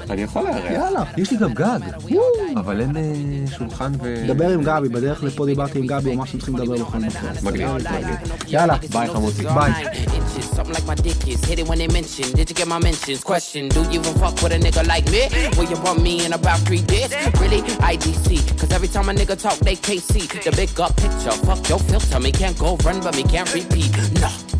Speaker 2: אני יכול לארח.
Speaker 1: יאללה.
Speaker 2: יש לי גם גג. אבל אין אה, שולחן ו...
Speaker 1: דבר עם גבי, בדרך לפה דיברתי עם גבי, הוא אמר שאתם צריכים לדבר בכל מקום.
Speaker 2: מגניב, מגניב.
Speaker 1: יאללה,
Speaker 2: ביי חמותי.
Speaker 1: ביי.
Speaker 3: Something like my dick is. Hit it when they mention. Did you get my mentions? Question: Do you even fuck with a nigga like me? Will you want me in about three days? Really? IDC. Cause every time a nigga talk, they can't see the big up picture. Fuck your filter. Me can't go run, but me can't repeat. Nah.